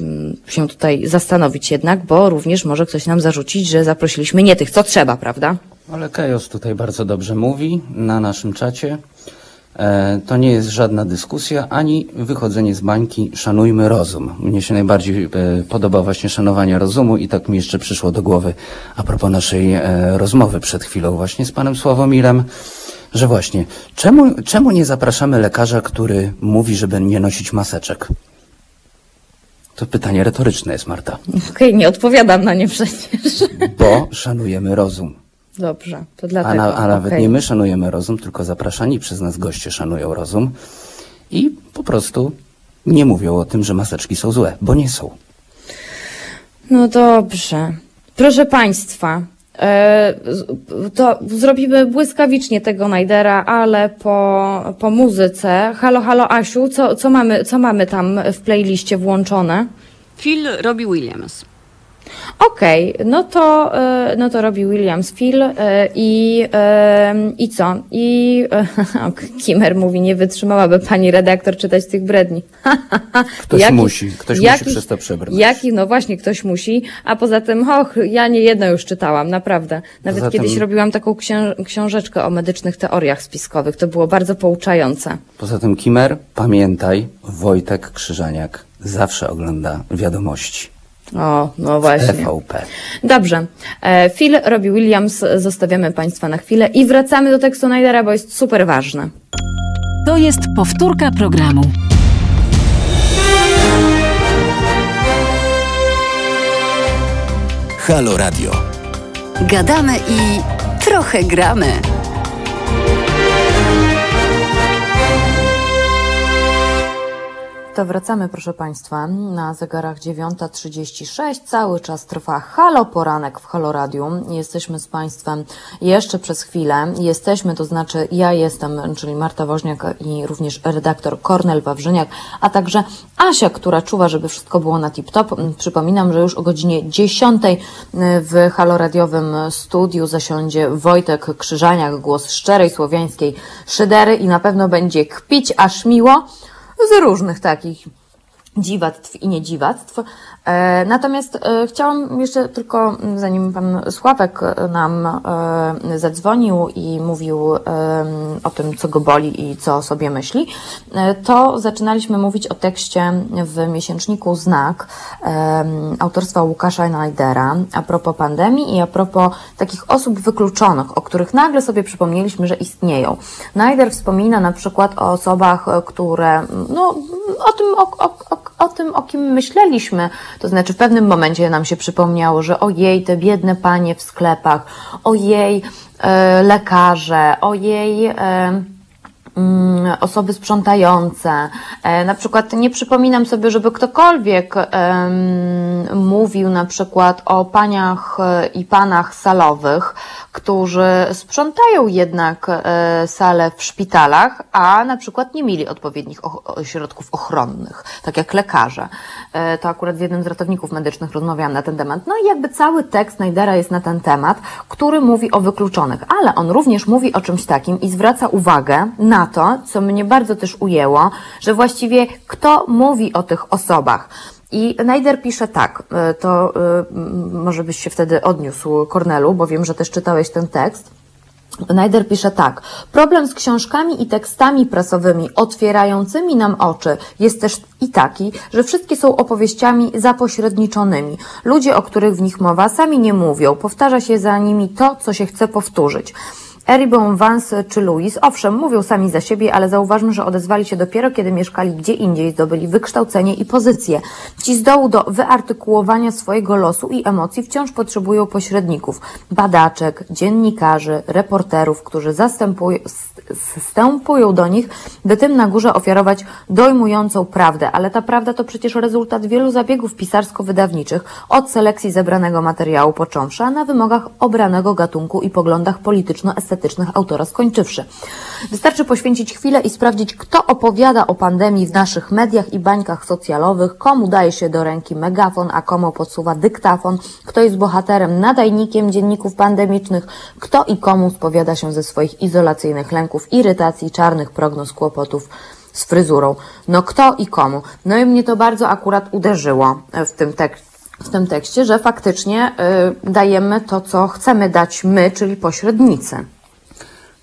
y, mm, się tutaj zastanowić jednak, bo również może ktoś nam zarzucić, że zaprosiliśmy nie tych, co trzeba, prawda? Ale Kajos tutaj bardzo dobrze mówi na naszym czacie. E, to nie jest żadna dyskusja, ani wychodzenie z bańki. Szanujmy rozum. Mnie się najbardziej e, podoba właśnie szanowanie rozumu i tak mi jeszcze przyszło do głowy a propos naszej e, rozmowy przed chwilą właśnie z panem Sławomirem, że właśnie, czemu, czemu nie zapraszamy lekarza, który mówi, żeby nie nosić maseczek? To pytanie retoryczne jest, Marta. Okej, nie odpowiadam na nie przecież. Bo szanujemy rozum. Dobrze, to A, dlatego. na, a nawet nie my szanujemy rozum, tylko zapraszani przez nas goście szanują rozum i po prostu nie mówią o tym, że maseczki są złe, bo nie są. No dobrze. Proszę Państwa, e, to zrobimy błyskawicznie tego Najdera, ale po, po muzyce. Halo, halo Asiu, co, co, mamy, co mamy tam w playliście włączone? Phil Robbie Williams. Okej, no to, e, no to robi Williams Phil e, i, e, i co? I Kimmer mówi, nie wytrzymałaby pani redaktor czytać tych bredni. Ktoś musi, ktoś musi przez to przebrnąć. Jaki, no właśnie, ktoś musi, a poza tym, och, ja nie jedno już czytałam, naprawdę. Nawet Poza tym- kiedyś robiłam taką księ- książeczkę o medycznych teoriach spiskowych, to było bardzo pouczające. Poza tym, Kimer, pamiętaj, Wojtek Krzyżaniak zawsze ogląda wiadomości. O, no właśnie. TVP. Dobrze. E, Phil robi Williams, zostawiamy Państwa na chwilę i wracamy do tekstu Najdera, bo jest super ważny. To jest powtórka programu. Halo Radio. Gadamy i trochę gramy. Wracamy, proszę Państwa, na zegarach 9.36. Cały czas trwa Halo Poranek w Halo Radiu. Jesteśmy z Państwem jeszcze przez chwilę. Jesteśmy, to znaczy ja jestem, czyli Marta Woźniak i również redaktor Kornel Wawrzyniak, a także Asia, która czuwa, żeby wszystko było na tip-top. Przypominam, że już o godzinie 10 w Halo Radiowym studiu zasiądzie Wojtek Krzyżaniak, głos szczerej słowiańskiej szydery i na pewno będzie kpić aż miło z różnych takich dziwactw i niedziwactw. E, Natomiast e, chciałam jeszcze tylko, m, zanim pan Sławek e, nam zadzwonił i mówił em, o tym, co go boli i co o sobie myśli, to zaczynaliśmy mówić o tekście w miesięczniku Znak em, autorstwa Łukasza Najdera a propos pandemii i a propos takich osób wykluczonych, o których nagle sobie przypomnieliśmy, że istnieją. Najder wspomina na przykład o osobach, które, no, o tym, o, o, o, o tym, o kim myśleliśmy. To znaczy, w pewnym momencie nam się przypomniało, że ojej, te biedne panie w sklepach, ojej, e, lekarze, ojej. E, mm, osoby sprzątające. E, Na przykład nie przypominam sobie, żeby ktokolwiek em, mówił na przykład o paniach e, i panach salowych, którzy sprzątają jednak e, sale w szpitalach, a na przykład nie mieli odpowiednich środków ochronnych, tak jak lekarze. E, To akurat z jednym z ratowników medycznych rozmawiałam na ten temat. No i jakby cały tekst Najdera jest na ten temat, który mówi o wykluczonych, ale on również mówi o czymś takim i zwraca uwagę na to, co mnie bardzo też ujęło, że właściwie kto mówi o tych osobach. I Najder pisze tak, e, to e, może byś się wtedy odniósł, Kornelu, bo wiem, że też czytałeś ten tekst. Najder pisze tak. Problem z książkami i tekstami prasowymi otwierającymi nam oczy jest też i taki, że wszystkie są opowieściami zapośredniczonymi. Ludzie, o których w nich mowa, sami nie mówią. Powtarza się za nimi to, co się chce powtórzyć. Eribon, Vance czy Louis, owszem, mówią sami za siebie, ale zauważmy, że odezwali się dopiero, kiedy mieszkali gdzie indziej, zdobyli wykształcenie i pozycję. Ci z dołu do wyartykułowania swojego losu i emocji wciąż potrzebują pośredników, badaczek, dziennikarzy, reporterów, którzy zastępują, do nich, by tym na górze ofiarować dojmującą prawdę. Ale ta prawda to przecież rezultat wielu zabiegów pisarsko-wydawniczych, od selekcji zebranego materiału począwszy, a na wymogach obranego gatunku i poglądach polityczno-estetycznych autora skończywszy. Wystarczy poświęcić chwilę i sprawdzić, kto opowiada o pandemii w naszych mediach i bańkach socjalowych, komu daje się do ręki megafon, a komu podsuwa dyktafon, kto jest bohaterem, nadajnikiem dzienników pandemicznych, kto i komu spowiada się ze swoich izolacyjnych lęków, irytacji, czarnych prognoz, kłopotów z fryzurą. No kto i komu. No i mnie to bardzo akurat uderzyło e, w tym tekście w tym tekście, że faktycznie y, dajemy to, co chcemy dać my, czyli pośrednicy.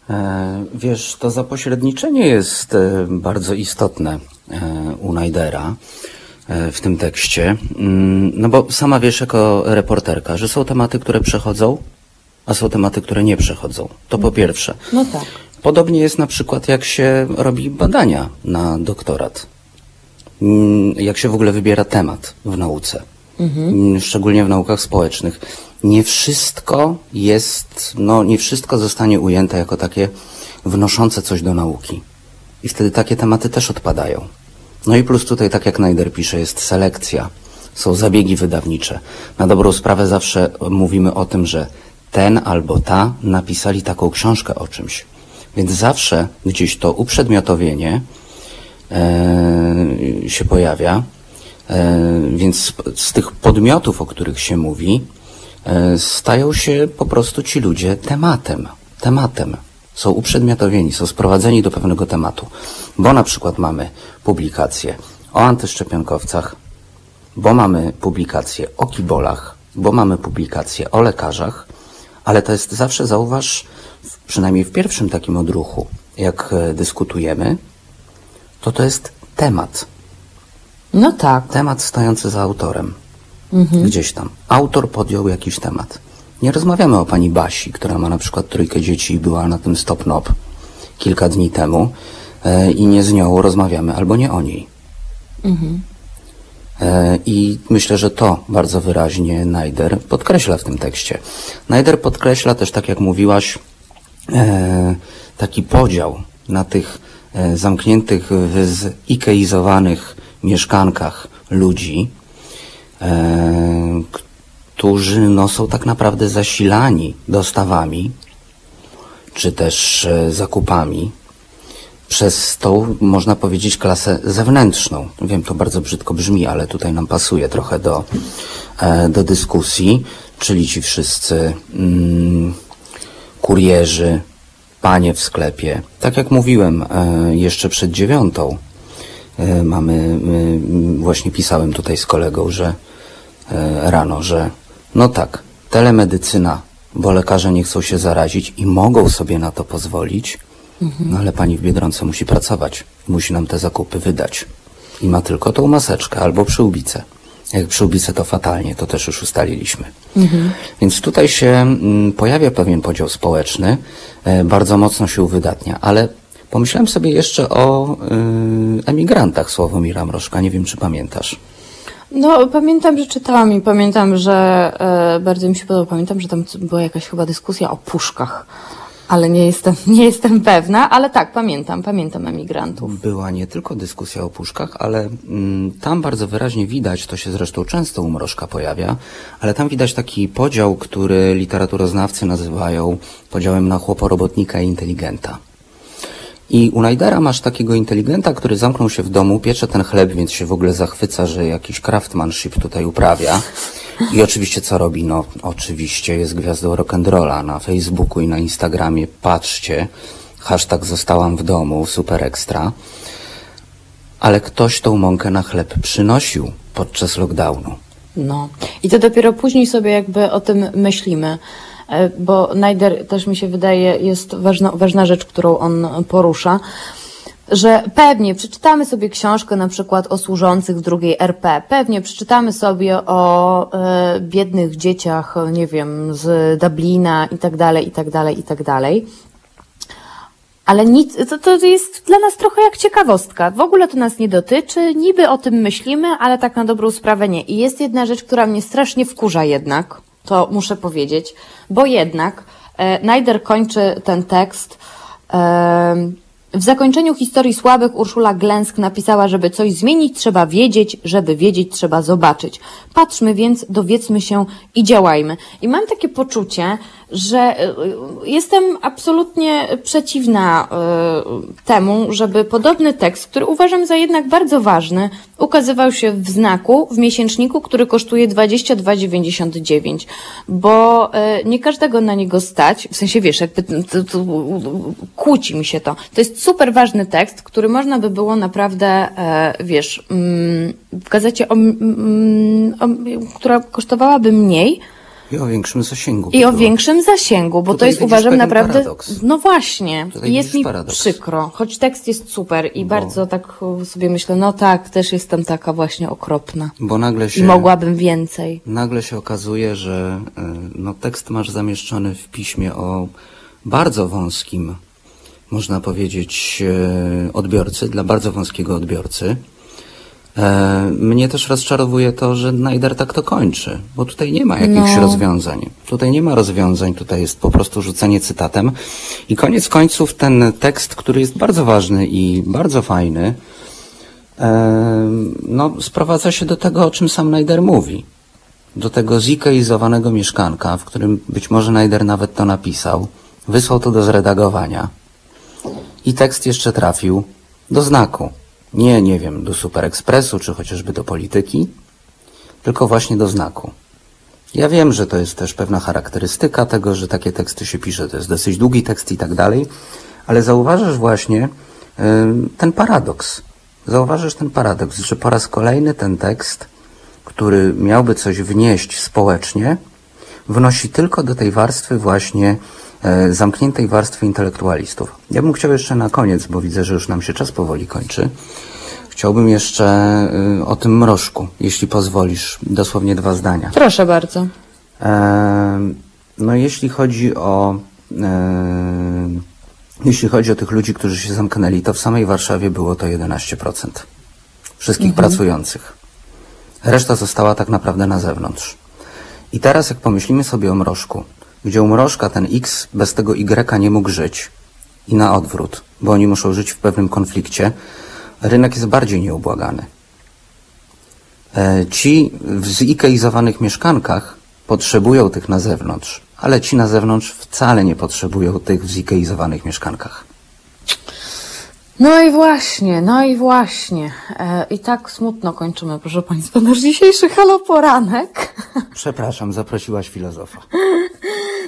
E, Wiesz, to zapośredniczenie jest e, bardzo istotne e, u Najdera w tym tekście. Mm, No bo sama wiesz jako reporterka, że są tematy, które przechodzą, a są tematy, które nie przechodzą. To po pierwsze. No tak. Podobnie jest na przykład, jak się robi badania na doktorat. Mm, Jak się w ogóle wybiera temat w nauce. Mm, Szczególnie w naukach społecznych. Nie wszystko jest, no nie wszystko zostanie ujęte jako takie wnoszące coś do nauki. I wtedy takie tematy też odpadają. No i plus tutaj, tak jak Najder pisze, jest selekcja. Są zabiegi wydawnicze. Na dobrą sprawę zawsze mówimy o tym, że ten albo ta napisali taką książkę o czymś. Więc zawsze gdzieś to uprzedmiotowienie e, się pojawia. E, więc z, z tych podmiotów, o których się mówi, stają się po prostu ci ludzie tematem. Tematem. Są uprzedmiotowieni, są sprowadzeni do pewnego tematu. Bo na przykład mamy publikacje o antyszczepionkowcach, bo mamy publikacje o kibolach, bo mamy publikacje o lekarzach, ale to jest zawsze, zauważ, przynajmniej w pierwszym takim odruchu, jak e, dyskutujemy, to to jest temat. No tak. Temat stojący za autorem. Gdzieś tam. Autor podjął jakiś temat. Nie rozmawiamy o pani Basi, która ma na przykład trójkę dzieci i była na tym stop nop kilka dni temu e, i nie z nią rozmawiamy, albo nie o niej. E, I myślę, że to bardzo wyraźnie Najder podkreśla w tym tekście. Najder podkreśla też, tak jak mówiłaś, e, taki podział na tych e, zamkniętych, wyzikeizowanych mieszkankach ludzi, którzy no, są tak naprawdę zasilani dostawami, czy też e, zakupami przez tą, można powiedzieć, klasę zewnętrzną. Wiem, to bardzo brzydko brzmi, ale tutaj nam pasuje trochę do, e, do dyskusji, czyli ci wszyscy mm, kurierzy, panie w sklepie. Tak jak mówiłem e, jeszcze przed dziewiątą, e, mamy, właśnie pisałem tutaj z kolegą, że e, rano, że no tak, telemedycyna, bo lekarze nie chcą się zarazić i mogą sobie na to pozwolić, no ale pani w Biedronce musi pracować, musi nam te zakupy wydać. I ma tylko tą maseczkę albo przyłbicę. Jak przyłbicę to fatalnie, to też już ustaliliśmy. Więc tutaj się mm, pojawia pewien podział społeczny, e, bardzo mocno się uwydatnia, ale pomyślałem sobie jeszcze o y, emigrantach Sławomira Mrożka, nie wiem czy pamiętasz. No, pamiętam, że czytałam i pamiętam, że e, bardzo mi się podobało. Pamiętam, że tam była jakaś chyba dyskusja o puszkach, ale nie jestem, nie jestem pewna, ale tak, pamiętam, pamiętam emigrantów. Była nie tylko dyskusja o puszkach, ale mm, tam bardzo wyraźnie widać, to się zresztą często u Mrożka pojawia, ale tam widać taki podział, który literaturoznawcy nazywają podziałem na chłoporobotnika i inteligenta. I u Najdera masz takiego inteligenta, który zamknął się w domu, piecze ten chleb, więc się w ogóle zachwyca, że jakiś craftsmanship tutaj uprawia. I oczywiście co robi? No oczywiście jest gwiazdą rock'n'rolla na Facebooku i na Instagramie. Patrzcie, hashtag zostałam w domu, super ekstra. Ale ktoś tą mąkę na chleb przynosił podczas lockdownu. No. I to dopiero później sobie jakby o tym myślimy. E, Bo Najder też mi się wydaje jest ważna, ważna rzecz, którą on porusza, że pewnie przeczytamy sobie książkę na przykład o służących w drugiej RP, pewnie przeczytamy sobie o e, biednych dzieciach, nie wiem, z Dublina i tak dalej, i tak dalej, i tak dalej. Ale nic, to, to jest dla nas trochę jak ciekawostka. W ogóle to nas nie dotyczy, niby o tym myślimy, ale tak na dobrą sprawę nie. I jest jedna rzecz, która mnie strasznie wkurza jednak, to muszę powiedzieć, bo jednak e, Najder kończy ten tekst. E, w zakończeniu historii słabych Urszula Glęsk napisała, żeby coś zmienić trzeba wiedzieć, żeby wiedzieć trzeba zobaczyć. Patrzmy więc, dowiedzmy się i działajmy. I mam takie poczucie, że y, y, jestem absolutnie przeciwna y, temu, żeby podobny tekst, który uważam za jednak bardzo ważny, ukazywał się w znaku, w miesięczniku, który kosztuje 22,99, bo nie każdego na niego stać, w sensie wiesz, jakby to, to, kłóci mi się to. To jest super ważny tekst, który można by było naprawdę, e, wiesz, mm, w gazecie, o, mm, o, która kosztowałaby mniej, I o większym zasięgu. i o było. większym zasięgu, bo to jest uważam naprawdę. paradoks. No właśnie. Tutaj jest mi paradoks. przykro, choć tekst jest super i Bo- bardzo tak e, sobie myślę, no tak, też jestem taka właśnie okropna. Bo nagle się... I mogłabym więcej. Nagle się okazuje, że y, no, tekst masz zamieszczony w piśmie o bardzo wąskim, można powiedzieć, y, odbiorcy, dla bardzo wąskiego odbiorcy. E, Mnie też rozczarowuje to, że Najder tak to kończy, bo tutaj nie ma jakichś No. rozwiązań. Tutaj nie ma rozwiązań, tutaj jest po prostu rzucenie cytatem. I koniec końców ten tekst, który jest bardzo ważny i bardzo fajny, e, no, sprowadza się do tego, o czym sam Najder mówi. Do tego zikeizowanego mieszkanka, w którym być może Najder nawet to napisał, wysłał to do zredagowania i tekst jeszcze trafił do znaku. Nie, nie wiem, do Super Expressu, czy chociażby do polityki, tylko właśnie do znaku. Ja wiem, że to jest też pewna charakterystyka tego, że takie teksty się pisze, to jest dosyć długi tekst i tak dalej, ale zauważasz właśnie y, ten paradoks. Zauważysz ten paradoks, że po raz kolejny ten tekst, który miałby coś wnieść społecznie, wnosi tylko do tej warstwy właśnie zamkniętej warstwy intelektualistów. Ja bym chciał jeszcze na koniec, bo widzę, że już nam się czas powoli kończy. Chciałbym jeszcze y, o tym mrożku, jeśli pozwolisz, dosłownie dwa zdania. Proszę bardzo. E, No jeśli chodzi o e, jeśli chodzi o tych ludzi, którzy się zamknęli, to w samej Warszawie było to 11% wszystkich pracujących. Reszta została tak naprawdę na zewnątrz. I teraz jak pomyślimy sobie o mrożku, gdzie u mrożka ten X bez tego Y nie mógł żyć i na odwrót, bo oni muszą żyć w pewnym konflikcie, rynek jest bardziej nieubłagany. E, Ci w zikeizowanych mieszkankach potrzebują tych na zewnątrz, ale ci na zewnątrz wcale nie potrzebują tych w zikeizowanych mieszkankach. No i właśnie, no i właśnie. E, I tak smutno kończymy, proszę Państwa, nasz dzisiejszy haloporanek. Przepraszam, zaprosiłaś filozofa.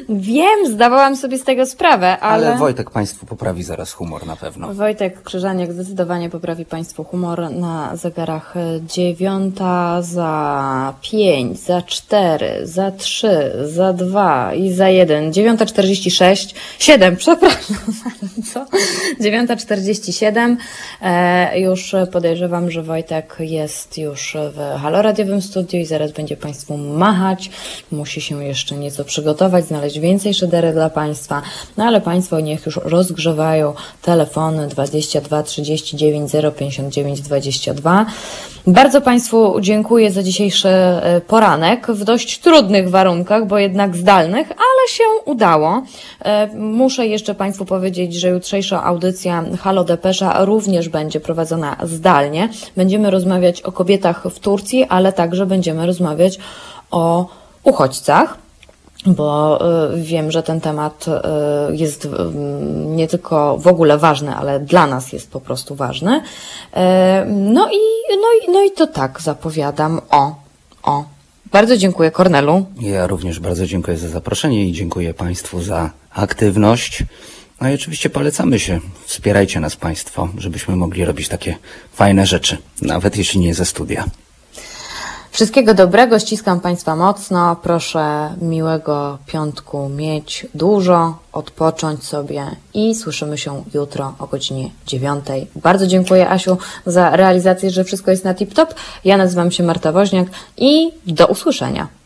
Wiem, zdawałam sobie z tego sprawę, ale... Ale Wojtek Państwu poprawi zaraz humor na pewno. Wojtek Krzyżaniak zdecydowanie poprawi Państwu humor na zegarach e, dziewiąta za pięć, za cztery, za trzy, za dwa i za jeden. Dziewiąta czterdzieści sześć, siedem, przepraszam, co? Dziewiąta czterdzieści siedem. E, już podejrzewam, że Wojtek jest już w haloradiowym studiu i zaraz będzie Państwu machać. Musi się jeszcze nieco przygotować, znaleźć więcej szydery dla Państwa. No ale Państwo niech już rozgrzewają telefony 22 39 059 22. Bardzo Państwu dziękuję za dzisiejszy e, poranek w dość trudnych warunkach, bo jednak zdalnych, ale się udało. E, Muszę jeszcze Państwu powiedzieć, że jutrzejsza audycja Halo Depesza również będzie prowadzona zdalnie. Będziemy rozmawiać o kobietach w Turcji, ale także będziemy rozmawiać o uchodźcach bo y, wiem, że ten temat y, jest y, nie tylko w ogóle ważny, ale dla nas jest po prostu ważny. No i, no i, no i to tak zapowiadam. O, o. Bardzo dziękuję Kornelu. Ja również bardzo dziękuję za zaproszenie i dziękuję Państwu za aktywność. No i oczywiście polecamy się. Wspierajcie nas Państwo, żebyśmy mogli robić takie fajne rzeczy, nawet jeśli nie ze studia. Wszystkiego dobrego, ściskam Państwa mocno. Proszę miłego piątku mieć dużo, odpocząć sobie i słyszymy się jutro o godzinie dziewiątej. Bardzo dziękuję Asiu za realizację, że wszystko jest na tip-top. Ja nazywam się Marta Woźniak i do usłyszenia.